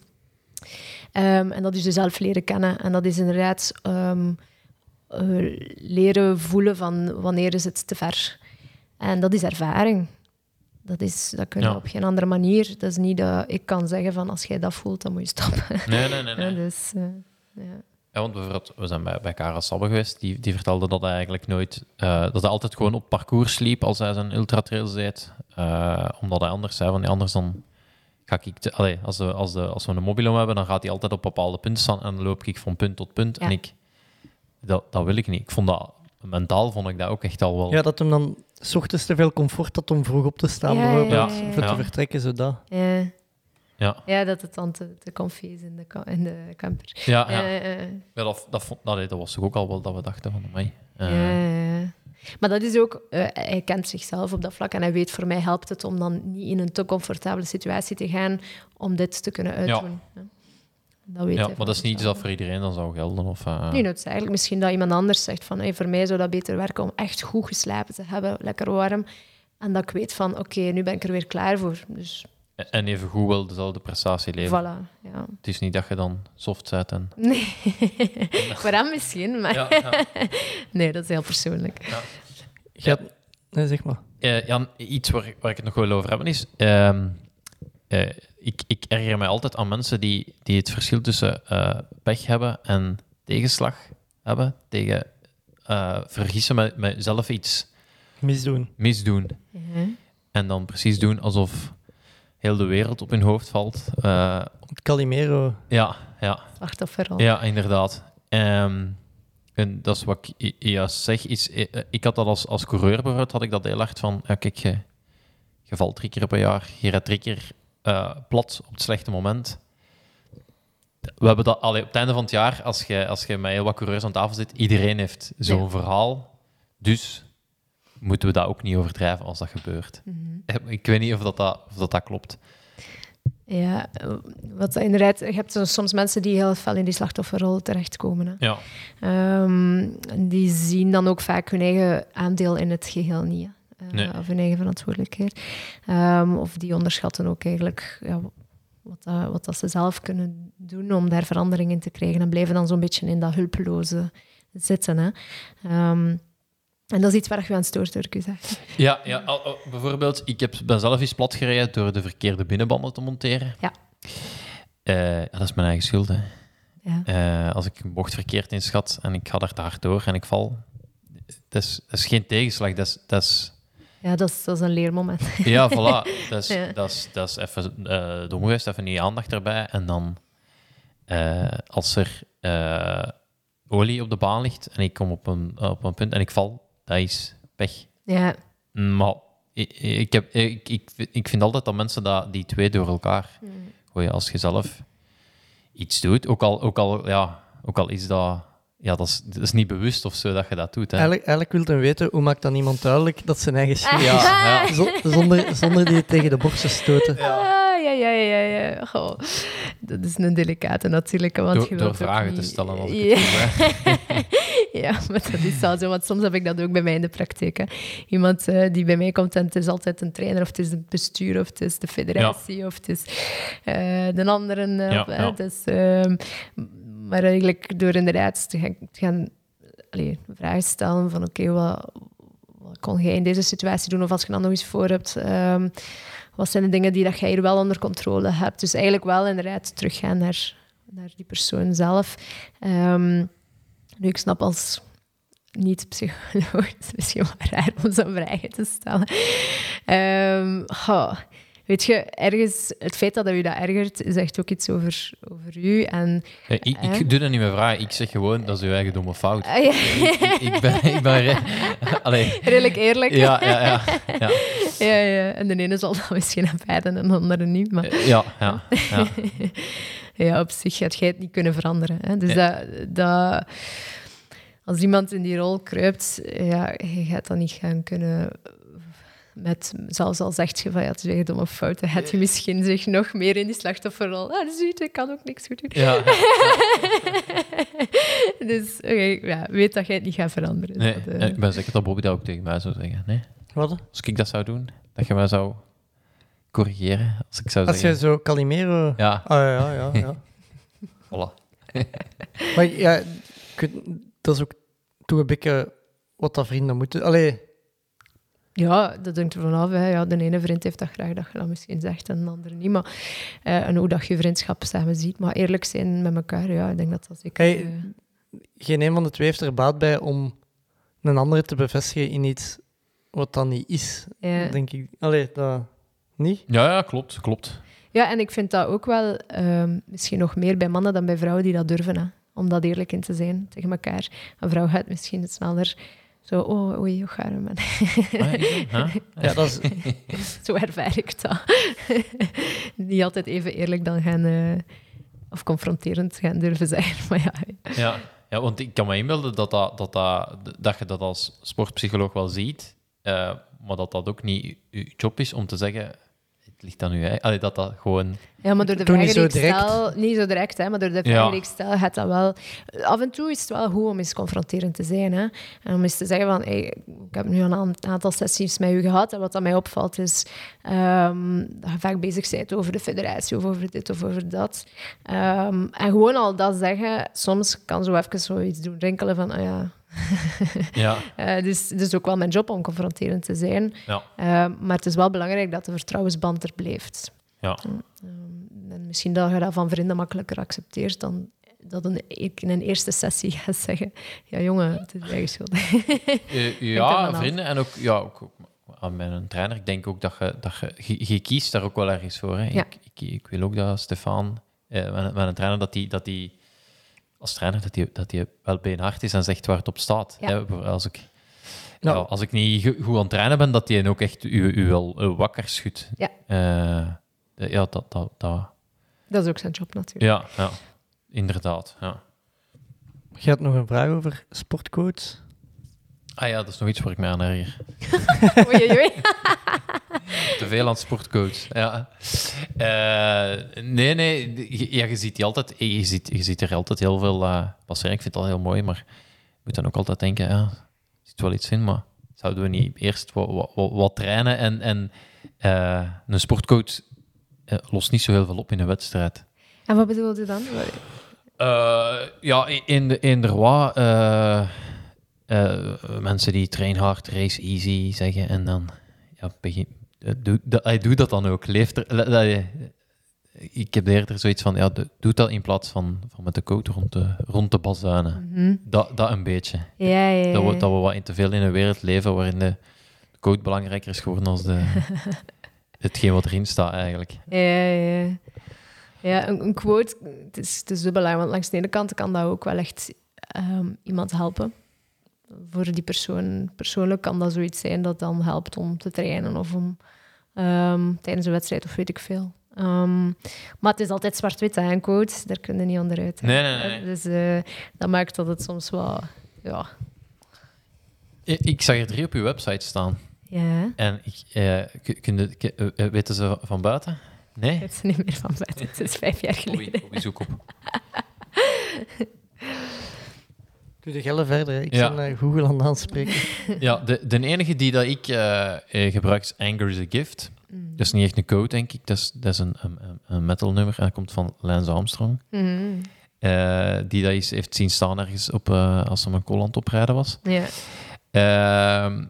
Ehm, en dat is jezelf leren kennen. En dat is inderdaad ehm, eh, leren voelen van wanneer is het te ver. En dat is ervaring. Dat, is, dat kun je Ja. op geen andere manier. Dat is niet dat ik kan zeggen van als jij dat voelt, dan moet je stoppen. Nee, nee, nee. nee. Dus, eh, ja. Ja, want bijvoorbeeld, we zijn bij, bij Karel Sabbe geweest. Die, die vertelde dat hij eigenlijk nooit... eh, dat hij altijd gewoon op parcours liep als hij zijn ultratrails deed. Eh, omdat hij anders zei, van ja, anders dan ga ik... Te, allee, als, we, als, de, als we een mobilom hebben, dan gaat hij altijd op bepaalde punten staan en dan loop ik van punt tot punt. Ja. En ik... Dat, dat wil ik niet. Ik vond dat... Mentaal vond ik dat ook echt al wel... Ja, dat hem dan s ochtends te veel comfort had om vroeg op te staan, Ja, bijvoorbeeld. ja, ja, Voor ja. te vertrekken, zo dat. Ja. Ja. ja, dat het dan te, te comfy is in de, in de camper. Ja, ja. Ja, ja, Ja, dat, dat, dat was toch ook al wel dat we dachten van... Mij. ja, ja, ja. Maar dat is ook, eh, hij kent zichzelf op dat vlak en hij weet, voor mij helpt het om dan niet in een te comfortabele situatie te gaan om dit te kunnen uitdoen. Ja. Dat weet ja, maar dat is niet iets dat voor iedereen dan zou gelden. Of, eh, Niet noodzakelijk. Misschien dat iemand anders zegt van hey, voor mij zou dat beter werken om echt goed geslapen te hebben, lekker warm. En dat ik weet van oké, nu ben ik er weer klaar voor. Dus En even goed wel dezelfde prestatie leveren. voilà. Ja. Het is niet dat je dan soft bent en... Nee, voor hem misschien, maar Ja, ja. nee, dat is heel persoonlijk. Je had- Nee, zeg maar. Eh, Jan, iets waar, waar ik het nog wil over hebben is... ehm, eh, ik, ik erger mij altijd aan mensen die, die het verschil tussen eh, pech hebben en tegenslag hebben. Tegen eh, vergissen met, met zelf iets Misdoen. misdoen. Ja. En dan precies doen alsof heel de wereld op hun hoofd valt. Eh, Calimero. ja, ja. Slachtofferrol. Ja, inderdaad. Ehm, en dat is wat ik i- juist zeg. Is, eh, ik had dat als, als coureur bijvoorbeeld, had ik dat heel hard van, ja, kijk, je, je valt drie keer per jaar, je rijdt drie keer eh, plat op het slechte moment. We hebben dat allee, op het einde van het jaar, als je, als je met heel wat coureurs aan tafel zit, iedereen heeft zo'n Ja. verhaal. Dus moeten we dat ook niet overdrijven als dat gebeurt. Mhm. Eh, Ik weet niet of dat, dat, of dat, dat klopt. Ja, eh, wat inderdaad, je hebt soms mensen die heel fel in die slachtofferrol terechtkomen. Hè. Ja. Ehm, die zien dan ook vaak hun eigen aandeel in het geheel niet. hè. Eh, Nee. Of hun eigen verantwoordelijkheid. Ehm, of die onderschatten ook eigenlijk ja, wat, dat, wat dat ze zelf kunnen doen om daar verandering in te krijgen. En blijven dan zo'n beetje in dat hulpeloze zitten. Hè. Ehm, en dat is iets waar je aan stoort, hoor ik u zeggen. Ja, ja al- bijvoorbeeld, ik heb, ben zelf eens plat gereden door de verkeerde binnenbanden te monteren. Ja. Eh, dat is mijn eigen schuld. Hè. Ja. Eh, als ik een bocht verkeerd inschat en ik ga daar te hard door en ik val, dat is, dat is geen tegenslag. Dat is, dat is, Ja, dat is, dat is een leermoment. ja, voilà. Dat is, Ja. dat is, dat is even uh, dom geweest, even niet aandacht erbij. En dan, als er olie op de baan ligt en ik kom op een, op een punt en ik val, dat is pech. Ja, Maar ik, ik, heb, ik, ik, ik vind altijd dat mensen dat, die twee door elkaar gooien. Als je zelf iets doet, ook al, ook al, ja, ook al is dat... Ja, dat is, dat is niet bewust of zo dat je dat doet. Hè. Eigenlijk, eigenlijk wil hem weten, hoe maakt dan iemand duidelijk dat zijn eigen schuld is? Ja, ja. Zo- zonder, zonder die tegen de borst te stoten. Ah, ja, ja, ja, ja. Goh. Dat is een delicate natuurlijk. Want Door, je door ook vragen te stellen. Als ik Ja. het. Ja, maar dat is wel zo. Want soms heb ik dat ook bij mij in de praktijk. Hè. Iemand eh, die bij mij komt en het is altijd een trainer, of het is het bestuur, of het is de federatie, of het is eh, de anderen. eh, Ja. Dus, ehm, maar eigenlijk door inderdaad te gaan, te gaan allee, vragen stellen van oké, wat, wat kon jij in deze situatie doen? Of als je dan nog eens voor hebt, ehm, wat zijn de dingen die dat jij hier wel onder controle hebt? Dus eigenlijk wel inderdaad teruggaan naar naar die persoon zelf. Ehm, nu, ik snap als niet-psycholoog, het is misschien wel raar om zo'n vragen te stellen. Ehm, weet je, ergens, het feit dat u dat ergert, zegt ook iets over, over u. En, Ja, ik, eh, ik doe dat niet meer vragen. Ik zeg gewoon, dat is uw eigen domme fout. Ah, ja. ik, ik, ik ben... Ik ben re- Allee. Redelijk eerlijk. Ja, ja, ja. ja. ja, ja. En de ene zal dat misschien aanvaarden en de andere niet. Maar... Ja, ja, ja. Ja, op zich gaat jij het niet kunnen veranderen. Hè? Dus dat, dat, als iemand in die rol kruipt, ja, je gaat dat niet gaan kunnen... Met, zelfs al zegt je van ja, het is echt domme fouten, gaat je misschien zich nog meer in die slachtofferrol. Ah, ziet, ik kan ook niks goed doen. Ja, dus oké, ja, weet dat jij het niet gaat veranderen. Nee, Dat, eh, en ik ben zeker dat Bobby dat ook tegen mij zou zeggen. Nee? Wat? Als ik dat zou doen, dat je mij zou corrigeren. Als ik zou Als jij zeggen... zo Calimero... Ja, Ah, ja, ja, ja. voilà. maar ja, weet- dat is ook toch een beetje wat dat vrienden moeten... Allee, Ja, dat hangt er vanaf. Hè. Ja, de ene vriend heeft dat graag dat je dat misschien zegt en de andere niet. Maar, eh, en hoe dat je vriendschap samen ziet. Maar eerlijk zijn met elkaar, ja, ik denk dat dat zeker... Hey, eh, geen een van de twee heeft er baat bij om een andere te bevestigen in iets wat dan niet is, ja. denk ik. Allee, dat... Niet? Ja, ja, klopt, klopt. ja, en ik vind dat ook wel ehm, misschien nog meer bij mannen dan bij vrouwen die dat durven. Hè. Om dat eerlijk in te zijn tegen elkaar. Een vrouw gaat misschien sneller zo... Oh, oei, hoe het met... Ah? Ja, dat is... Zo ervaar ik dat. Niet altijd even eerlijk dan gaan... eh, of confronterend gaan durven zijn. Maar ja, Ja, ja, want ik kan me inbeelden dat, dat, dat, dat, dat je dat als sportpsycholoog wel ziet, eh, maar dat dat ook niet je job is om te zeggen, het ligt aan u. Hè. Allee, dat dat gewoon... Ja, maar door de Toch niet zo direct? stel... Niet zo direct, hè, maar door de Ja. vragen die ik stel, gaat dat wel... Af en toe is het wel goed om eens confronterend te zijn. Hè. En om eens te zeggen van... Hey, ik heb nu een aan- aantal sessies met u gehad en wat dat mij opvalt is ehm, dat je vaak bezig bent over de federatie of over dit of over dat. Ehm, en gewoon al dat zeggen, soms kan zo even zoiets doen rinkelen van... ah ja... Ja, Eh, dus het is ook wel mijn job om confronterend te zijn. ja, Ehm, maar het is wel belangrijk dat de vertrouwensband er blijft. ja. Ehm, en misschien dat je dat van vrienden makkelijker accepteert dan dat een, ik in een eerste sessie ga zeggen: Ja, jongen, het is eigen schuld. Eh, ja, vrienden en ook, ja, ook ook aan mijn trainer. Ik denk ook dat je, dat je, je, je kiest daar ook wel ergens voor. Hè. Ja. Ik, ik, ik wil ook dat Stefan, eh, mijn, mijn trainer, dat die, dat die als trainer dat die, dat die wel beenhard is en zegt waar het op staat. Ja. Hè. Als, ik, Nou. ja, als ik niet go- goed aan het trainen ben, dat die ook echt u, u wel eh, wakker schudt. Ja. Eh, ja, dat, dat, dat, dat is ook zijn job natuurlijk. ja, ja, inderdaad. Ja. Je had nog een vraag over sportcoach? Ah ja, dat is nog iets waar ik me aan oei. Te veel aan sportcoach. Ja. Eh, nee, nee. je- Ja, je ziet die altijd. Je ziet, je ziet er altijd heel veel eh, passeren. Ik vind dat heel mooi, maar je moet dan ook altijd denken: ja, er zit wel iets in, maar zouden we niet eerst wat, wat, wat, wat trainen? En, en eh, een sportcoach eh, lost niet zo heel veel op in een wedstrijd. En wat bedoelt u dan? Eh, ja, in de, in de wat, eh, eh, mensen die train hard, race easy zeggen en dan ja, begin, eh, doe, dat, hij doet dat dan ook. Leeft er, ik heb eerder zoiets van, ja, doe doe dat in plaats van, van met de coach rond te, rond te bazuinen. Mhm. Dat, dat een beetje. Ja, ja. Dat we, dat we wat in te veel in een wereld leven waarin de coach belangrijker is geworden als de, hetgeen wat erin staat eigenlijk. Ja, ja. Ja, een, een quote, het is, het is dubbel, want langs de ene kant kan dat ook wel echt ehm, iemand helpen. Voor die persoon persoonlijk kan dat zoiets zijn dat dan helpt om te trainen of om ehm, tijdens een wedstrijd of weet ik veel. Ehm, maar het is altijd zwart-wit, een quote, daar kun je niet onderuit. Nee, nee, nee. Dus eh, dat maakt dat het soms wel, ja, Ik, ik zag er drie op uw website staan. ja, En ik, eh, kun- eh, weten ze van buiten? Nee? ik weet er niet meer van buiten. Het is vijf jaar geleden. Zoek op. Doe de gelle verder. Ik Ja. ben eh, Google aan het aanspreken. Ja, de, de enige die dat ik eh, eh, gebruik is Anger is a Gift. Mm. Dat is niet echt een code, denk ik. Dat is, dat is een, een, een- metal nummer en dat komt van Lance Armstrong. Eh, die dat is, heeft zien staan ergens op, eh, als hij een Colland oprijden was. Ja. Ehm,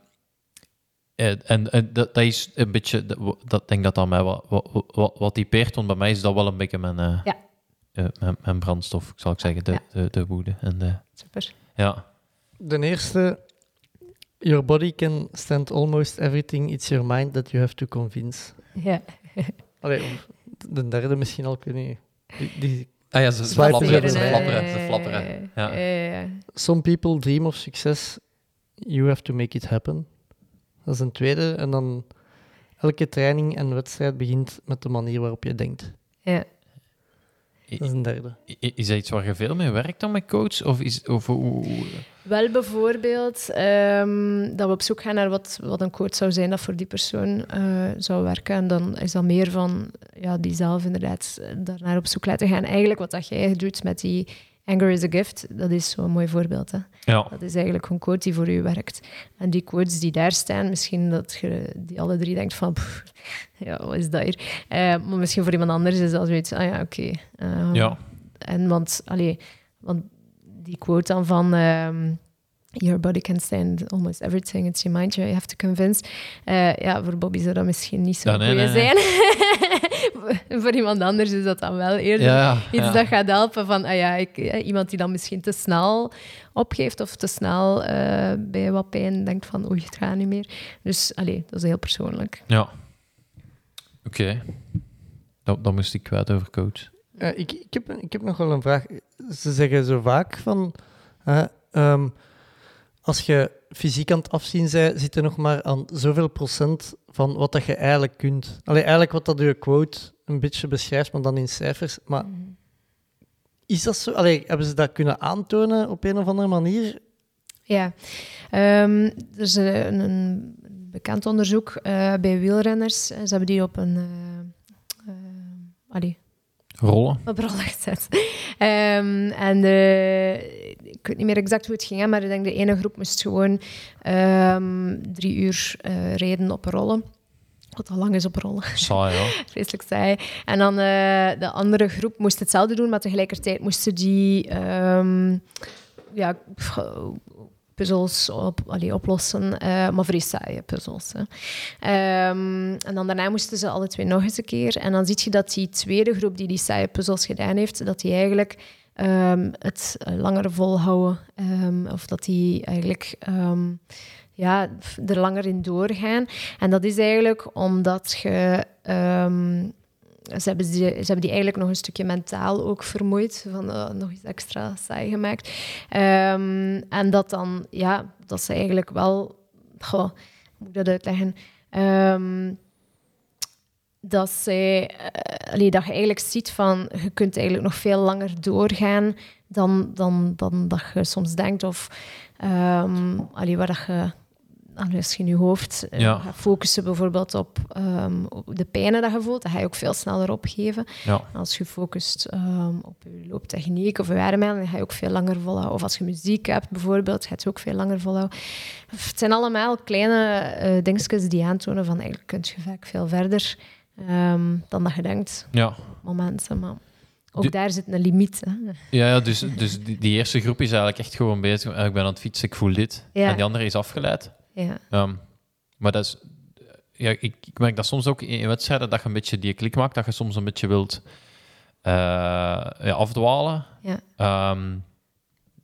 eh, en en dat, dat is een beetje, dat, dat denk dat aan mij wat, wat, wat, wat typeert, want bij mij is dat wel een beetje mijn, eh, Ja. eh, mijn, mijn brandstof, zal ik zeggen, de, Ja. de, de woede. En de, Super. Ja, De eerste, your body can stand almost everything. It's your mind that you have to convince. Ja. Allee, de derde misschien al, niet. Die, die, ah, ja ze, ze flapperen, ze flapperen, eh, ze flapperen. Ja. eh, some people dream of success. You have to make it happen. Dat is een tweede. En dan elke training en wedstrijd begint met de manier waarop je denkt. ja. Dat is een derde. I- Is dat iets waar je veel mee werkt dan met coach? Of is, of, hoe- Wel bijvoorbeeld ehm, dat we op zoek gaan naar wat, wat een coach zou zijn dat voor die persoon eh, zou werken. En dan is dat meer van ja, die zelf inderdaad daarnaar op zoek laten gaan. Eigenlijk wat dat jij doet met die Anger is a Gift, dat is zo'n mooi voorbeeld. Hè? ja. Dat is eigenlijk een coach die voor u werkt. En die quotes die daar staan, misschien dat je die alle drie denkt van... pff, ja, wat is dat hier? Eh, maar misschien voor iemand anders is dat zoiets... Ah ja, oké. Ehm, ja. en want, allee, want die quote dan van... ehm, Your body can stand almost everything. It's your mind you have to convince. Eh, ja, voor Bobby zou dat misschien niet zo Ja, nee, goed nee, zijn. voor iemand anders is dat dan wel eerder Ja, iets ja. dat gaat helpen van ah ja, ik, eh, iemand die dan misschien te snel opgeeft of te snel eh, bij wat pijn denkt van oei, het gaat niet meer. Dus allee, dat is heel persoonlijk. Ja. Oké. Dat, dat moest ik kwijt over coach. Eh, ik, ik, heb, ik heb nog wel een vraag. Ze zeggen zo vaak van... eh, ehm, als je fysiek aan het afzien bent, zit nog maar aan zoveel procent van wat dat je eigenlijk kunt. Allee, eigenlijk wat dat je quote een beetje beschrijft, maar dan in cijfers. Maar is dat zo? Allee, hebben ze dat kunnen aantonen op een of andere manier? Ja, Ehm, er is een, een bekend onderzoek eh, bij wielrenners. Ze hebben die op een... eh, eh, allee, Rollen. op rollen gezet. Ehm, en eh, ik weet niet meer exact hoe het ging, hè, maar ik denk de ene groep moest gewoon ehm, drie uur eh rijden op rollen. Wat al lang is op rollen. Saai, ja. Vreselijk saai. En dan eh, de andere groep moest hetzelfde doen, maar tegelijkertijd moesten die ehm, ja, puzzels op, allee, oplossen, eh, maar vrij saaie puzzels. Hè. Ehm, en dan daarna moesten ze alle twee nog eens een keer. En dan zie je dat die tweede groep die die saaie puzzels gedaan heeft, dat die eigenlijk ehm, het langer volhouden. ehm, of dat die eigenlijk ehm, ja, er langer in doorgaan. En dat is eigenlijk omdat ze hebben, die, eigenlijk nog een stukje mentaal ook vermoeid, van eh, nog eens extra saai gemaakt. En dat dan, ja, dat ze eigenlijk wel, hoe moet ik dat uitleggen? Dat, zij, eh, allee, dat je eigenlijk ziet van, je kunt eigenlijk nog veel langer doorgaan dan, dan, dan dat je soms denkt. Of ehm allee, waar dat je als je in je hoofd eh, Ja. gaat focussen bijvoorbeeld op, ehm, op de pijnen dat je voelt, dan ga je ook veel sneller opgeven. Ja. Als je focust ehm, op je looptechniek of je ademhaling, dan ga je ook veel langer volhouden. Of als je muziek hebt bijvoorbeeld, ga je het ook veel langer volhouden. Het zijn allemaal kleine eh dingetjes die aantonen van eigenlijk kun je vaak veel verder ehm, dan dat je denkt Ja. momenten. Maar ook Du- daar zit een limiet. Hè. Ja, ja dus, dus die, die eerste groep is eigenlijk echt gewoon bezig. eh, Ik ben aan het fietsen, ik voel dit. Ja. En die andere is afgeleid. Ja. Ehm, maar dat is... Ja, ik, ik merk dat soms ook in wedstrijden dat je een beetje die klik maakt, dat je soms een beetje wilt eh, ja, afdwalen. Ja. Ehm,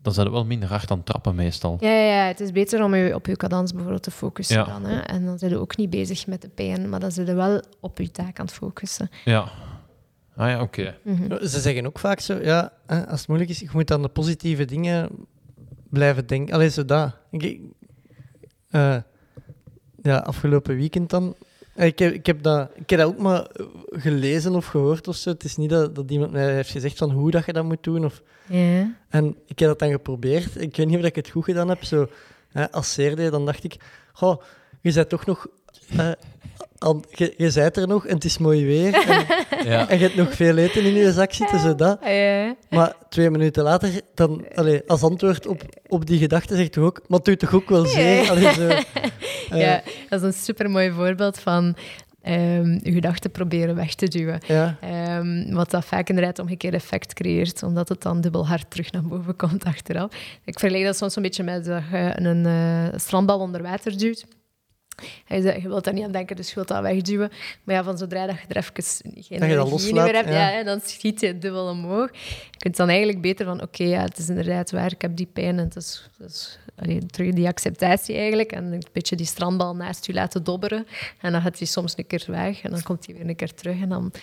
dan zijn het wel minder hard aan trappen meestal. Ja, ja, ja, het is beter om je op je cadans bijvoorbeeld te focussen Ja. dan. Hè. En dan zijn je ook niet bezig met de pijn, maar dan zijn je wel op je taak aan het focussen. Ja. Ah ja, oké. Mhm. Ze zeggen ook vaak zo, ja, hè, als het moeilijk is, je moet aan de positieve dingen blijven denken. Allee, zo dat. Ik, ik- eh, ja, afgelopen weekend dan. Eh, Ik heb, ik, heb dat, ik heb dat ook maar eh, gelezen of gehoord of zo. Het is niet dat, dat iemand mij heeft gezegd van hoe dat je dat moet doen. Of, Ja. en ik heb dat dan geprobeerd. Ik weet niet of ik het goed gedaan heb. Zo, hè, als seerde, dan dacht ik, goh, je bent toch nog... eh, je, je bent er nog en het is mooi weer. En, Ja. en je hebt nog veel eten in je zak zitten, zo dat. Ja. Maar twee minuten later, dan, allee, als antwoord op, op die gedachte, zegt toch ook, maar het doet toch ook wel zeer? Ja. Allee, zo, eh, ja, dat is een supermooi voorbeeld van ehm, je gedachten proberen weg te duwen. ja. Ehm, wat dat vaak inderdaad omgekeerd effect creëert, omdat het dan dubbel hard terug naar boven komt achteraf. Ik vergelijk dat soms een beetje met dat je een eh, strandbal onder water duwt. Hij zei, je wilt daar niet aan denken, dus je wilt dat wegduwen. Maar ja, van zodra dat je er even geen energie meer hebt, ja. ja. dan schiet je dubbel omhoog. Je kunt dan eigenlijk beter van, oké, ja, het is inderdaad waar, ik heb die pijn. En het is, het is terug die acceptatie eigenlijk. En een beetje die strandbal naast je laten dobberen. En dan gaat hij soms een keer weg en dan komt hij weer een keer terug. En dan, Moet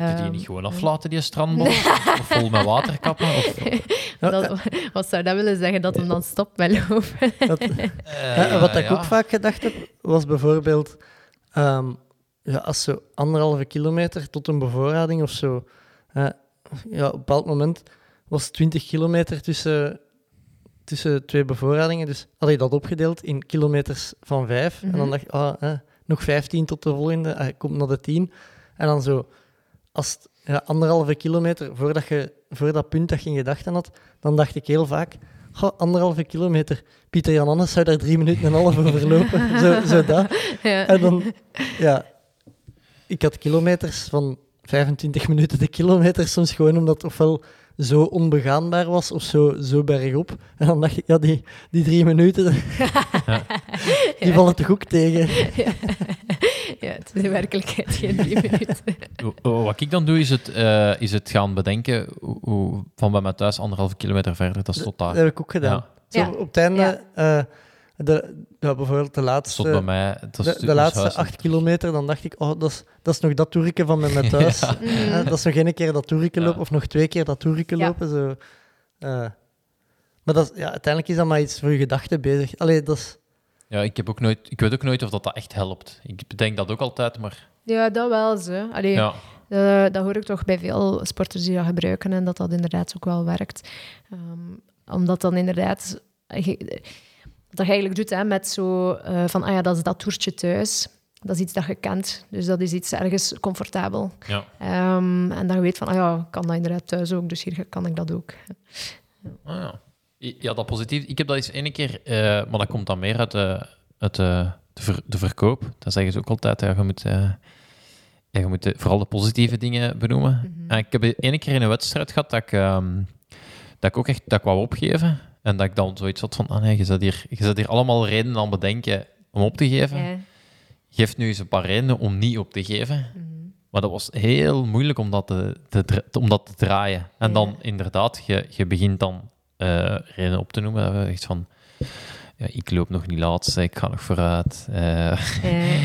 je die ehm, niet gewoon aflaten, die strandbal? Of vol met waterkappen? Of, dat, wat zou dat willen zeggen? Dat hem dan stopt met lopen? Dat- Eh, Ja, wat ik ja. ook vaak gedacht heb, was bijvoorbeeld ehm, ja, als zo anderhalve kilometer tot een bevoorrading of zo. ja, op een bepaald moment was het 20 kilometer tussen, tussen twee bevoorradingen. Dus had ik dat opgedeeld in kilometers van vijf. En dan Mhm. dacht ik, ah, eh, nog 15 tot de volgende, ah, ik kom naar de 10. En dan zo, als het ja, anderhalve kilometer voordat je voor dat punt dat je in gedachten had, dan dacht ik heel vaak, goh, anderhalve kilometer. Pieter Jan Annes zou daar drie minuten en een half over lopen. zo, zo dat. Ja. En dan, ja, ik had kilometers van 25 minuten de kilometer, soms gewoon omdat ofwel zo onbegaanbaar was of zo, zo bergop. En dan dacht ik, ja, die, die drie minuten, die vallen toch ook tegen. ja, het is in werkelijkheid geen drie minuten. Wa- Wat ik dan doe, is het, eh, is het gaan bedenken hoe, van bij mij thuis anderhalve kilometer verder, dat is tot Dat daar. heb ik ook gedaan. Ja. Zo, Ja. Op het einde, Ja. De, ja, bijvoorbeeld de laatste... tot bij mij. Dat De, laatste acht kilometer, dan dacht ik, oh, dat is, dat is nog dat toerike van met mijn thuis. Ja. Eh, dat is nog één keer dat toerike Ja. lopen, of nog twee keer dat toerike Ja. lopen. Zo. Eh, maar dat, is- ja, uiteindelijk is dat maar iets voor je gedachten bezig. Allee, dat is... Ja, ik, heb ook nooit, ik weet ook nooit of dat, dat echt helpt. Ik bedenk dat ook altijd, maar Ja, dat wel zo. Allee, ja. eh, dat hoor ik toch bij veel sporters die dat gebruiken en dat dat inderdaad ook wel werkt. Ehm, omdat dan inderdaad... je- wat je eigenlijk doet hè, met zo eh, van, ah ja, dat is dat toertje thuis. Dat is iets dat je kent. Dus dat is iets ergens comfortabel. Ja. Ehm, en dat je weet van, ah ja, kan dat inderdaad thuis ook, dus hier kan ik dat ook. Ah, ja. Ja, dat positief. Ik heb dat eens ene keer, eh, maar dat komt dan meer uit, de, uit de, de, ver- de verkoop. Dan zeggen ze ook altijd, ja, je moet, eh, ja, je moet vooral de positieve dingen benoemen. Mhm. En ik heb ene keer in een wedstrijd gehad dat ik, ehm, dat ik ook echt dat ik wou opgeven. En dat ik dan zoiets had van, ah nee, je zit hier, je hier allemaal redenen aan bedenken om op te geven. Ja. Geef nu eens een paar redenen om niet op te geven. Mhm. Maar dat was heel moeilijk om dat te, te, dra- om dat te draaien. En Ja. dan inderdaad, je, je begint dan eh redenen op te noemen. Dat echt van, ja, ik loop nog niet laatste, ik ga nog vooruit. Eh, Ja.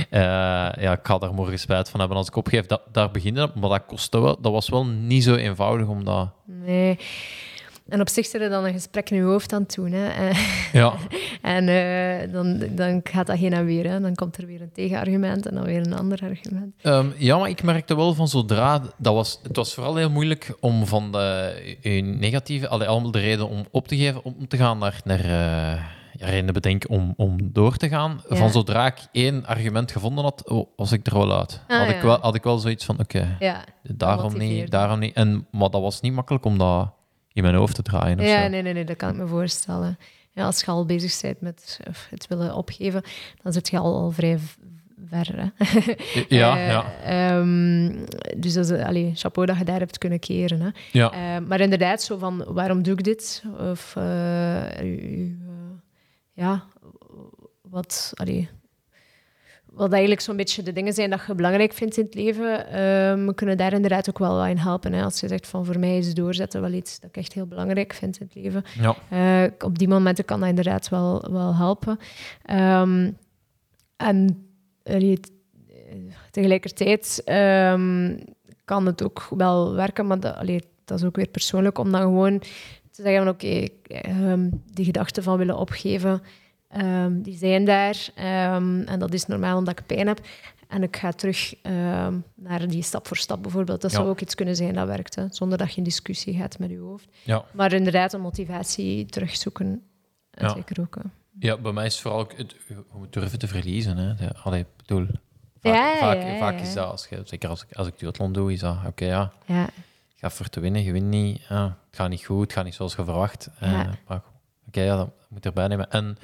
eh, ja, ik ga daar morgen spijt van hebben als ik opgeef. Dat, daar beginnen, maar dat kostte wel. Dat was wel niet zo eenvoudig om dat... Nee. En op zich zit er dan een gesprek in je hoofd aan doen. Hè. Ja, En eh, dan, dan gaat dat heen en weer. Hè. Dan komt er weer een tegenargument en dan weer een ander argument. Ehm, ja, maar ik merkte wel van zodra... Dat was, het was vooral heel moeilijk om van de je negatieve... Allee, allemaal de reden om op te geven, om te gaan naar... naar ja, redenen bedenken om, om door te gaan. Ja. Van zodra ik één argument gevonden had, oh, was ik er wel uit. Ah, had, ja. ik wel, had ik wel zoiets van, oké, Ja, daarom niet, daarom niet. En, maar dat was niet makkelijk om dat in mijn hoofd te draaien. Of ja zo. nee, nee, nee, dat kan ik me voorstellen. Ja, als je al bezig bent met het willen opgeven, dan zit je al, al vrij ver. Hè. Ja, Eh, ja. ehm, dus dat is, allee, chapeau dat je daar hebt kunnen keren. Hè. ja. Eh, maar inderdaad, zo van, waarom doe ik dit? Of, eh, eh, ja, wat, allee, wat eigenlijk zo'n beetje de dingen zijn dat je belangrijk vindt in het leven, we kunnen daar inderdaad ook wel wat in helpen. Hè. Als je zegt van, voor mij is doorzetten wel iets dat ik echt heel belangrijk vind in het leven. ja. Eh, op die momenten kan dat inderdaad wel, wel helpen. Ehm, en eh, tegelijkertijd ehm, kan het ook wel werken, maar dat, allee, dat is ook weer persoonlijk, om dan gewoon te zeggen van oké, ik, ehm, die gedachten van willen opgeven, ehm, die zijn daar. ehm, en dat is normaal omdat ik pijn heb. En ik ga terug ehm, naar die stap voor stap bijvoorbeeld. Dat Ja. zou ook iets kunnen zijn dat werkt, hè, zonder dat je in discussie gaat met je hoofd. ja. Maar inderdaad, een motivatie terugzoeken. En Ja. zeker ook. hè. Ja, bij mij is het vooral ook het, moet durven te verliezen. Hè. De, allee, bedoel, vaak, Ja, vaak, is dat, als je, zeker als ik, als ik duathlon doe, is dat, oké, ja, Ja, ga voor te winnen, je wint niet, het gaat niet goed, het gaat niet zoals je verwacht. Eh, maar ja, dat moet erbij nemen. En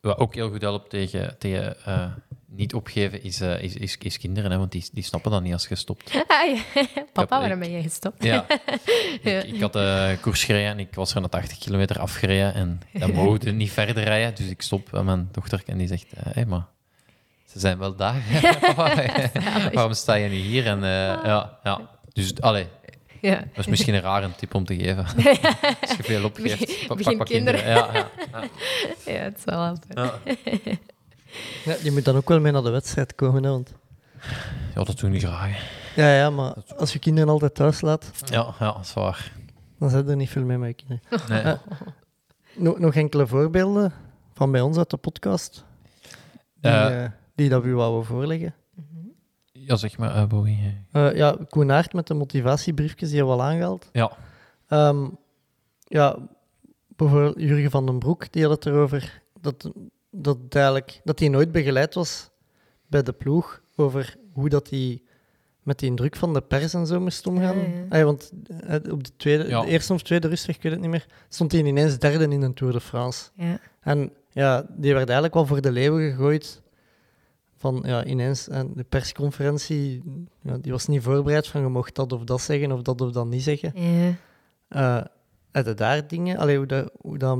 wat ook heel goed helpt tegen, tegen eh, niet opgeven, is, eh, is, is, is kinderen, hè, want die, die snappen dat niet als je stopt. Ah, ja. Papa, waarom ben je gestopt? Ja. Ja. Ik, ik had een koers gereden en ik was er naar 80 kilometer afgereden en dan mogen niet verder rijden. Dus ik stop bij mijn dochter en die zegt, hé, hey, maar Ze zijn wel daar. Waarom sta je niet hier? En, eh, ja, ja. Dus, allee, Ja. dat is misschien een rare tip om te geven. Als je veel opgeeft, Begin- pak, pak kinderen. kinderen. Ja, ja, ja. ja, het zal altijd. Ja. Ja, die moet dan ook wel mee naar de wedstrijd komen. Hè, want... ja, dat doen we graag. Ja, ja, maar als je kinderen altijd thuis laat, Ja, ja, dat is waar. dan zijn er niet veel mee met je kinderen. Nee. Nog, nog enkele voorbeelden van bij ons uit de podcast die, Eh. eh, die dat we u wouden voorleggen. Ja, zeg maar, eh, Bowie. Eh, ja, Koen Aert met de motivatiebriefjes, die hebben we al aangehaald. Ja. Ehm, ja, bijvoorbeeld Jurgen van den Broek, die had het erover dat, dat, eigenlijk, dat hij nooit begeleid was bij de ploeg over hoe dat hij met die druk van de pers en zo moest omgaan. Ja, ja. Want eh, op de, tweede, Ja. de eerste of tweede rustweg, ik weet het niet meer, stond hij ineens derde in de Tour de France. Ja. En ja, die werd eigenlijk wel voor de leeuwen gegooid. Van ja, ineens. En de persconferentie, ja, die was niet voorbereid van je mocht dat of dat zeggen of dat of dat niet zeggen. Ja. Eh heb je daar dingen, allee, hoe, dat, hoe dat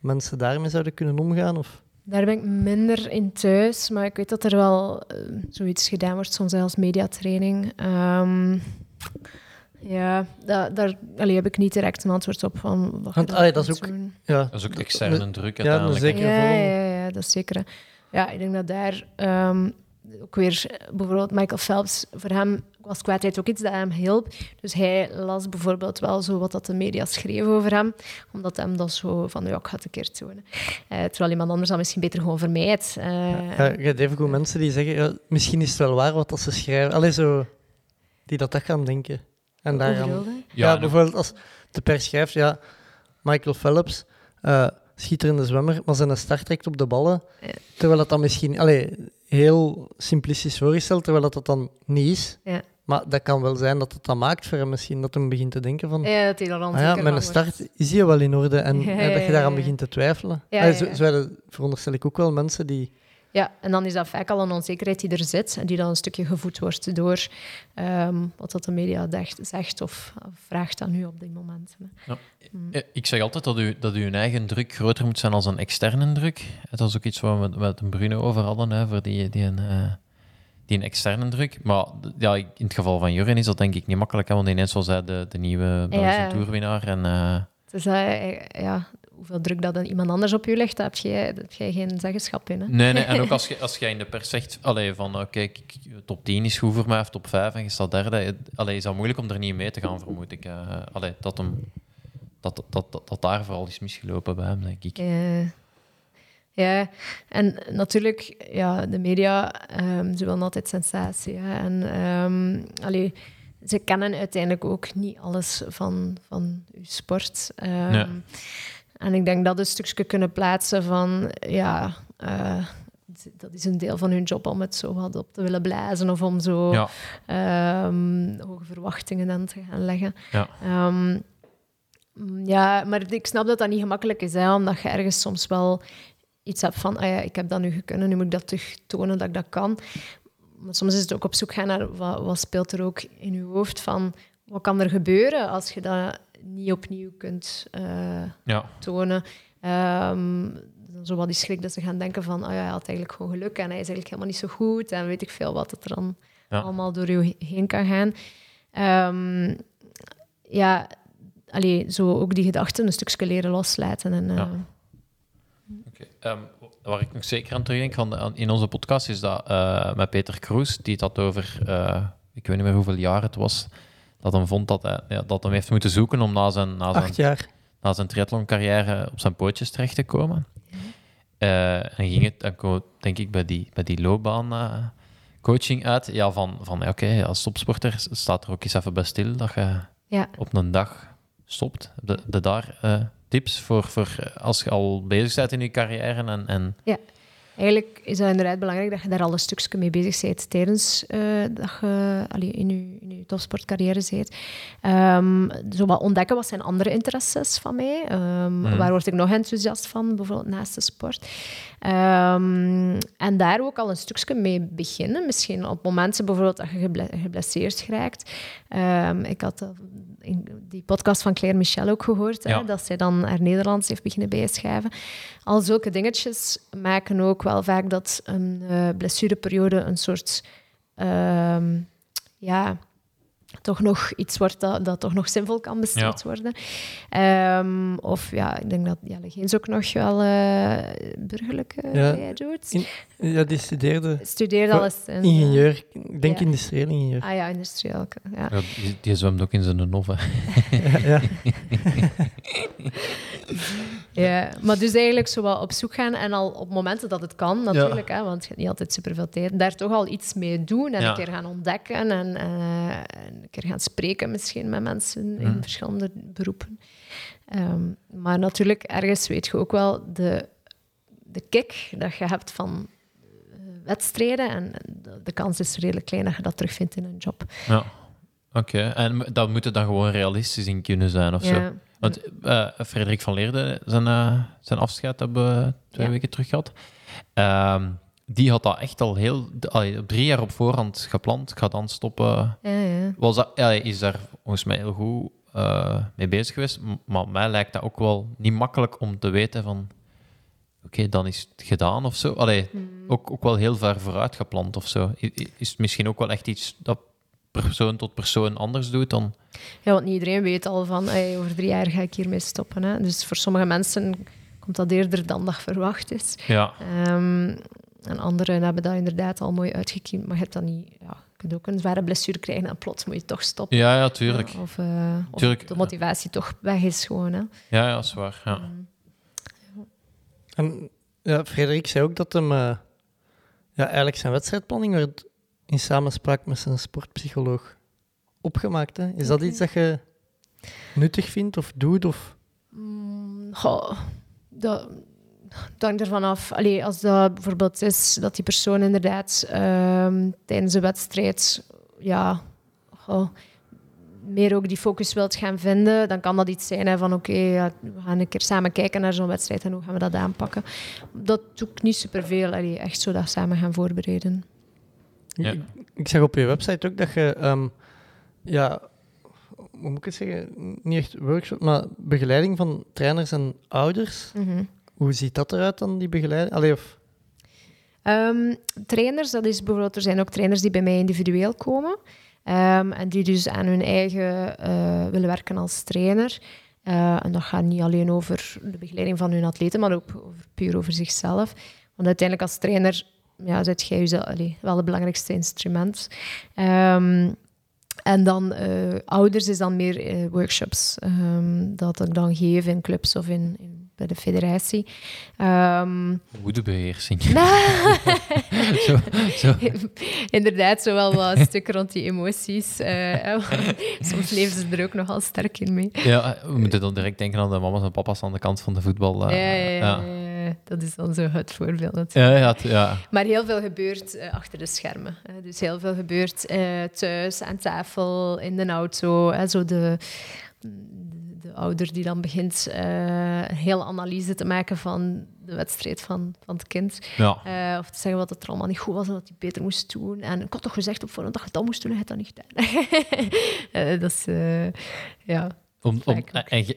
mensen daarmee zouden kunnen omgaan? Of? Daar ben ik minder in thuis, maar ik weet dat er wel eh, zoiets gedaan wordt, soms als mediatraining. Ehm, ja, da- daar allee, heb ik niet direct een antwoord op. Van wat Want, dan allee, dat is ook- doen. Ja, Dat is ook externe druk Ja, zeker. Ja, ja, ja, dat is zeker. Ja, ik denk dat daar ehm, ook weer eh, bijvoorbeeld Michael Phelps, voor hem was kwaadheid ook iets dat hem hielp. Dus hij las bijvoorbeeld wel zo wat dat de media schreef over hem, omdat hem dat zo van, ja, ik ga het een keer tonen. Eh, terwijl iemand anders dat misschien beter gewoon vermijdt. Eh, Ja, je hebt even goed mensen die zeggen, ja, misschien is het wel waar wat dat ze schrijven. Allee, zo, die dat, dat gaan denken. En hè. ja, bijvoorbeeld als de pers schrijft, ja, Michael Phelps, eh schitterende zwemmer, maar zijn start trekt op de ballen. Ja. Terwijl dat dan misschien allee, heel simplistisch voorgesteld, terwijl dat, dat dan niet is. Ja. Maar dat kan wel zijn dat het dat maakt voor hem misschien, dat hij begint te denken van... Ja, dat hij dan Ah ja, met een van wordt. start is hij wel in orde. En Ja, eh, dat je daaraan begint te twijfelen. Ja, zo, zo veronderstel ik ook wel mensen die... Ja, en dan is dat vaak al een onzekerheid die er zit en die dan een stukje gevoed wordt door ehm, wat dat de media dacht, zegt of vraagt aan u op die momenten. hè. Eh, Ik zeg altijd dat, u, dat uw eigen druk groter moet zijn dan een externe druk. Dat is ook iets waar we met, met een Bruno over hadden, hè, voor die, die, een, eh, die een externe druk. Maar ja, in het geval van Jurgen is dat denk ik niet makkelijk, hè, want ineens was hij de, de nieuwe Belgische Ja. En, eh, Dus eh, ja, hoeveel druk dat dan iemand anders op je legt, daar heb jij, daar heb jij geen zeggenschap in. Hè? nee, nee, en ook als, je, als jij in de pers zegt allee, van kijk, top 10 is goed voor mij, of top 5 en je staat derde, allee, is dat moeilijk om er niet mee te gaan, vermoed ik. eh. allee, dat, hem, dat, dat, dat, dat daar vooral is misgelopen bij hem, denk ik. Ja, en natuurlijk, ja, de media, ehm, ze willen altijd sensatie. Hè? En ehm, allee, ze kennen uiteindelijk ook niet alles van, van uw sport. Ehm, Nee. En ik denk dat een stukje kunnen plaatsen van, ja, eh, dat is een deel van hun job om het zo wat op te willen blazen of om zo Ja. ehm, hoge verwachtingen aan te gaan leggen. Ja. Ehm, mm, ja, maar ik snap dat dat niet gemakkelijk is, hè, omdat je ergens soms wel iets hebt van, ah ja, ik heb dat nu gekunnen, nu moet ik dat terug tonen dat ik dat kan. Maar soms is het ook op zoek gaan naar wat, wat speelt er ook in je hoofd van, wat kan er gebeuren als je dat niet opnieuw kunt eh, Ja. tonen. Ehm, dan zo wat die schrik dat ze gaan denken van, oh ja, hij had eigenlijk gewoon geluk en hij is eigenlijk helemaal niet zo goed en weet ik veel wat het er dan Ja. allemaal door je heen kan gaan. Ehm, ja, allee, zo ook die gedachten een stukje leren loslaten. En, Ja. Ehm, waar ik nog zeker aan terugdenk van, in onze podcast is dat eh, met Peter Kroes, die het had over, ik weet niet meer hoeveel jaar het was, dat hem vond dat hij, ja, dat hem heeft moeten zoeken om na zijn, na zijn, jaar. na zijn triathlon-carrière op zijn pootjes terecht te komen. Eh, en ging het, dan kwam het, denk ik, bij die, bij die loopbaan eh, coaching uit, ja, van, van ja, oké, als topsporter staat er ook eens even bij stil dat je Ja. op een dag stopt. De, de daar eh, tips voor, voor als je al bezig bent in je carrière en, en Eigenlijk is het inderdaad belangrijk dat je daar al een stukje mee bezig bent tijdens eh, dat je allee, in, je, in je topsportcarrière zit. Ehm, zo wat ontdekken wat zijn andere interesses van mij. Ehm, Mhm. Waar word ik nog enthousiast van, bijvoorbeeld naast de sport. Ehm, en daar ook al een stukje mee beginnen. Misschien op momenten bijvoorbeeld dat je geble- geblesseerd raakt. Ik had eh, in die podcast van Claire Michel ook gehoord, hè, dat zij dan haar Nederlands heeft beginnen bijschrijven. Al zulke dingetjes maken ook wel vaak dat een eh, blessureperiode een soort... ehm, ja, toch nog iets wordt dat, dat toch nog zinvol kan besteed worden. Ehm, of ja, ik denk dat Jelle Geens ook nog wel eh burgerlijke Ja. bij doet. In- ja, die studeerde Studeerde alles. in, ingenieur. Ik denk ja. industrieel ingenieur. Ah ja, industrieel. Ja. Ja, die, die zwemt ook in zijn nove. ja. Ja, maar dus eigenlijk zo wat op zoek gaan en al op momenten dat het kan, natuurlijk, hè, want je hebt niet altijd superveel tijd, daar toch al iets mee doen en Ja. een keer gaan ontdekken en, eh, en een keer gaan spreken misschien met mensen in Mhm. verschillende beroepen. Ehm, maar natuurlijk, ergens weet je ook wel de, de kick dat je hebt van eh, wedstrijden en de, de kans is redelijk klein dat je dat terugvindt in een job. Ja. Oké, en dat moet er dan gewoon realistisch in kunnen zijn of zo. Want eh, Frederik van Leerde, zijn, eh, zijn afscheid hebben we twee Ja. weken terug gehad. Ehm, die had dat echt al heel, allee, drie jaar op voorhand gepland. Ik ga dan stoppen. Ja, ja. Was dat, ja, hij is daar volgens mij heel goed eh, mee bezig geweest. Maar mij lijkt dat ook wel niet makkelijk om te weten van... Oké, dan is het gedaan of zo. Allee, ook, ook wel heel ver vooruit gepland of zo. I- i- Is het misschien ook wel echt iets dat persoon tot persoon anders doet dan... Ja, want niet iedereen weet al van hey, over drie jaar ga ik hiermee stoppen. Hè. Dus voor sommige mensen komt dat eerder dan dat verwacht is. Ja, Ehm, en anderen hebben dat inderdaad al mooi uitgekiend, maar je hebt dat niet. Ja, je kunt ook een zware blessure krijgen en plots moet je toch stoppen. ja, ja tuurlijk. Ja, of, eh, of Tuurlijk. de motivatie toch weg is gewoon. Hè. Ja, ja, dat is waar. Ja. En ja, Frederik zei ook dat hem eh, ja, eigenlijk zijn wedstrijdplanning werd in samenspraak met zijn sportpsycholoog opgemaakt. Hè? Is dat iets dat je nuttig vindt of doet? Of... Mm, goh, dat, dat hangt ervan af. Allee, als dat bijvoorbeeld is dat die persoon inderdaad ehm, tijdens een wedstrijd ja, goh, meer ook die focus wilt gaan vinden, dan kan dat iets zijn hè, van oké, ja, we gaan een keer samen kijken naar zo'n wedstrijd en hoe gaan we dat aanpakken. Dat doe ik niet superveel. Allee, echt zo dat samen gaan voorbereiden. Ja. Ik, ik zag op je website ook dat je, ehm, ja, hoe moet ik het zeggen? Niet echt workshop, maar begeleiding van trainers en ouders. Mhm. Hoe ziet dat eruit dan, die begeleiding? Allee, of... Ehm, trainers, dat is bijvoorbeeld, er zijn ook trainers die bij mij individueel komen. ehm, en die dus aan hun eigen eh, willen werken als trainer. Eh, en dat gaat niet alleen over de begeleiding van hun atleten, maar ook over, puur over zichzelf. Want uiteindelijk als trainer ja, zet jij jezelf, allee, wel het belangrijkste instrument. Ehm, en dan eh, ouders is dan meer eh, workshops ehm, dat ik dan geef in clubs of in, in, bij de federatie. Ehm, Woedebeheersing. zo, zo. Inderdaad, zo wel wat stukken rond die emoties. eh, soms leven ze er ook nogal sterk in mee. Ja, we moeten dan direct denken aan de mama's en papa's aan de kant van de voetbal. ja, ja, ja, ja. Dat is dan zo het voorbeeld natuurlijk. Ja, ja, het- ja. Maar heel veel gebeurt eh, achter de schermen. hè. Dus heel veel gebeurt eh, thuis, aan tafel, in de auto. Hè, zo de, de ouder die dan begint eh, een hele analyse te maken van de wedstrijd van, van het kind. Ja. Of te zeggen wat het er allemaal niet goed was en wat hij beter moest doen. En ik had toch gezegd op voorhand dat je dat moest doen en je dat niet gedaan. Dat is... ja. Om, ook.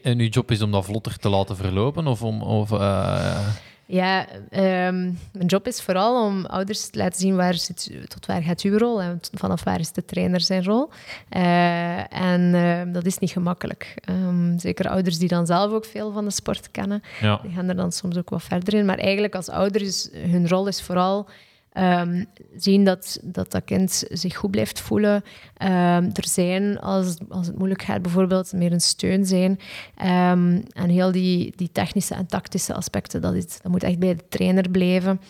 en, uw job is om dat vlotter te laten verlopen? Of om... Of, eh, Ja, ehm, mijn job is vooral om ouders te laten zien waar zit, tot waar gaat uw rol en vanaf waar is de trainer zijn rol. Eh, en ehm, dat is niet gemakkelijk. Ehm, zeker ouders die dan zelf ook veel van de sport kennen, ja. die gaan er dan soms ook wat verder in. Maar eigenlijk als ouder is hun rol is vooral ehm, zien dat, dat dat kind zich goed blijft voelen. Ehm, er zijn, als, als het moeilijk gaat, bijvoorbeeld meer een steun zijn. Ehm, en heel die, die technische en tactische aspecten, dat, is, dat moet echt bij de trainer blijven.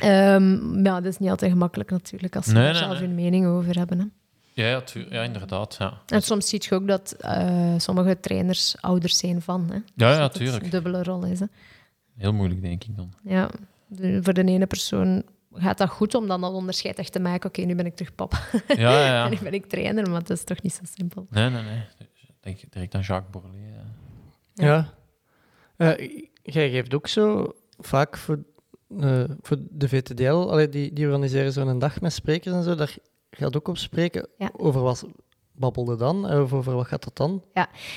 Maar ja, dat is niet altijd gemakkelijk natuurlijk, als ze Nee, nee, zelf nee. hun mening over hebben. Hè. Ja, ja, inderdaad. Ja, En soms zie je ook dat eh, sommige trainers ouders zijn van. Hè. ja, Dus ja tuurlijk. een dubbele rol is. Hè. Heel moeilijk, denk ik dan. Ja, de- voor de ene persoon gaat dat goed om dan dat onderscheid echt te maken. Oké, nu ben ik terug papa. Ja, ja, ja. en nu ben ik trainer, maar dat is toch niet zo simpel. Nee, nee, nee. Denk direct aan Jacques Borlée. ja. Ja. Eh, jij geeft ook zo vaak voor, eh, voor de VTDL, allee, die, die organiseren zo'n dag met sprekers en zo, daar gaat ook op spreken. Ja. Over wat babbelde dan? Eh, over wat gaat dat dan?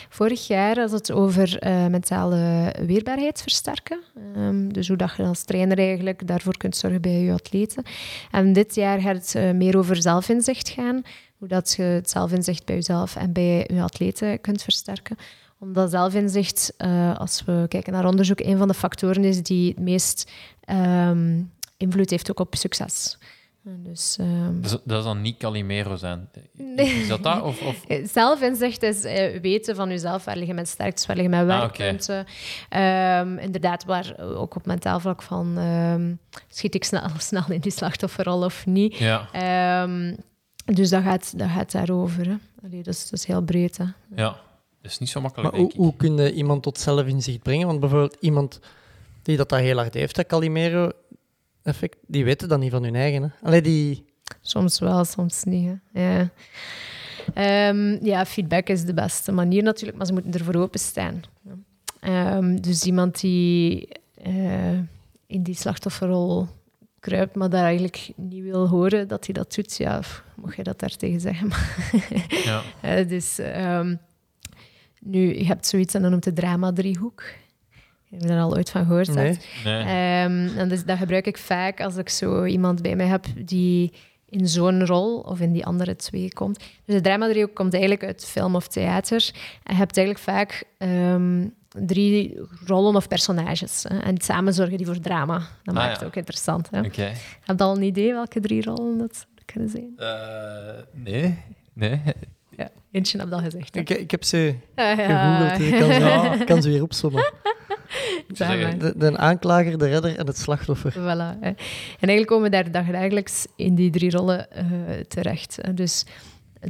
Vorig jaar was het over eh, mentale weerbaarheid versterken. Ehm, dus hoe dat je als trainer eigenlijk daarvoor kunt zorgen bij je atleten. En dit jaar gaat het eh, meer over zelfinzicht gaan. Hoe dat je het zelfinzicht bij jezelf en bij je atleten kunt versterken. Omdat zelfinzicht, als we kijken naar onderzoek, een van de factoren is die het meest ehm, invloed heeft ook op succes. Dus, ehm, Dus dat is dan niet Calimero zijn. Nee. Is dat dat? Of, of... Eh, Zelfinzicht is eh, weten van jezelf, waar liggen mijn sterktes, waar liggen mijn Ah, werkpunten. Ehm, inderdaad, waar ook op mentaal vlak van ehm, schiet ik snel, snel in die slachtofferrol of niet. Ja, Ehm, dus dat gaat, dat gaat daarover. Hè. Allee, dat, is, dat is heel breed. Hè. ja. Dat is niet zo makkelijk, Maar hoe, ik. hoe kun je iemand tot zelfinzicht brengen? Want bijvoorbeeld iemand die dat, dat heel hard heeft, dat Calimero-effect, die weten dat niet van hun eigen. Hè? Allee, die... Soms wel, soms niet. Hè. Ja. Ehm, ja, feedback is de beste manier natuurlijk, maar ze moeten ervoor openstaan. Ehm, dus iemand die eh, in die slachtofferrol kruipt, maar daar eigenlijk niet wil horen dat hij dat doet, ja, pff, mocht je dat daartegen zeggen. Ja. Eh, dus ehm, nu, je hebt zoiets en dan noemt het drama-driehoek. Heb je daar al ooit van gehoord? Nee. Nee. Ehm, en dus dat gebruik ik vaak als ik zo iemand bij mij heb die in zo'n rol of in die andere twee komt. Dus de drama komt eigenlijk uit film of theater. En je hebt eigenlijk vaak ehm, drie rollen of personages. Hè. En samen zorgen die voor drama. Dat Ah, maakt ja. het ook interessant. Hè. Oké. Heb je al een idee welke drie rollen dat kunnen zijn? Eh, nee. Nee. Eentje heb al gezegd. Ik, ik heb ze gegoogeld, dus ik kan ze, kan ze weer opzommen. De, de aanklager, de redder en het slachtoffer. Voilà. hè. En eigenlijk komen we daar dagelijks in die drie rollen eh, terecht. hè. Dus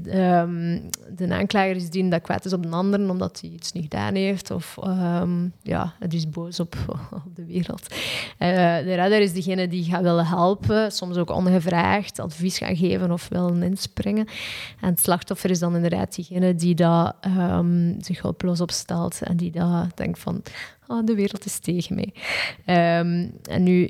ehm, de aanklager is die dat kwaad is op een ander omdat hij iets niet gedaan heeft. Of ehm, ja, het is boos op, op de wereld. Eh, de redder is degene die gaat willen helpen, soms ook ongevraagd advies gaan geven of willen inspringen. En het slachtoffer is dan inderdaad diegene die dat, ehm, zich hulpeloos opstelt en die dat denkt van oh, de wereld is tegen mij. En nu,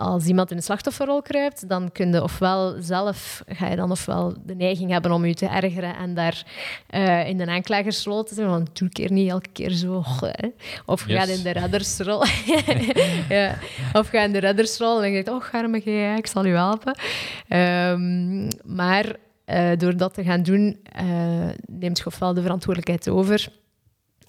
als iemand in de slachtofferrol kruipt, dan kun je ofwel zelf, ga je dan ofwel de neiging hebben om je te ergeren en daar eh, in de aanklagersrol te zijn, want doe ik keer niet elke keer zo. Of je Yes. gaat in de reddersrol. ja. Of ga in de reddersrol en je denkt, oh, garme jij, ik zal u helpen. Ehm, maar eh, door dat te gaan doen, eh, neemt je ofwel de verantwoordelijkheid over,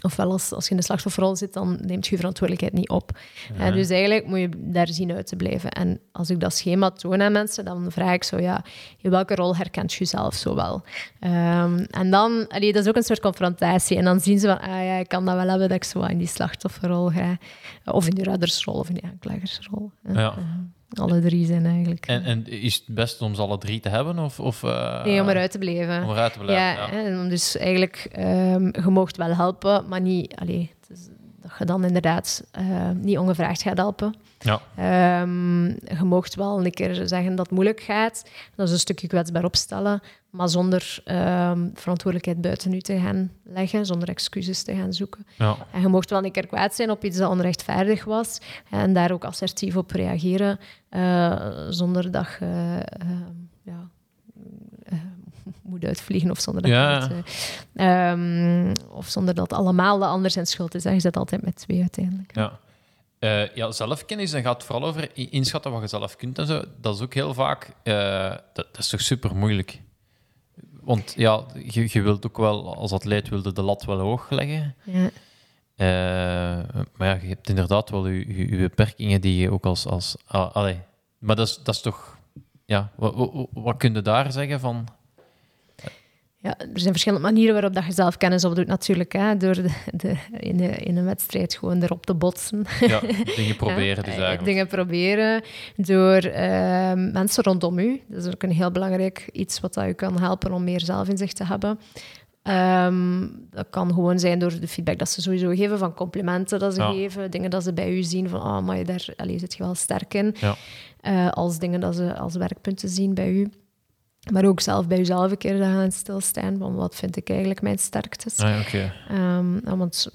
ofwel als, als je in de slachtofferrol zit, dan neemt je je verantwoordelijkheid niet op. Eh, dus eigenlijk moet je daar zien uit te blijven. En als ik dat schema toon aan mensen, dan vraag ik zo, ja, in welke rol herkent je jezelf zo wel? Ehm, en dan, allee, dat is ook een soort confrontatie. En dan zien ze van, ah ja, ik kan dat wel hebben dat ik zo in die slachtofferrol ga. Of in die reddersrol of in die aanklagersrol. Eh, Ja. eh, alle drie zijn eigenlijk. En, en is het best om ze alle drie te hebben? Of, of, eh, nee, om eruit te blijven. Om eruit te blijven, Ja, ja. en dus eigenlijk, ehm je moogt wel helpen, maar niet, allee, het is- dat je dan inderdaad eh, niet ongevraagd gaat helpen. Ja. Ehm, je moogt wel een keer zeggen dat het moeilijk gaat. Dat is een stukje kwetsbaar opstellen, maar zonder ehm, verantwoordelijkheid buiten u te gaan leggen, zonder excuses te gaan zoeken. Ja. En je mocht wel een keer kwaad zijn op iets dat onrechtvaardig was en daar ook assertief op reageren, eh, zonder dat je eh, ja, eh, moet uitvliegen of zonder dat, Ja. eh, ehm, of zonder dat allemaal de ander zijn schuld is. hè. Je zit altijd met twee uiteindelijk. Ja. Eh, ja, zelfkennis, dan gaat het vooral over inschatten wat je zelf kunt en zo. Dat is ook heel vaak... eh, dat, dat is toch super moeilijk. Want ja, je, je wilt ook wel, als atleet wilde de lat wel hoog leggen. Ja. Eh, maar ja, je hebt inderdaad wel je, je, je beperkingen die je ook als... als ah, allee. Maar dat is, dat is toch... Ja, wat, wat, wat kun je daar zeggen van... Ja, er zijn verschillende manieren waarop dat je zelfkennis opdoet natuurlijk. Hè, door de, de, in, de, in een wedstrijd gewoon erop te botsen. Ja, dingen proberen dus eigenlijk. Dingen proberen door ehm, mensen rondom u. Dat is ook een heel belangrijk iets wat dat u kan helpen om meer zelfinzicht te hebben. Ehm, dat kan gewoon zijn door de feedback dat ze sowieso geven, van complimenten dat ze Ja. geven, dingen dat ze bij u zien, van oh, maar je daar allee, zit je wel sterk in. Ja. Eh, als dingen dat ze als werkpunten zien bij u. Maar ook zelf bij uzelf een keer gaan stilstaan, van wat vind ik eigenlijk mijn sterktes. Ah, ja, oké. Ehm, ja, want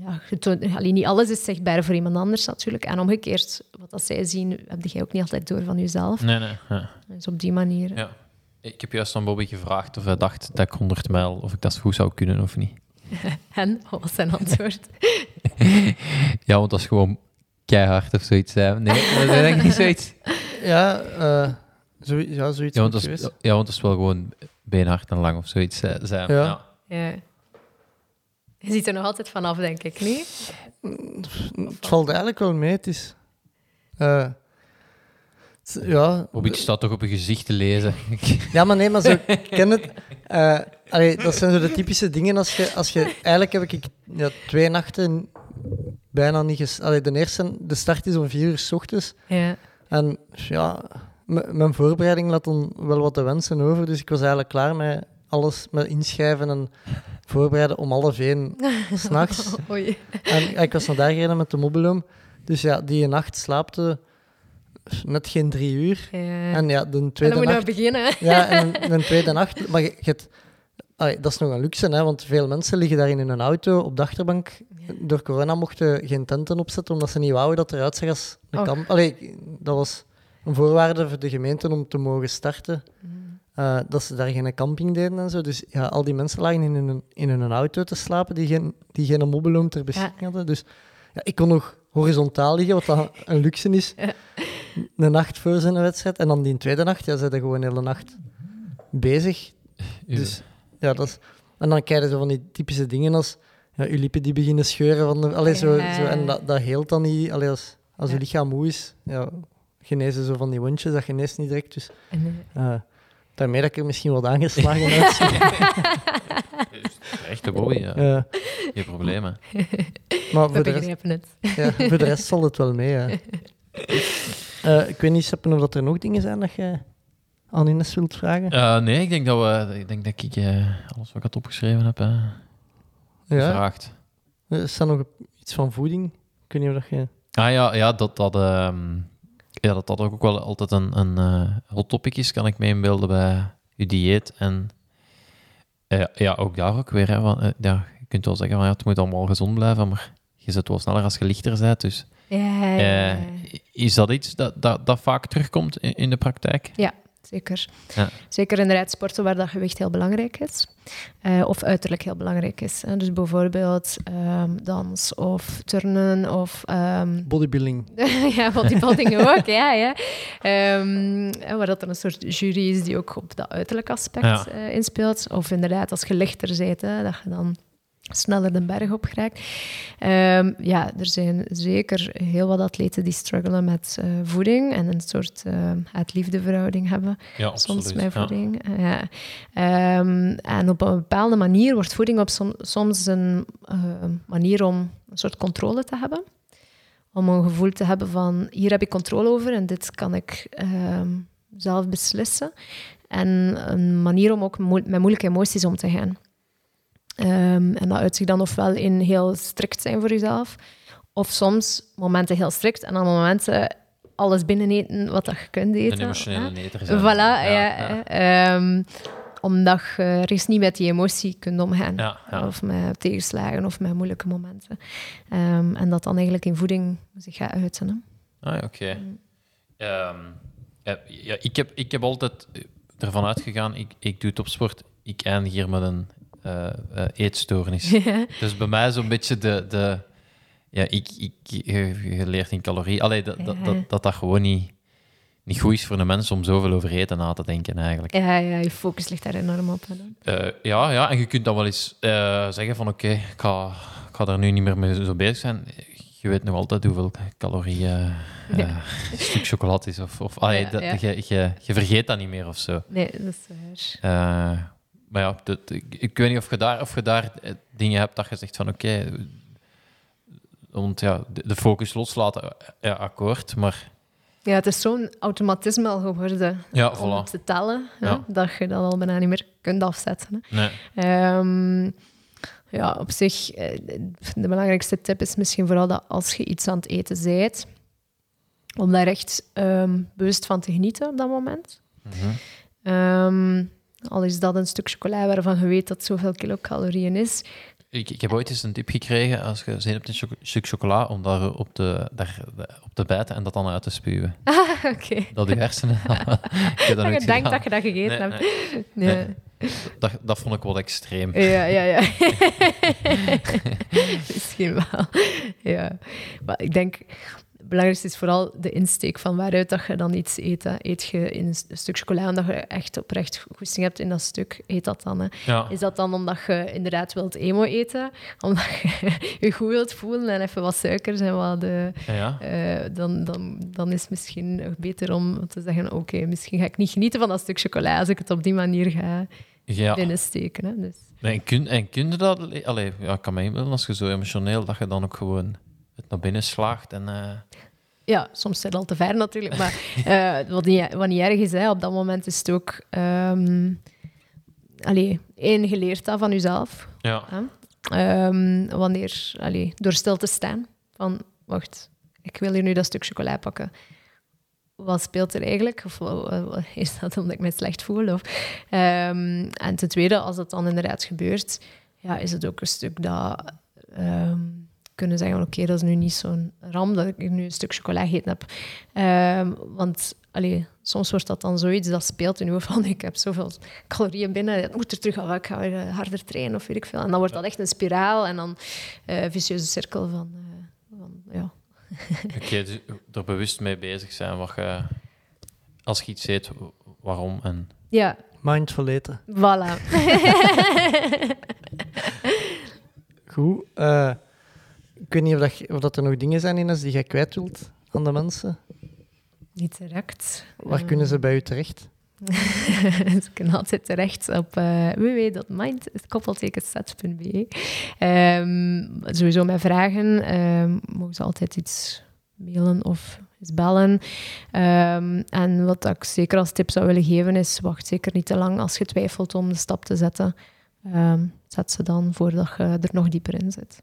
ja, je toont- allee, niet alles is zichtbaar voor iemand anders natuurlijk. En omgekeerd, wat dat zij zien, heb jij ook niet altijd door van jezelf. Nee, nee. Ja. Dus op die manier. Ja. Ik heb juist aan Bobby gevraagd of hij dacht dat ik 100 mijl, of ik dat goed zou kunnen of niet. En, wat was zijn antwoord? Ja, want dat is gewoon keihard of zoiets. hè. Nee, dat is denk ik niet zoiets. Ja, eh, zo, ja zoiets Ja, want dat is, ja, want dat is wel gewoon beenhard en lang of zoiets eh, zijn. Ja. Ja. Ja. Je ziet er nog altijd vanaf, denk ik, niet? Het valt eigenlijk wel mee. Het is... eh, het- ja, Bobby staat toch op je gezicht te lezen. Ja, maar nee, maar zo, ik ken het. Eh, allee, dat zijn zo de typische dingen als je... Als je eigenlijk heb ik ja, twee nachten bijna niet... Ges, allee, de eerste, de start is om vier uur s ochtends. Ja. En ja, mijn voorbereiding laat dan wel wat te wensen over. Dus ik was eigenlijk klaar met alles, met inschrijven en voorbereiden om half één s'nachts. Oei. En ik was naar daar gereden met de mobiloom. Dus ja, die nacht slaapte net geen drie uur. Ja. En ja, de En tweede dan moet je nacht... nou beginnen. Ja, en een tweede nacht. Maar je, je hebt- allee, dat is nog een luxe, hè, want veel mensen liggen daarin in een auto op de achterbank. Door corona mochten geen tenten opzetten, omdat ze niet wouden dat eruit zag als een Och. kamp. Allee, dat was een voorwaarde voor de gemeente om te mogen starten. eh, dat ze daar geen camping deden en zo. Dus ja, al die mensen lagen in hun, in hun auto te slapen die geen, die geen mobiloom ter beschikking hadden. Dus ja, ik kon nog horizontaal liggen, wat dan een luxe is. Een nacht voor zijn wedstrijd. En dan die tweede nacht, ja, zijn gewoon de hele nacht bezig. Dus, ja, dat is, en dan krijg je zo van die typische dingen als ja, je lippen die beginnen scheuren. Van de, allee, zo, Ja. zo, en dat, dat heelt dan niet. Allee, als als je lichaam moe is, ja, genezen zo van die wondjes, dat geneest niet direct. Dus En, eh, daarmee dat ik er misschien wat aangeslagen uitzie. Echte Bobby, ja. Ja. Geen problemen. Maar voor de, rest, ja, voor de rest zal het wel mee. Ja. Eh, ik weet niet, Seppen, of dat er nog dingen zijn dat je aan Ines wilt vragen. Eh, nee, ik denk dat, we, ik denk dat ik eh, alles wat ik had opgeschreven heb eh, ja. gevraagd. Er staat nog iets van voeding. Ik weet niet of dat je... Ah ja, ja dat, dat, ehm, ja, dat dat ook wel altijd een, een eh, hot topic is, kan ik me inbeelden bij je dieet. En eh, ja, ook daar ook weer. Hè, van, eh, ja, je kunt wel zeggen, van, ja, het moet allemaal gezond blijven, maar je zit wel sneller als je lichter bent. Dus Ja, ja, ja. is dat iets dat, dat, dat vaak terugkomt in, in de praktijk? Ja, zeker. Ja. Zeker inderdaad sporten waar dat gewicht heel belangrijk is. Eh, of uiterlijk heel belangrijk is. Hè. Dus bijvoorbeeld ehm, dans of turnen of... ehm, Bodybuilding. ja, bodybuilding ook, ja. ja. Ehm, waar dat er een soort jury is die ook op dat uiterlijk aspect Ja. eh, inspeelt. Of inderdaad, als je lichter bent, hè, dat je dan sneller de berg op geraakt. Ehm, ja, er zijn zeker heel wat atleten die struggelen met eh, voeding en een soort uh, haat-liefde verhouding hebben. Ja, soms met voeding. Eh, Ja. Ehm, en op een bepaalde manier wordt voeding op som- soms een eh, manier om een soort controle te hebben. Om een gevoel te hebben van hier heb ik controle over en dit kan ik ehm, zelf beslissen. En een manier om ook met moeilijke emoties om te gaan. Ehm, en dat uitzicht dan ofwel in heel strikt zijn voor jezelf, of soms momenten heel strikt en dan momenten alles binneneten wat dat je kunt eten. Een emotionele hè. zijn. Voilà, ja. ja. ehm, omdat je er eens niet met die emotie kunt omgaan. Ja. Of met tegenslagen of met moeilijke momenten. Ehm, en dat dan eigenlijk in voeding zich gaat uiten. Hè. Ah, oké. Ja, ja, ik, heb, ik heb altijd ervan uitgegaan, ik, ik doe topsport, ik eindig hier met een eh, eh, eetstoornis. Ja. Dus bij mij zo'n beetje de... de ja, ik, ik, leert in calorie. Allee, dat, dat, Ja. dat, dat dat gewoon niet, niet goed is voor een mens om zoveel over eten na te denken, eigenlijk. Ja, ja, je focus ligt daar enorm op. Eh, ja, ja, en je kunt dan wel eens zeggen van oké, ik, ga, ik ga daar nu niet meer mee zo bezig zijn. Je weet nog altijd hoeveel calorieën Ja. een stuk chocolade is. Of, of allee, Ja. Je, je, je vergeet dat niet meer of zo. Nee, dat is waar. Eh, maar ja, dat- ik, ik weet niet of je daar, of je daar eh, dingen hebt dat je zegt van oké, want ja, de, focus loslaten, eh, ja, akkoord, maar Ja, het is zo'n automatisme al geworden Ja, om voilà. te tellen, Ja. dat je dat al bijna niet meer kunt afzetten. Hè. Nee. Ehm, ja, op zich, eh, de belangrijkste tip is misschien vooral dat als je iets aan het eten bent, om daar echt ehm, bewust van te genieten op dat moment. Ehm, al is dat een stuk chocola waarvan je weet dat zoveel kilocalorieën is. Ik, ik heb ooit eens een tip gekregen als je zin hebt in choco- stuk chocola, om daar op te, daar op te bijten en dat dan uit te spuwen. Ah, oké. Dat je hersenen... ik heb dat je denkt dat je dat gegeten Nee, hebt. Nee. Dat, dat vond ik wel extreem. Ja, ja, ja. Misschien wel. Ja. Maar ik denk, het belangrijkste is vooral de insteek van waaruit dat je dan iets eet. hè. Eet je in een st- een stuk chocola omdat je echt oprecht goesting hebt in dat stuk, eet dat dan. Hè. Ja. Is dat dan omdat je inderdaad wilt emo eten? Omdat je je goed wilt voelen en even wat suikers en wat... Ja, ja. eh, dan, dan, dan is het misschien beter om te zeggen, oké, misschien ga ik niet genieten van dat stuk chocola als ik het op die manier ga ja. binnensteken. Hè. Dus. En, kun, en kun je dat... Allee, ja, ik kan me inbeelden als je zo emotioneel, dat je dan ook gewoon het naar binnen slaagt en... eh, Ja, soms zit het al te ver natuurlijk, maar eh, wat, niet, wat niet erg is, hè, op dat moment is het ook... ehm allee, één, je leert dat van jezelf. ja. Ehm, wanneer, allee, door stil te staan, van, wacht, ik wil hier nu dat stuk chocola pakken. Wat speelt er eigenlijk? Of is dat omdat ik me slecht voel? Of, Ehm, en ten tweede, als dat dan inderdaad gebeurt, ja, is het ook een stuk dat... kunnen zeggen, van, oké, dat is nu niet zo'n ram dat ik nu een stuk chocola gegeten heb. Ehm, want allee, soms wordt dat dan zoiets dat speelt in je hoofd van ik heb zoveel calorieën binnen, het moet er terug af, ik ga weer eh, harder trainen of weet ik veel. En dan wordt dat echt een spiraal en dan eh, een vicieuze cirkel van, eh, van ja. Oké, dus er bewust mee bezig zijn wat je... Als je iets eet, waarom en... Ja, Mindful eten. voilà. Goed. eh, ik weet niet of, dat, je- of dat er nog dingen zijn, Ines, die jij kwijt wilt aan de mensen. niet direct. Waar Eh, kunnen ze bij u terecht? Ze kunnen altijd terecht op uh, www.mind.koppeltekensets.be. Ehm sowieso met vragen ehm, mogen ze altijd iets mailen of eens bellen. Ehm, en wat ik zeker als tip zou willen geven is, wacht zeker niet te lang als je twijfelt om de stap te zetten. Ehm, zet ze dan voordat je er nog dieper in zit.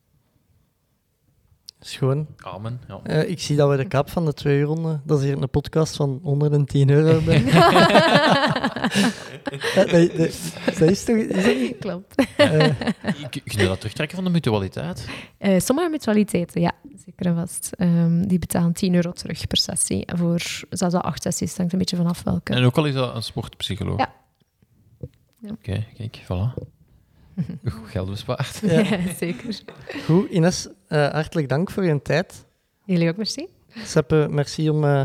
Schoon. Amen. Ja. Eh, ik zie dat we de kap van de twee ronden. Dat is hier een podcast van 110 euro nee, dat is toch... Is dat niet? Klopt. Eh, Kun je dat terugtrekken van de mutualiteit? Eh, sommige mutualiteiten, ja, zeker en vast. Ehm, die betalen 10 euro terug per sessie. En voor 6 à 8 sessies het hangt een beetje vanaf welke. En ook al is dat een sportpsycholoog? Ja. Ja. Oké, kijk, voilà. Goed geld bespaard. Ja. Ja, zeker. goed, Ines, eh, hartelijk dank voor je tijd. Jullie ook, merci. Seppe, merci om eh,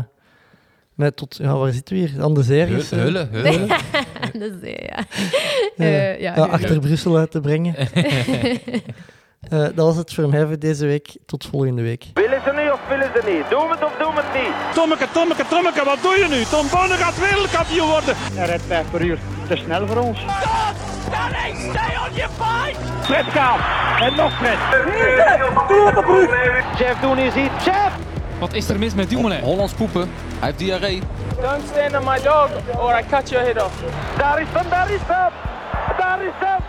mij tot... Ja, waar zitten we hier? Aan de zeer. Heulen, heulen. dus, eh, ja. Ja. Eh, ja, Ja, achter Brussel uit te brengen. Eh, dat was het voor mij voor deze week. Tot volgende week. Willen ze nu of willen ze niet? Doen we het of doen we het niet? Tommeke, Tommeke, Tommeke, wat doe je nu? Tom Bonne gaat wereldkampioen worden. Hij rijdt 5 per uur. Te snel voor ons. Danny, stay on your fight! Fred Kaap. En nog Fred. Jeff doen is iets. Jeff! Wat is er mis met Dumoulin? Hollands poepen. Hij heeft diarree. Don't stand on my dog or I cut your head off. Daar is hem, daar is hem! Daar is hem!